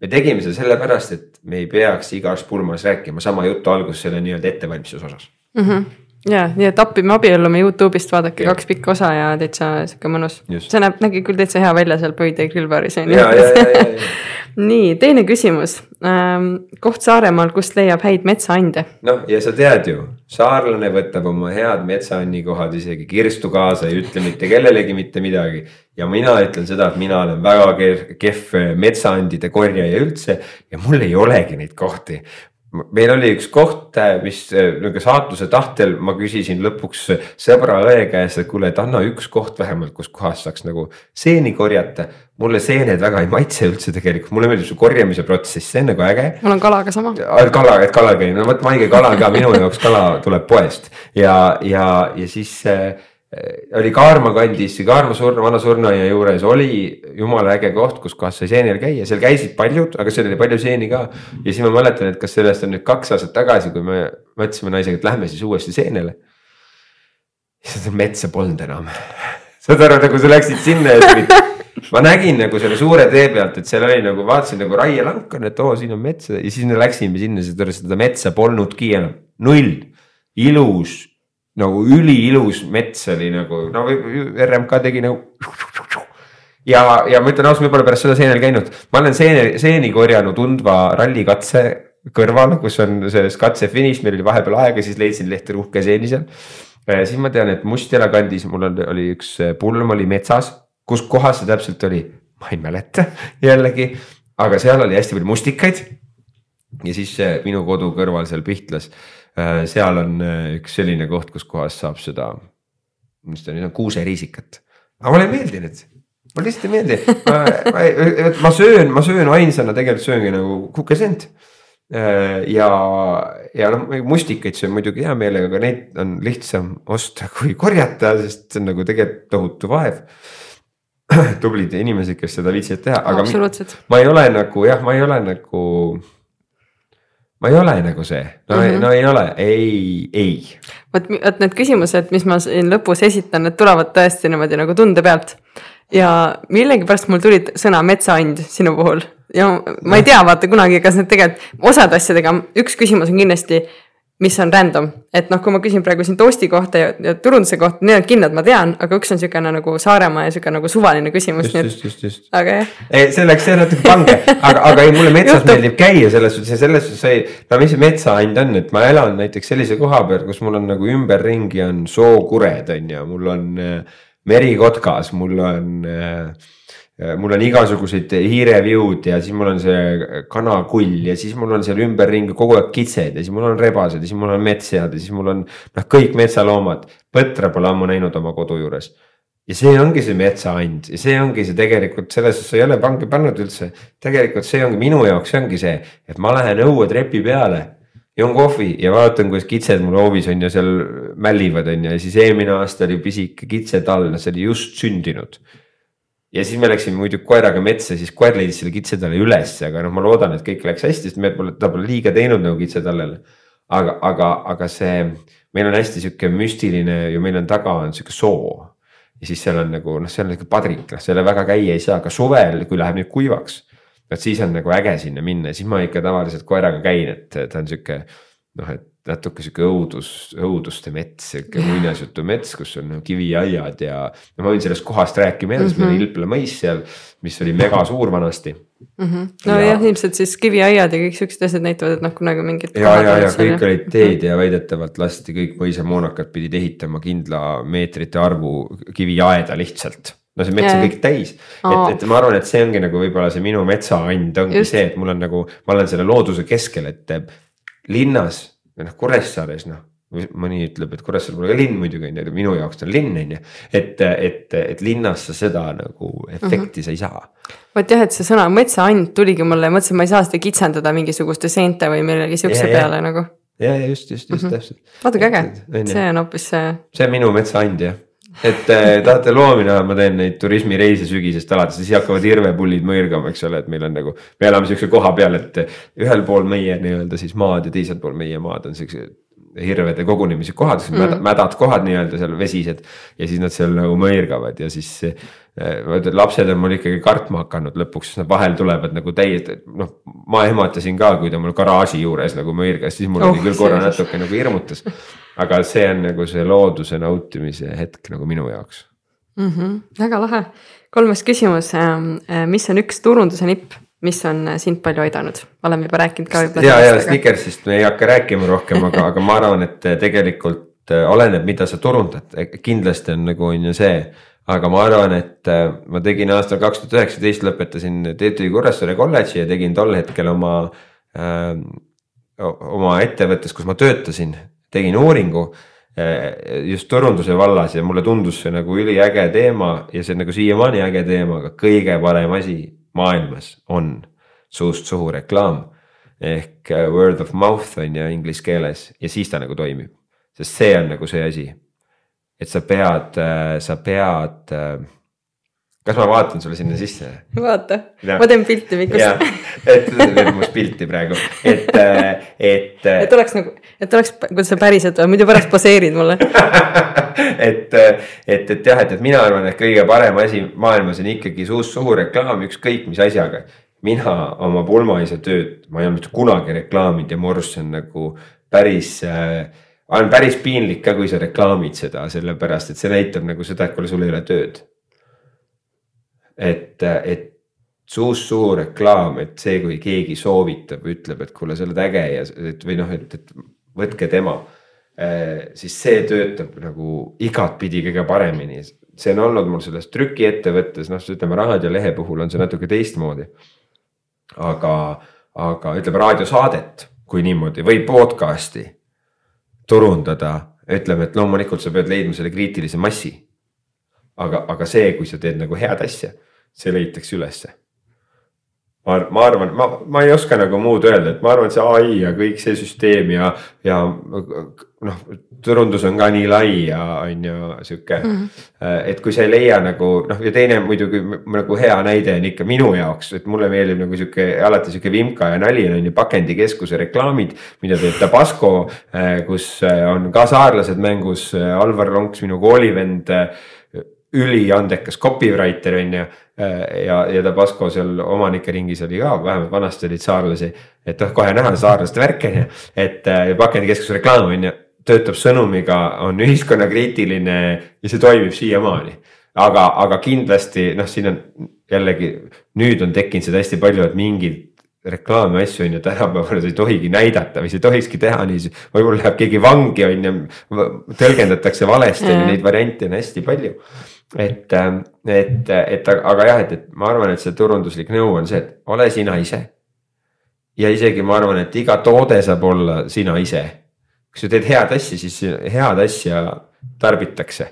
me tegime seda sellepärast, et me ei peaks igas pulmas rääkima sama juttu alguses selle nii-öelda ettevalmistuse osas mm. -hmm ja, nii et appime abiellume Youtube'ist, vaadake ja. kaks pikka osa ja täitsa sihuke mõnus. see näeb, nägi küll täitsa hea välja seal Pöide grillbaaris on ju. nii, teine küsimus ähm,. koht Saaremaal, kust leiab häid metsaande? noh, ja sa tead ju, saarlane võtab oma head metsaannikohad isegi kirstu kaasa, ei ütle mitte kellelegi mitte midagi. ja mina ütlen seda, et mina olen väga kehv metsaandide korjaja üldse ja mul ei olegi neid kohti meil oli üks koht, äh, mis äh, nagu saatuse tahtel ma küsisin lõpuks sõbra õe käest, et kuule, et anna üks koht vähemalt, kus kohas saaks nagu seeni korjata. mulle seened väga ei maitse üldse tegelikult, mulle meeldib see korjamise protsess, see on nagu äge. mul on kalaga sama. kala, et kalal käib, no vot Maige kala ka minu jaoks kala tuleb poest ja, ja, ja siis äh, Äh, oli Kaarma kandis, Kaarma surnu, vana surnuaia juures oli jumala äge koht, kus kohas sai seenel käia, seal käisid paljud, aga seal oli palju seeni ka. ja siis ma mäletan, et kas sellest on nüüd kaks aastat tagasi, kui me mõtlesime naisega, et lähme siis uuesti seenele. siis metsa polnud enam. saad aru, nagu sa läksid sinna ja tulid ma nägin nagu selle suure tee pealt, et seal oli nagu vaatasin nagu raielank on, et oo, siin on metsa ja siis me läksime sinna, siis seda metsa polnudki enam, null, ilus nagu üliilus mets oli nagu, no RMK tegi nagu. ja, ja ma ütlen ausalt, ma pole pärast seda seenel käinud, ma olen seene, seeni korjanud Undva rallikatse kõrval, kus on selles katse finiš, meil oli vahepeal aega, siis leidsin lehte uhke seeni seal. siis ma tean, et Mustjala kandis mul on, oli üks pulm oli metsas, kus kohas see täpselt oli, ma ei mäleta jällegi, aga seal oli hästi palju mustikaid. ja siis minu kodu kõrval seal Pihtlas Äh, seal on äh, üks selline koht, kus kohas saab seda, mis ta nüüd on, kuuseriisikat. aga mulle ei meeldi need, mulle lihtsalt ei meeldi, ma, ma, ma söön, ma söön ainsana tegelikult sööngi nagu kukesent. Äh, ja, ja noh, mustikaid söön muidugi hea meelega, aga neid on lihtsam osta kui korjata, sest see on nagu tegelikult tohutu vaev tublid inimesed, kes seda viitsivad teha, aga no, ma ei ole nagu jah, ma ei ole nagu ma ei ole nagu see, no mm, -hmm. no ei ole, ei, ei. vot, vot need küsimused, mis ma siin lõpus esitan, need tulevad tõesti niimoodi nagu tunde pealt. ja millegipärast mul tulid sõna metsaand sinu puhul ja ma ei tea, vaata kunagi, kas need tegelikult osad asjadega, üks küsimus on kindlasti mis on random, et noh, kui ma küsin praegu siin toasti kohta ja, ja turunduse kohta, need on kindlad, ma tean, aga üks on niisugune nagu Saaremaa ja niisugune nagu suvaline küsimus. just, just, just, just. aga jah. ei, see läks, see natuke pange, aga, aga ei, mulle metsas meeldib käia selles suhtes ja selles suhtes ei, no mis see metsaand on, et ma elan näiteks sellise koha peal, kus mul on nagu ümberringi on sookured on ju, mul on äh, merikotkas, mul on Äh, mul on igasugused hiireviud ja siis mul on see kanakull ja siis mul on seal ümberringi kogu aeg kitsed ja siis mul on rebased ja siis mul on metssead ja siis mul on noh, kõik metsaloomad. põtra pole ammu näinud oma kodu juures. ja see ongi see metsaand ja see ongi see tegelikult selles suhtes ei ole pange pannud üldse. tegelikult see ongi minu jaoks, see ongi see, et ma lähen õue trepi peale joon kohvi ja vaatan, kuidas kitsed mul hoovis on ja seal mällivad, on ju, ja siis eelmine aasta oli pisike kitsetalv, see oli just sündinud ja siis me läksime muidu koeraga metsa, siis koer leidis selle kitsetalle ülesse, aga noh, ma loodan, et kõik läks hästi, sest me pole, ta pole liiga teinud nagu kitsatallele. aga, aga, aga see, meil on hästi sihuke müstiline ja meil on taga on sihuke soo. ja siis seal on nagu noh, seal on nihuke padrik, noh selle väga käia ei saa, aga suvel, kui läheb nüüd kuivaks. vot siis on nagu äge sinna minna ja siis ma ikka tavaliselt koeraga käin, et ta on sihuke noh, et natuke sihuke õudus, õuduste mets, sihuke muinasjutu mets, kus on kiviaiad ja. no ma võin sellest kohast rääkima edasi mm, -hmm. meil oli Ilpla mõis seal, mis oli mega suur vanasti mm. -hmm. nojah ja..., ilmselt siis kiviaiad ja kõik siuksed asjad näitavad, et noh, kunagi mingid. ja, ja, ja kõik olid teed ja väidetavalt lasti kõik mõisamoonakad pidid ehitama kindla meetrite arvu kiviaeda lihtsalt no see mets on kõik täis, et, et ma arvan, et see ongi nagu võib-olla see minu metsaand ongi Just. see, et mul on nagu, ma olen selle looduse keskel, et linnas või noh, Kuressaares noh mõni ütleb, et Kuressaare pole ka linn muidugi on ju, minu jaoks ta on linn on ju. et, et, et linnas sa seda nagu efekti mm -hmm. sa ei saa. vot jah, et see sõna metsaand tuligi mulle, mõtlesin, ma ei saa seda kitsendada mingisuguste seente või millegi siukse peale nagu. ja, ja just, just, just mm -hmm. täpselt. vaadake äge, see on hoopis see. see on minu metsaand jah et äh, tahate loomi näha, ma teen neid turismireise sügisest alates, siis hakkavad hirvepullid mõirgama, eks ole, et meil on nagu. me elame siukse koha peal, et ühel pool meie nii-öelda siis maad ja teisel pool meie maad on siukse hirvede kogunemise kohad mm, -hmm. mädad kohad nii-öelda seal vesised. ja siis nad seal nagu mõirgavad ja siis äh, ma ütlen, lapsed on mul ikkagi kartma hakanud lõpuks, nad vahel tulevad nagu täiesti, noh. ma ehmatasin ka, kui ta mul garaaži juures nagu mõirgas, siis mul oh, oli küll korra natuke nagu hirmutas aga see on nagu see looduse nautimise hetk nagu minu jaoks mm. -hmm, väga lahe, kolmas küsimus, ähm, äh, mis on üks turunduse nipp, mis on äh, sind palju aidanud, oleme juba rääkinud ka. ja, ja Snickersist me ei hakka rääkima rohkem, aga, aga ma arvan, et äh, tegelikult oleneb, mida sa turundad, kindlasti on nagu on ju see. Aga ma arvan, et ma tegin aastal kaks tuhat üheksateist lõpetasin TTÜ Kuressaare kolledži ja tegin tol hetkel oma äh,, oma ettevõttes, kus ma töötasin, tegin uuringu just turunduse vallas ja mulle tundus see nagu üliäge teema ja see on nagu siiamaani äge teema, aga kõige parem asi maailmas on suust suhu reklaam. ehk eh, word of mouth on ju inglise keeles ja siis ta nagu toimib, sest see on nagu see asi. et sa pead, eh, sa pead kas ma vaatan sulle sinna sisse? vaata, ma teen pilti Mikust. et teed must pilti praegu, et, et. et oleks nagu, et oleks, kuidas sa päriselt oled, muidu pärast poseerid mulle et, et, et jah, et, et mina arvan, et kõige parem asi maailmas on ikkagi suust suhu reklaam, ükskõik mis asjaga. mina oma pulmaisa tööd, ma ei ole mitte kunagi reklaaminud ja mu arust see on nagu päris äh, on päris piinlik ka, kui sa reklaamid seda, sellepärast et see näitab nagu seda, et kuule, sul ei ole tööd et, et suust suhu reklaam, et see, kui keegi soovitab, ütleb, et kuule, sa oled äge ja et või noh, et, et võtke tema. Eh, siis see töötab nagu igatpidi kõige paremini, see on olnud mul selles trükiettevõttes, noh, ütleme raadiolehe puhul on see natuke teistmoodi. aga, aga ütleme raadiosaadet, kui niimoodi või podcast'i turundada, ütleme, et loomulikult sa pead leidma selle kriitilise massi aga, aga see, kui sa teed nagu head asja, see leitakse ülesse. ma, ma arvan, ma, ma ei oska nagu muud öelda, et ma arvan, et see ai ja kõik see süsteem ja, ja noh, turundus on ka nii lai ja on ju sihuke mm. -hmm. et kui sa ei leia nagu noh, ja teine muidugi nagu hea näide on ikka minu jaoks, et mulle meeldib nagu sihuke alati sihuke vimka ja nali on ju pakendikeskuse reklaamid. mida teeb Tabasco, äh, kus äh, on ka saarlased mängus, Alvar Lonks, minu koolivend üliandekas copywriter on ju. Ja, ja Tabasco seal omanike ringis oli ka, vähemalt vanasti olid saarlasi. et noh, kohe näha saarlaste värki on ju, et pakendikeskuse reklaam on ju, töötab sõnumiga, on ühiskonnakriitiline ja see toimib siiamaani. aga, aga kindlasti noh, siin on jällegi nüüd on tekkinud seda hästi palju, et mingid reklaami asju on ju tänapäeval ei tohigi näidata või sa ei tohikski teha nii, võib-olla läheb keegi vangi on ju, tõlgendatakse valesti mm., neid variante on hästi palju et, ähm, et, et aga jah, et, et ma arvan, et see turunduslik nõu on see, et ole sina ise. ja isegi ma arvan, et iga toode saab olla sina ise. kui sa teed head asja, siis head asja tarbitakse.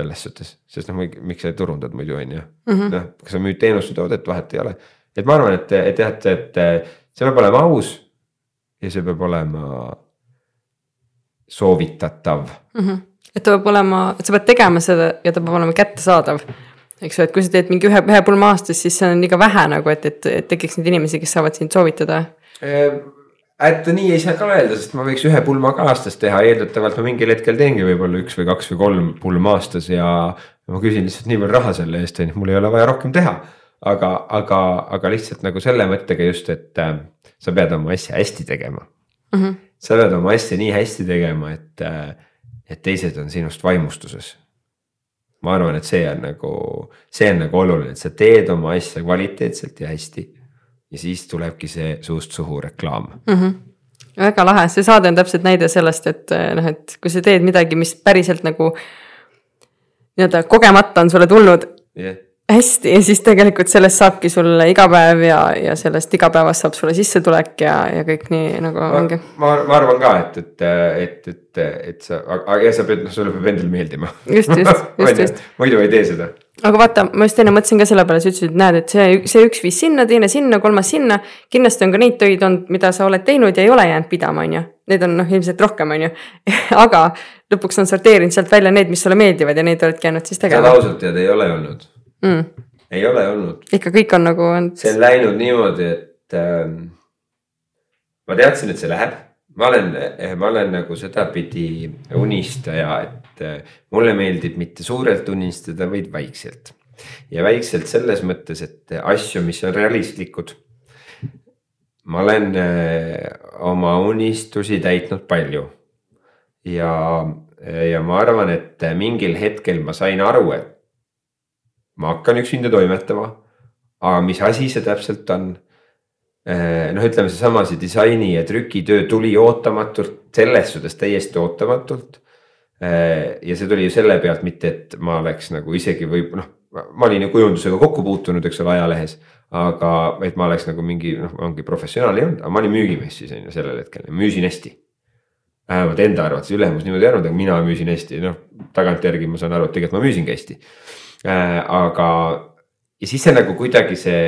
selles suhtes, sest noh, miks sa turundad muidu on ju, mhm. noh, kas sa müüd teenust või toodet, vahet ei ole. et ma arvan, et, et jah, et, et see peab olema aus ja see peab olema soovitatav mm. -hmm et ta peab olema, et sa pead tegema seda ja ta peab olema kättesaadav. eks ju, et kui sa teed mingi ühe, ühe pulma aastas, siis see on liiga vähe nagu, et, et, et tekiks neid inimesi, kes saavad sind soovitada. et nii ei saa ka öelda, sest ma võiks ühe pulma ka aastas teha, eeldatavalt ma mingil hetkel teengi võib-olla üks või kaks või kolm pulma aastas ja ma küsin lihtsalt nii palju raha selle eest, on ju, mul ei ole vaja rohkem teha. aga, aga, aga lihtsalt nagu selle mõttega just, et äh, sa pead oma asja hästi tegema mm. -hmm. sa pead oma asja nii hästi tegema, et äh, et teised on sinust vaimustuses. ma arvan, et see on nagu, see on nagu oluline, et sa teed oma asja kvaliteetselt ja hästi. ja siis tulebki see suust suhu reklaam mm. -hmm väga lahe, see saade on täpselt näide sellest, et noh, et kui sa teed midagi, mis päriselt nagu nii-öelda kogemata on sulle tulnud yeah hästi ja siis tegelikult sellest saabki sulle iga päev ja, ja sellest igapäevast saab sulle sissetulek ja, ja kõik nii nagu ma, ongi. ma, ma arvan ka, et, et, et, et, et sa, aga ja sa pead, noh, sulle peab endale meeldima. just, just, just, just. muidu ei tee seda. aga vaata, ma just enne mõtlesin ka selle peale, sa ütlesid, et näed, et see, see üks viis sinna, teine sinna, kolmas sinna. kindlasti on ka neid töid olnud, mida sa oled teinud ja ei ole jäänud pidama, on ju. Neid on noh, ilmselt rohkem, on ju aga lõpuks on sorteerinud sealt välja need, mis sulle meeldivad ja neid oledki jäänud siis tegema. seda ausalt tead ei ole olnud mm.. ei ole olnud. ikka kõik on nagu on. see on läinud niimoodi, et ähm, ma teadsin, et see läheb. ma olen, eh, ma olen nagu sedapidi unistaja, et äh, mulle meeldib mitte suurelt unistada, vaid väikselt. ja väikselt selles mõttes, et asju, mis on realistlikud. ma olen äh, oma unistusi täitnud palju ja, ja ma arvan, et mingil hetkel ma sain aru, et ma hakkan üksinda toimetama. aga mis asi see täpselt on? Eh, noh, ütleme seesama see disaini ja trükitöö tuli ootamatult, selles suhtes täiesti ootamatult. Eh, ja see tuli ju selle pealt, mitte et ma oleks nagu isegi või noh, ma olin ju kujundusega kokku puutunud, eks ole, ajalehes. aga, et ma oleks nagu mingi noh, ongi professionaal ei olnud, aga ma olin müügimees siis on ju sellel hetkel, müüsin hästi vähemalt enda arvates, ülemus niimoodi ei arvanud, aga mina müüsin hästi, noh tagantjärgi ma saan aru, et tegelikult ma müüsingi hästi. Aga, ja siis see nagu kuidagi see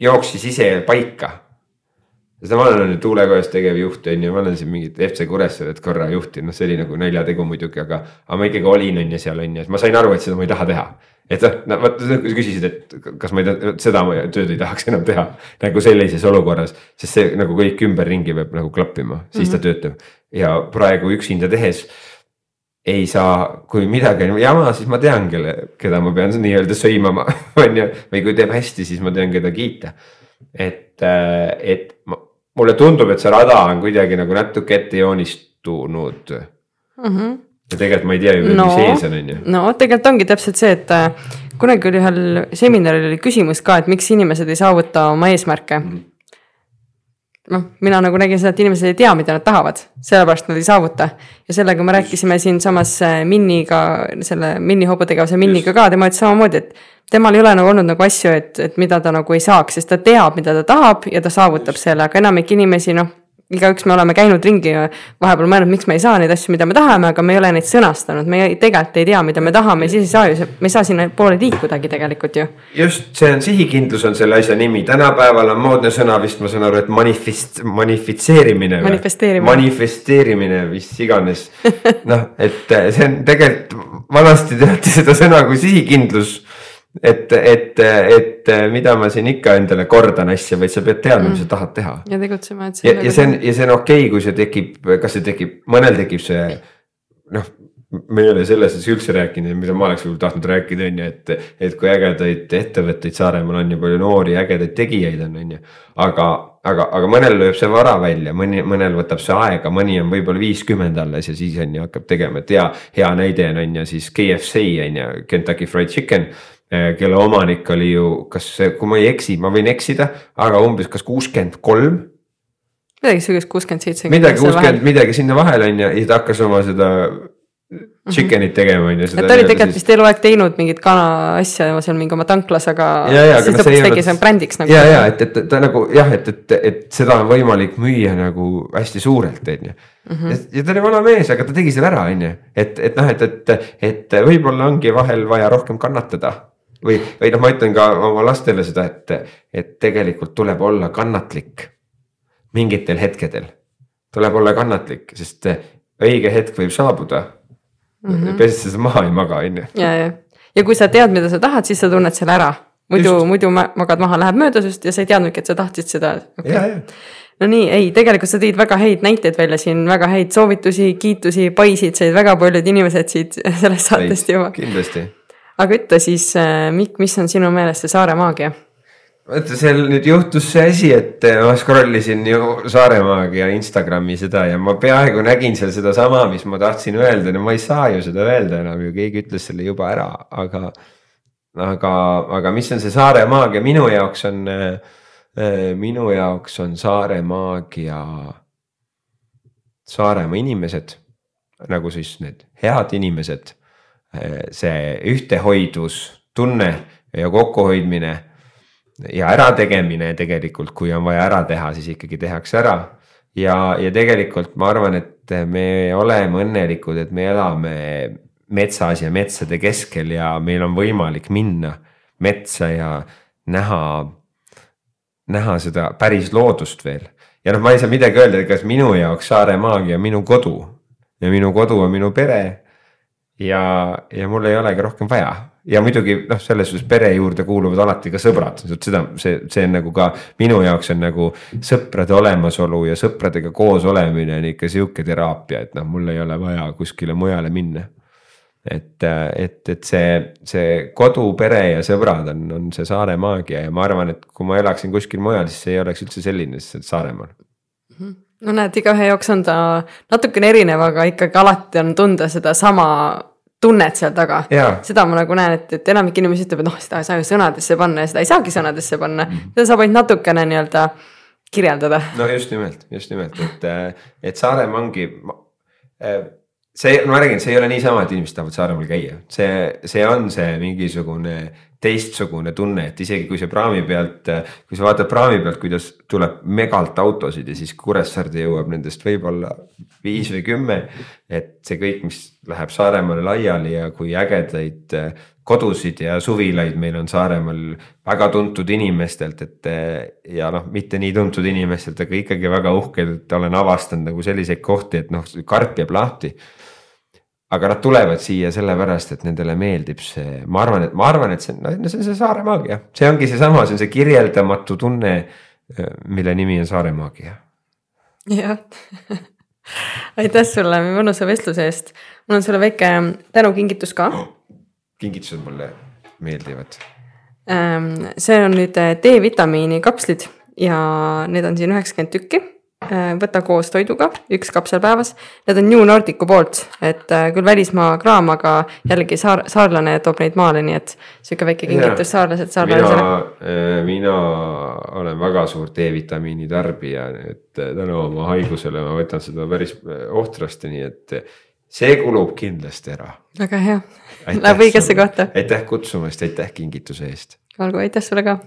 jooksis ise paika. seda ma olen tuulekojas tegevjuht on ju, ma olen siin mingit FC Kuressaaret korra juhtinud, noh, see oli nagu naljategu muidugi, aga, aga ma ikkagi olin on ju seal on ju, et ma sain aru, et seda ma ei taha teha et noh, no vot sa küsisid, et kas ma ei tea, seda tööd ei tahaks enam teha nagu sellises olukorras, sest see nagu kõik ümberringi peab nagu klappima, siis mm -hmm. ta mhm. töötab. ja praegu üksinda tehes ei saa, kui midagi on jama, siis ma tean, kelle, keda ma pean nii-öelda sõimama, on ju, või kui teeb hästi, siis ma tean, keda kiita. et, äh, et mulle tundub, et see rada on kuidagi nagu natuke ette joonistunud mm. -hmm. ja tegelikult ma ei tea ju no,, mis ees on, on ju. no tegelikult ongi täpselt see, et äh, kunagi oli ühel seminaril oli küsimus ka, et miks inimesed ei saavuta oma eesmärke mm. -hmm noh, mina nagu nägin seda, et inimesed ei tea, mida nad tahavad, sellepärast nad ei saavuta. ja sellega me rääkisime siinsamas äh, Minniga, selle Minni hobutegevuse Minniga ka, tema ütles samamoodi, et temal ei ole nagu olnud nagu asju, et, et mida ta nagu ei saaks, sest ta teab, mida ta tahab ja ta saavutab selle, aga enamik inimesi noh igaüks me oleme käinud ringi ja vahepeal mõelnud, miks me ei saa neid asju, mida me tahame, aga me ei ole neid sõnastanud, me ei, tegelikult ei tea, mida me tahame, siis ei saa ju, me ei saa sinnapoole liikudagi tegelikult ju. just, see on sihikindlus on selle asja nimi, tänapäeval on moodne sõna vist, ma saan aru, et manifest, manifitseerimine. manifesteerimine. manifesteerimine, mis iganes noh, et see on tegelikult vanasti teati seda sõna kui sihikindlus et, et, et mida ma siin ikka endale kordan asja, vaid sa pead teadma mm., mis sa tahad teha. ja tegutsema, et. ja, ja see on, ja see on okei okay,, kui see tekib, kas see tekib, mõnel tekib see noh me ei ole sellest üldse rääkinud, mida ma oleks võib-olla tahtnud rääkida, on ju, et, et kui ägedaid ettevõtteid Saaremaal on ja palju noori ägedaid tegijaid on, on ju. aga, aga, aga mõnel lööb see vara välja, mõni, mõnel võtab see aega, mõni on võib-olla viiskümmend alles ja siis on ju hakkab tegema, et hea, hea näide on, on ju siis KFC on ju, Kentucky Fried Chicken kelle omanik oli ju, kas, kui ma ei eksi, ma võin eksida, aga umbes kas kuuskümmend kolm. midagi sihukest, kuuskümmend seitse. midagi kuuskümmend, midagi sinna vahele on ju, ja ta hakkas oma seda chicken'it tegema on ju. ta oli tegelikult vist eluaeg teinud mingit kana asja seal mingi oma tanklas, aga. siis lõpuks tegi see brändiks nagu. ja, ja et, et ta nagu jah, et, et, et seda on võimalik müüa nagu hästi suurelt, on ju. Mhm. ja ta oli vana mees, aga ta tegi selle ära, on ju, et, et noh, et, et, et võib-olla ongi vahel vaja rohkem kannatada või, või noh, ma ütlen ka oma lastele seda, et, et tegelikult tuleb olla kannatlik mingitel hetkedel. tuleb olla kannatlik, sest õige hetk võib saabuda mm -hmm. pestes maha ei maga, on ju. ja, ja, ja kui sa tead, mida sa tahad, siis sa tunned selle ära. muidu, muidu magad maha, läheb mööda sinust ja sa ei teadnudki, et sa tahtsid seda okay.. no nii, ei, tegelikult sa tõid väga häid näiteid välja siin, väga häid soovitusi, kiitusi, paisid said väga paljud inimesed siit sellest saatest juba. kindlasti. Aga ütle siis, äh, Mikk, mis on sinu meelest see saare maagia? vaata, seal nüüd juhtus see asi, et eh, ma scroll isin ju Saaremaaga ja Instagrami seda ja ma peaaegu nägin seal sedasama, mis ma tahtsin öelda, no ma ei saa ju seda öelda enam ju, keegi ütles selle juba ära, aga. aga, aga mis on see Saaremaagia, minu jaoks on, eh, minu jaoks on Saaremaagia. Saaremaa inimesed, nagu siis need head inimesed, see ühtehoidvus, tunne ja kokkuhoidmine ja ärategemine tegelikult, kui on vaja ära teha, siis ikkagi tehakse ära. ja, ja tegelikult ma arvan, et me oleme õnnelikud, et me elame metsas ja metsade keskel ja meil on võimalik minna metsa ja näha, näha seda päris loodust veel. ja noh, ma ei saa midagi öelda, kas minu jaoks Saare maagia on minu kodu ja minu kodu on minu pere. Ja, ja mul ei olegi rohkem vaja ja muidugi noh, selles suhtes pere juurde kuuluvad alati ka sõbrad, seda, see, see on nagu ka minu jaoks on nagu sõprade olemasolu ja sõpradega koos olemine on ikka sihuke teraapia, et noh, mul ei ole vaja kuskile mujale minna. et, et, et see, see kodu, pere ja sõbrad on, on see saare maagia ja ma arvan, et kui ma elaksin kuskil mujal, siis see ei oleks üldse selline, sest Saaremaal mhm. No näed, igaühe jaoks on ta natukene erinev, aga ikkagi alati on tunda sedasama tunnet seal taga. seda ma nagu näen, et, et enamik inimesi ütleb, et noh, seda ei saa ju sõnadesse panna ja seda ei saagi sõnadesse panna. -hmm. seda saab ainult natukene nii-öelda kirjeldada. no just nimelt, just nimelt, et, et Saaremaa ongi see, ma räägin, see ei ole niisama, et inimesed tahavad Saaremaal käia, see, see on see mingisugune teistsugune tunne, et isegi kui see praami pealt, kui sa vaatad praami pealt, kuidas tuleb megalt autosid ja siis Kuressaarde jõuab nendest võib-olla viis või kümme. et see kõik, mis läheb Saaremaale laiali ja kui ägedaid kodusid ja suvilaid meil on Saaremaal väga tuntud inimestelt, et. ja noh, mitte nii tuntud inimestelt, aga ikkagi väga uhked, et olen avastanud nagu selliseid kohti, et noh, karp jääb lahti aga nad tulevad siia sellepärast, et nendele meeldib see, ma arvan, et ma arvan, et see on, no see on see saare maagia, see ongi seesama, see on see kirjeldamatu tunne, mille nimi on saare maagia. jah aitäh sulle mõnusa vestluse eest, mul on sulle väike tänukingitus ka oh,. kingitused mulle meeldivad. Ähm, see on nüüd D-vitamiini kapslid ja need on siin üheksakümmend tükki Äh, võta koos toiduga, üks kapsel päevas. Need on New Nordicu poolt, et äh, küll välismaa kraam, aga jällegi saar, saarlane toob neid maale, nii et sihuke väike kingitus saarlaselt saarlasele. Äh, mina olen väga suur D-vitamiini tarbija, et tänu oma haigusele ma võtan seda päris ohtrasti, nii et see kulub kindlasti ära. väga hea, läheb õigesse kohta. aitäh kutsumast, aitäh kingituse eest. olgu, aitäh sulle ka